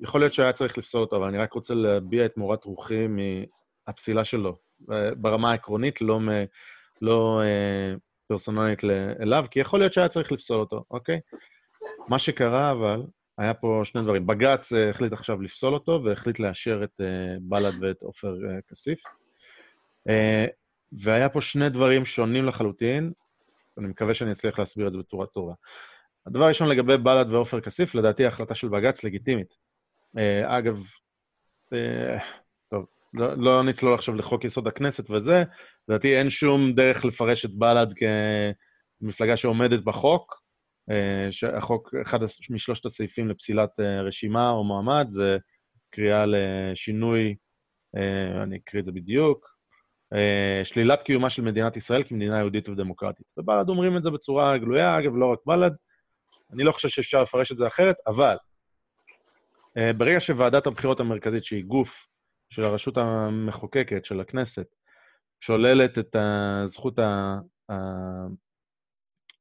יכול להיות שהיה צריך לפסול אותו, אבל אני רק רוצה להביע את מורת רוחי מהפסילה שלו, ברמה העקרונית, לא, מ, לא אה, פרסונלית אליו, כי יכול להיות שהיה צריך לפסול אותו, אוקיי? מה שקרה, אבל, היה פה שני דברים. בג"ץ אה, החליט עכשיו לפסול אותו, והחליט לאשר את אה, בל"ד ואת עופר אה, כסיף. אה, והיה פה שני דברים שונים לחלוטין, אני מקווה שאני אצליח להסביר את זה בצורה טובה. הדבר הראשון לגבי בל"ד ועופר כסיף, לדעתי ההחלטה של בג"ץ לגיטימית. אה, אגב, אה, טוב, לא, לא נצלול עכשיו לחוק יסוד הכנסת וזה, לדעתי אין שום דרך לפרש את בל"ד כמפלגה שעומדת בחוק. אה, שהחוק, אחד משלושת הסעיפים לפסילת אה, רשימה או מועמד, זה קריאה לשינוי, אה, אני אקריא את זה בדיוק, שלילת קיומה של מדינת ישראל כמדינה יהודית ודמוקרטית. ובל"ד אומרים את זה בצורה גלויה, אגב, לא רק בל"ד, אני לא חושב שאפשר לפרש את זה אחרת, אבל ברגע שוועדת הבחירות המרכזית, שהיא גוף של הרשות המחוקקת, של הכנסת, שוללת את זכות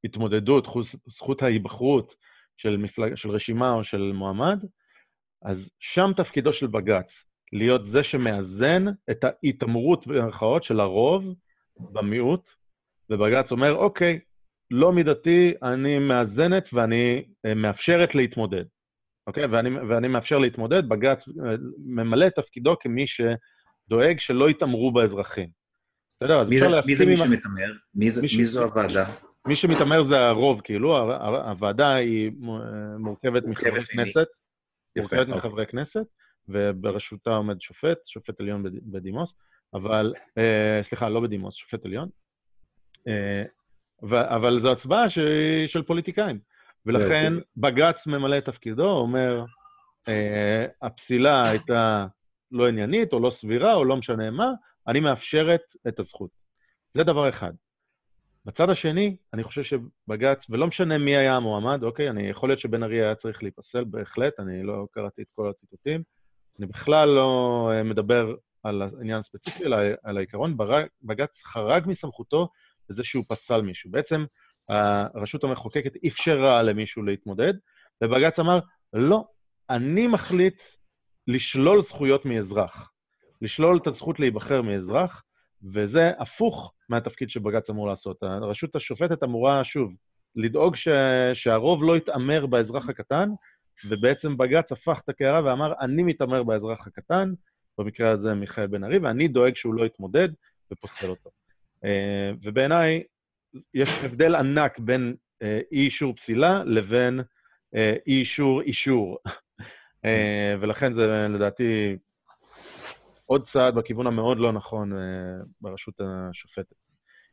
ההתמודדות, זכות ההיבחרות של, מפלג, של רשימה או של מועמד, אז שם תפקידו של בג"ץ, להיות זה שמאזן את ההתעמרות במרכאות של הרוב במיעוט, ובג"ץ אומר, אוקיי, לא מידתי, אני מאזנת ואני אה, מאפשרת להתמודד. אוקיי? ואני, ואני מאפשר להתמודד, בג"ץ אה, ממלא את תפקידו כמי שדואג שלא יתעמרו באזרחים. בסדר? אז אפשר להסכים. מי זה מי שמתעמר? מי, זה, מי זו הוועדה? מי שמתעמר זה הרוב, כאילו, הוועדה היא מורכבת מחברי כנסת, מורכבת אוקיי. מחברי כנסת, ובראשותה עומד שופט, שופט עליון בדימוס, אבל, אה, סליחה, לא בדימוס, שופט עליון, אה, אבל זו הצבעה של פוליטיקאים. ולכן בג"ץ ממלא את תפקידו, אומר, אה, הפסילה הייתה לא עניינית, או לא סבירה, או לא משנה מה, אני מאפשרת את הזכות. זה דבר אחד. בצד השני, אני חושב שבג"ץ, ולא משנה מי היה המועמד, אוקיי, אני, יכול להיות שבן ארי היה צריך להיפסל, בהחלט, אני לא קראתי את כל הציטוטים. אני בכלל לא אה, מדבר על העניין הספציפי, אלא על העיקרון. בג"ץ חרג מסמכותו בזה שהוא פסל מישהו. בעצם הרשות המחוקקת אפשרה למישהו להתמודד, ובג"ץ אמר, לא, אני מחליט לשלול זכויות מאזרח. לשלול את הזכות להיבחר מאזרח, וזה הפוך מהתפקיד שבג"ץ אמור לעשות. הרשות השופטת אמורה, שוב, לדאוג ש... שהרוב לא יתעמר באזרח הקטן, ובעצם בג"ץ הפך את הקערה ואמר, אני מתעמר באזרח הקטן, במקרה הזה מיכאל בן ארי, ואני דואג שהוא לא יתמודד ופוסל אותו. אה, ובעיניי, יש הבדל ענק בין אה, אי-אישור פסילה לבין אה, אי-אישור אישור. ולכן זה לדעתי עוד צעד בכיוון המאוד לא נכון ברשות השופטת.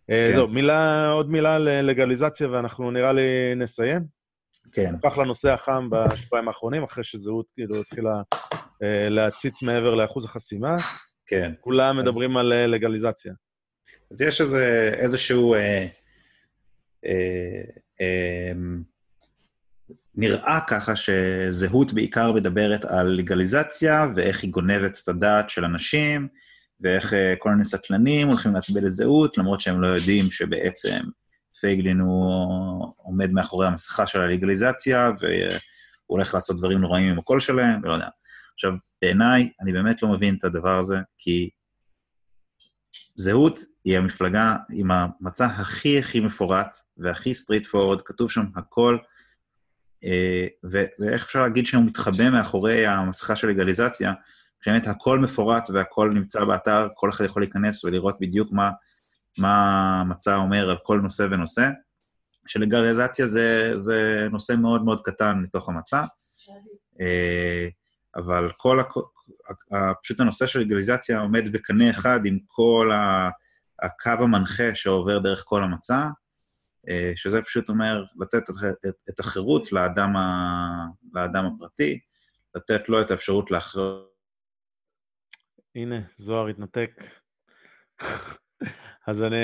כן. זהו, מילה, עוד מילה ללגליזציה, ואנחנו נראה לי נסיים. כן. נפח לנושא החם בשבועיים האחרונים, אחרי שזהות כאילו התחילה uh, להציץ מעבר לאחוז החסימה. כן. כולם אז... מדברים על uh, לגליזציה. אז יש איזה, איזשהו... אה, אה, אה, נראה ככה שזהות בעיקר מדברת על לגליזציה ואיך היא גונבת את הדעת של אנשים, ואיך אה, כל מיני סטלנים הולכים להצביע לזהות, למרות שהם לא יודעים שבעצם פייגלין הוא עומד מאחורי המסכה של הלגליזציה, והוא הולך לעשות דברים נוראים עם הקול שלהם, ולא יודע. עכשיו, בעיניי, אני באמת לא מבין את הדבר הזה, כי זהות היא המפלגה עם המצע הכי הכי מפורט והכי סטריט פורוד, כתוב שם הכל, אה, ואיך אפשר להגיד שהוא מתחבא מאחורי המסכה של לגליזציה, כשבאמת הכל מפורט והכל נמצא באתר, כל אחד יכול להיכנס ולראות בדיוק מה, מה המצע אומר על כל נושא ונושא. שלגליזציה זה, זה נושא מאוד מאוד קטן מתוך המצע, אה, אבל כל, פשוט הנושא של לגליזציה עומד בקנה אחד עם כל הקו המנחה שעובר דרך כל המצע, אה, שזה פשוט אומר לתת את החירות לאדם, ה... לאדם הפרטי, לתת לו את האפשרות לאחר... הנה, זוהר התנתק. אז אני,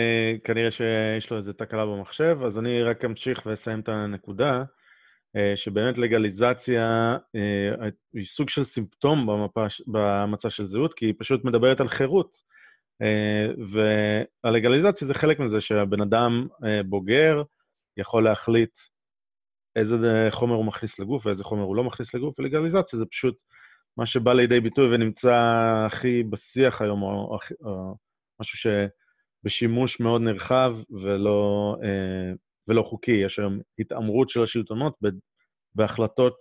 כנראה שיש לו איזו תקלה במחשב, אז אני רק אמשיך ואסיים את הנקודה, אה, שבאמת לגליזציה אה, היא סוג של סימפטום במפה, במצע של זהות, כי היא פשוט מדברת על חירות. אה, והלגליזציה זה חלק מזה שהבן אדם בוגר יכול להחליט איזה חומר הוא מכניס לגוף ואיזה חומר הוא לא מכניס לגוף, ולגליזציה זה פשוט מה שבא לידי ביטוי ונמצא הכי בשיח היום, או, או, או משהו בשימוש מאוד נרחב ולא, אה, ולא חוקי. יש היום התעמרות של השלטונות בהחלטות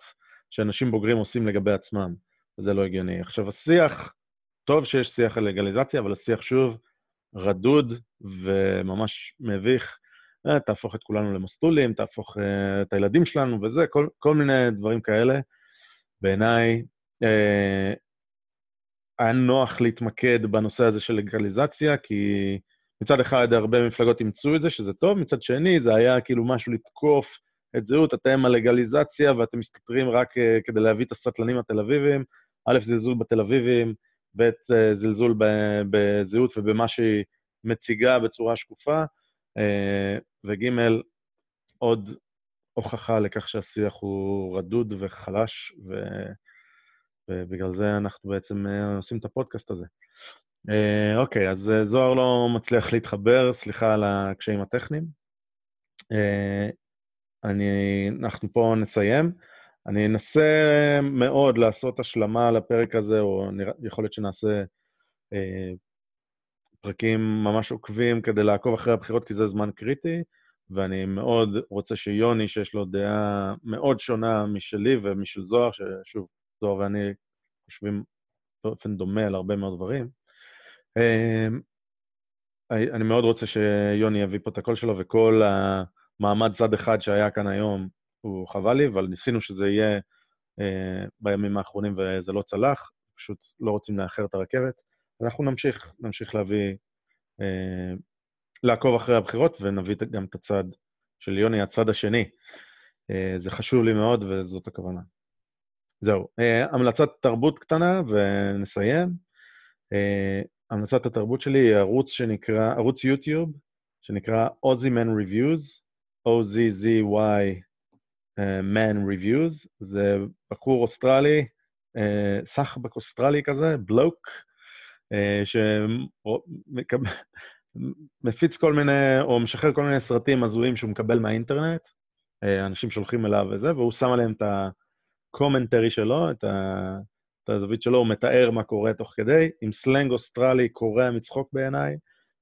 שאנשים בוגרים עושים לגבי עצמם, וזה לא הגיוני. עכשיו, השיח, טוב שיש שיח על לגליזציה, אבל השיח שוב רדוד וממש מביך. אה, תהפוך את כולנו למסטולים, תהפוך אה, את הילדים שלנו וזה, כל, כל מיני דברים כאלה. בעיניי, היה נוח להתמקד בנושא הזה של לגליזציה, כי מצד אחד הרבה מפלגות אימצו את זה, שזה טוב, מצד שני זה היה כאילו משהו לתקוף את זהות, אתם הלגליזציה ואתם מסתתרים רק uh, כדי להביא את הסטלנים התל אביבים, א', זלזול בתל אביבים, ב', uh, זלזול בזהות ובמה שהיא מציגה בצורה שקופה, uh, וג', עוד הוכחה לכך שהשיח הוא רדוד וחלש, ו... ובגלל זה אנחנו בעצם עושים את הפודקאסט הזה. אוקיי, אז זוהר לא מצליח להתחבר, סליחה על הקשיים הטכניים. אני, אנחנו פה נסיים. אני אנסה מאוד לעשות השלמה לפרק הזה, או נרא, יכול להיות שנעשה אה, פרקים ממש עוקבים כדי לעקוב אחרי הבחירות, כי זה זמן קריטי, ואני מאוד רוצה שיוני, שיש לו דעה מאוד שונה משלי ומשל זוהר, ששוב, זוהר ואני חושבים באופן דומה על הרבה מאוד דברים, אה, אני מאוד רוצה שיוני יביא פה את הקול שלו, וכל ה... מעמד צד אחד שהיה כאן היום הוא חבל לי, אבל ניסינו שזה יהיה אה, בימים האחרונים וזה לא צלח, פשוט לא רוצים לאחר את הרכבת. אנחנו נמשיך, נמשיך להביא, אה, לעקוב אחרי הבחירות ונביא גם את הצד של יוני, הצד השני. אה, זה חשוב לי מאוד וזאת הכוונה. זהו. המלצת תרבות קטנה ונסיים. אה, המלצת התרבות שלי היא ערוץ שנקרא, ערוץ יוטיוב, שנקרא Aussiman Reviews. OZZY uh, Man Reviews, זה בחור אוסטרלי, uh, סחבק אוסטרלי כזה, בלוק, uh, שמפיץ כל מיני, או משחרר כל מיני סרטים הזויים שהוא מקבל מהאינטרנט, אנשים שולחים אליו וזה, והוא שם עליהם את ה commentary שלו, את, ה, הזווית שלו, הוא מתאר מה קורה תוך כדי, עם סלנג אוסטרלי קורע מצחוק בעיניי.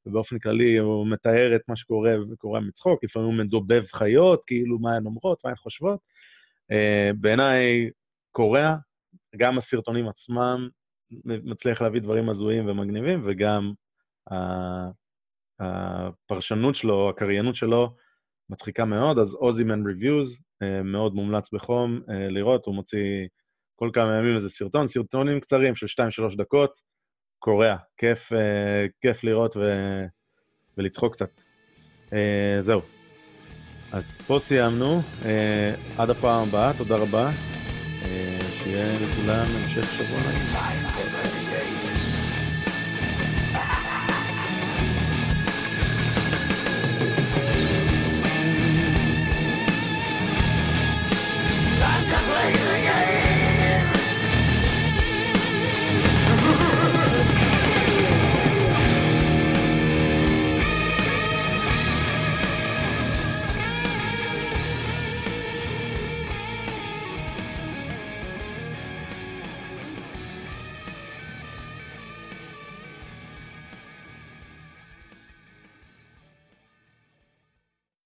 ובאופן כללי הוא מתאר את מה שקורה וקורה מצחוק, לפעמים הוא מדובב חיות, כאילו מה הן אומרות, מה הן חושבות. אה, בעיניי קורע, גם הסרטונים עצמם מצליח להביא דברים הזויים ומגניבים, וגם הפרשנות שלו, הקריינות שלו, מצחיקה מאוד, אז אוזימן ריוויוז, uh, מאוד מומלץ בחום uh, לראות, הוא מוציא כל כמה ימים איזה סרטון, סרטונים קצרים של 2-3 דקות, קורע. כיף, אה, כיף לראות ו... ולצחוק קצת. אה, זהו. אז פה סיימנו. אה, עד הפעם הבאה, תודה רבה. שיהיה לכולם המשך שבוע נעים.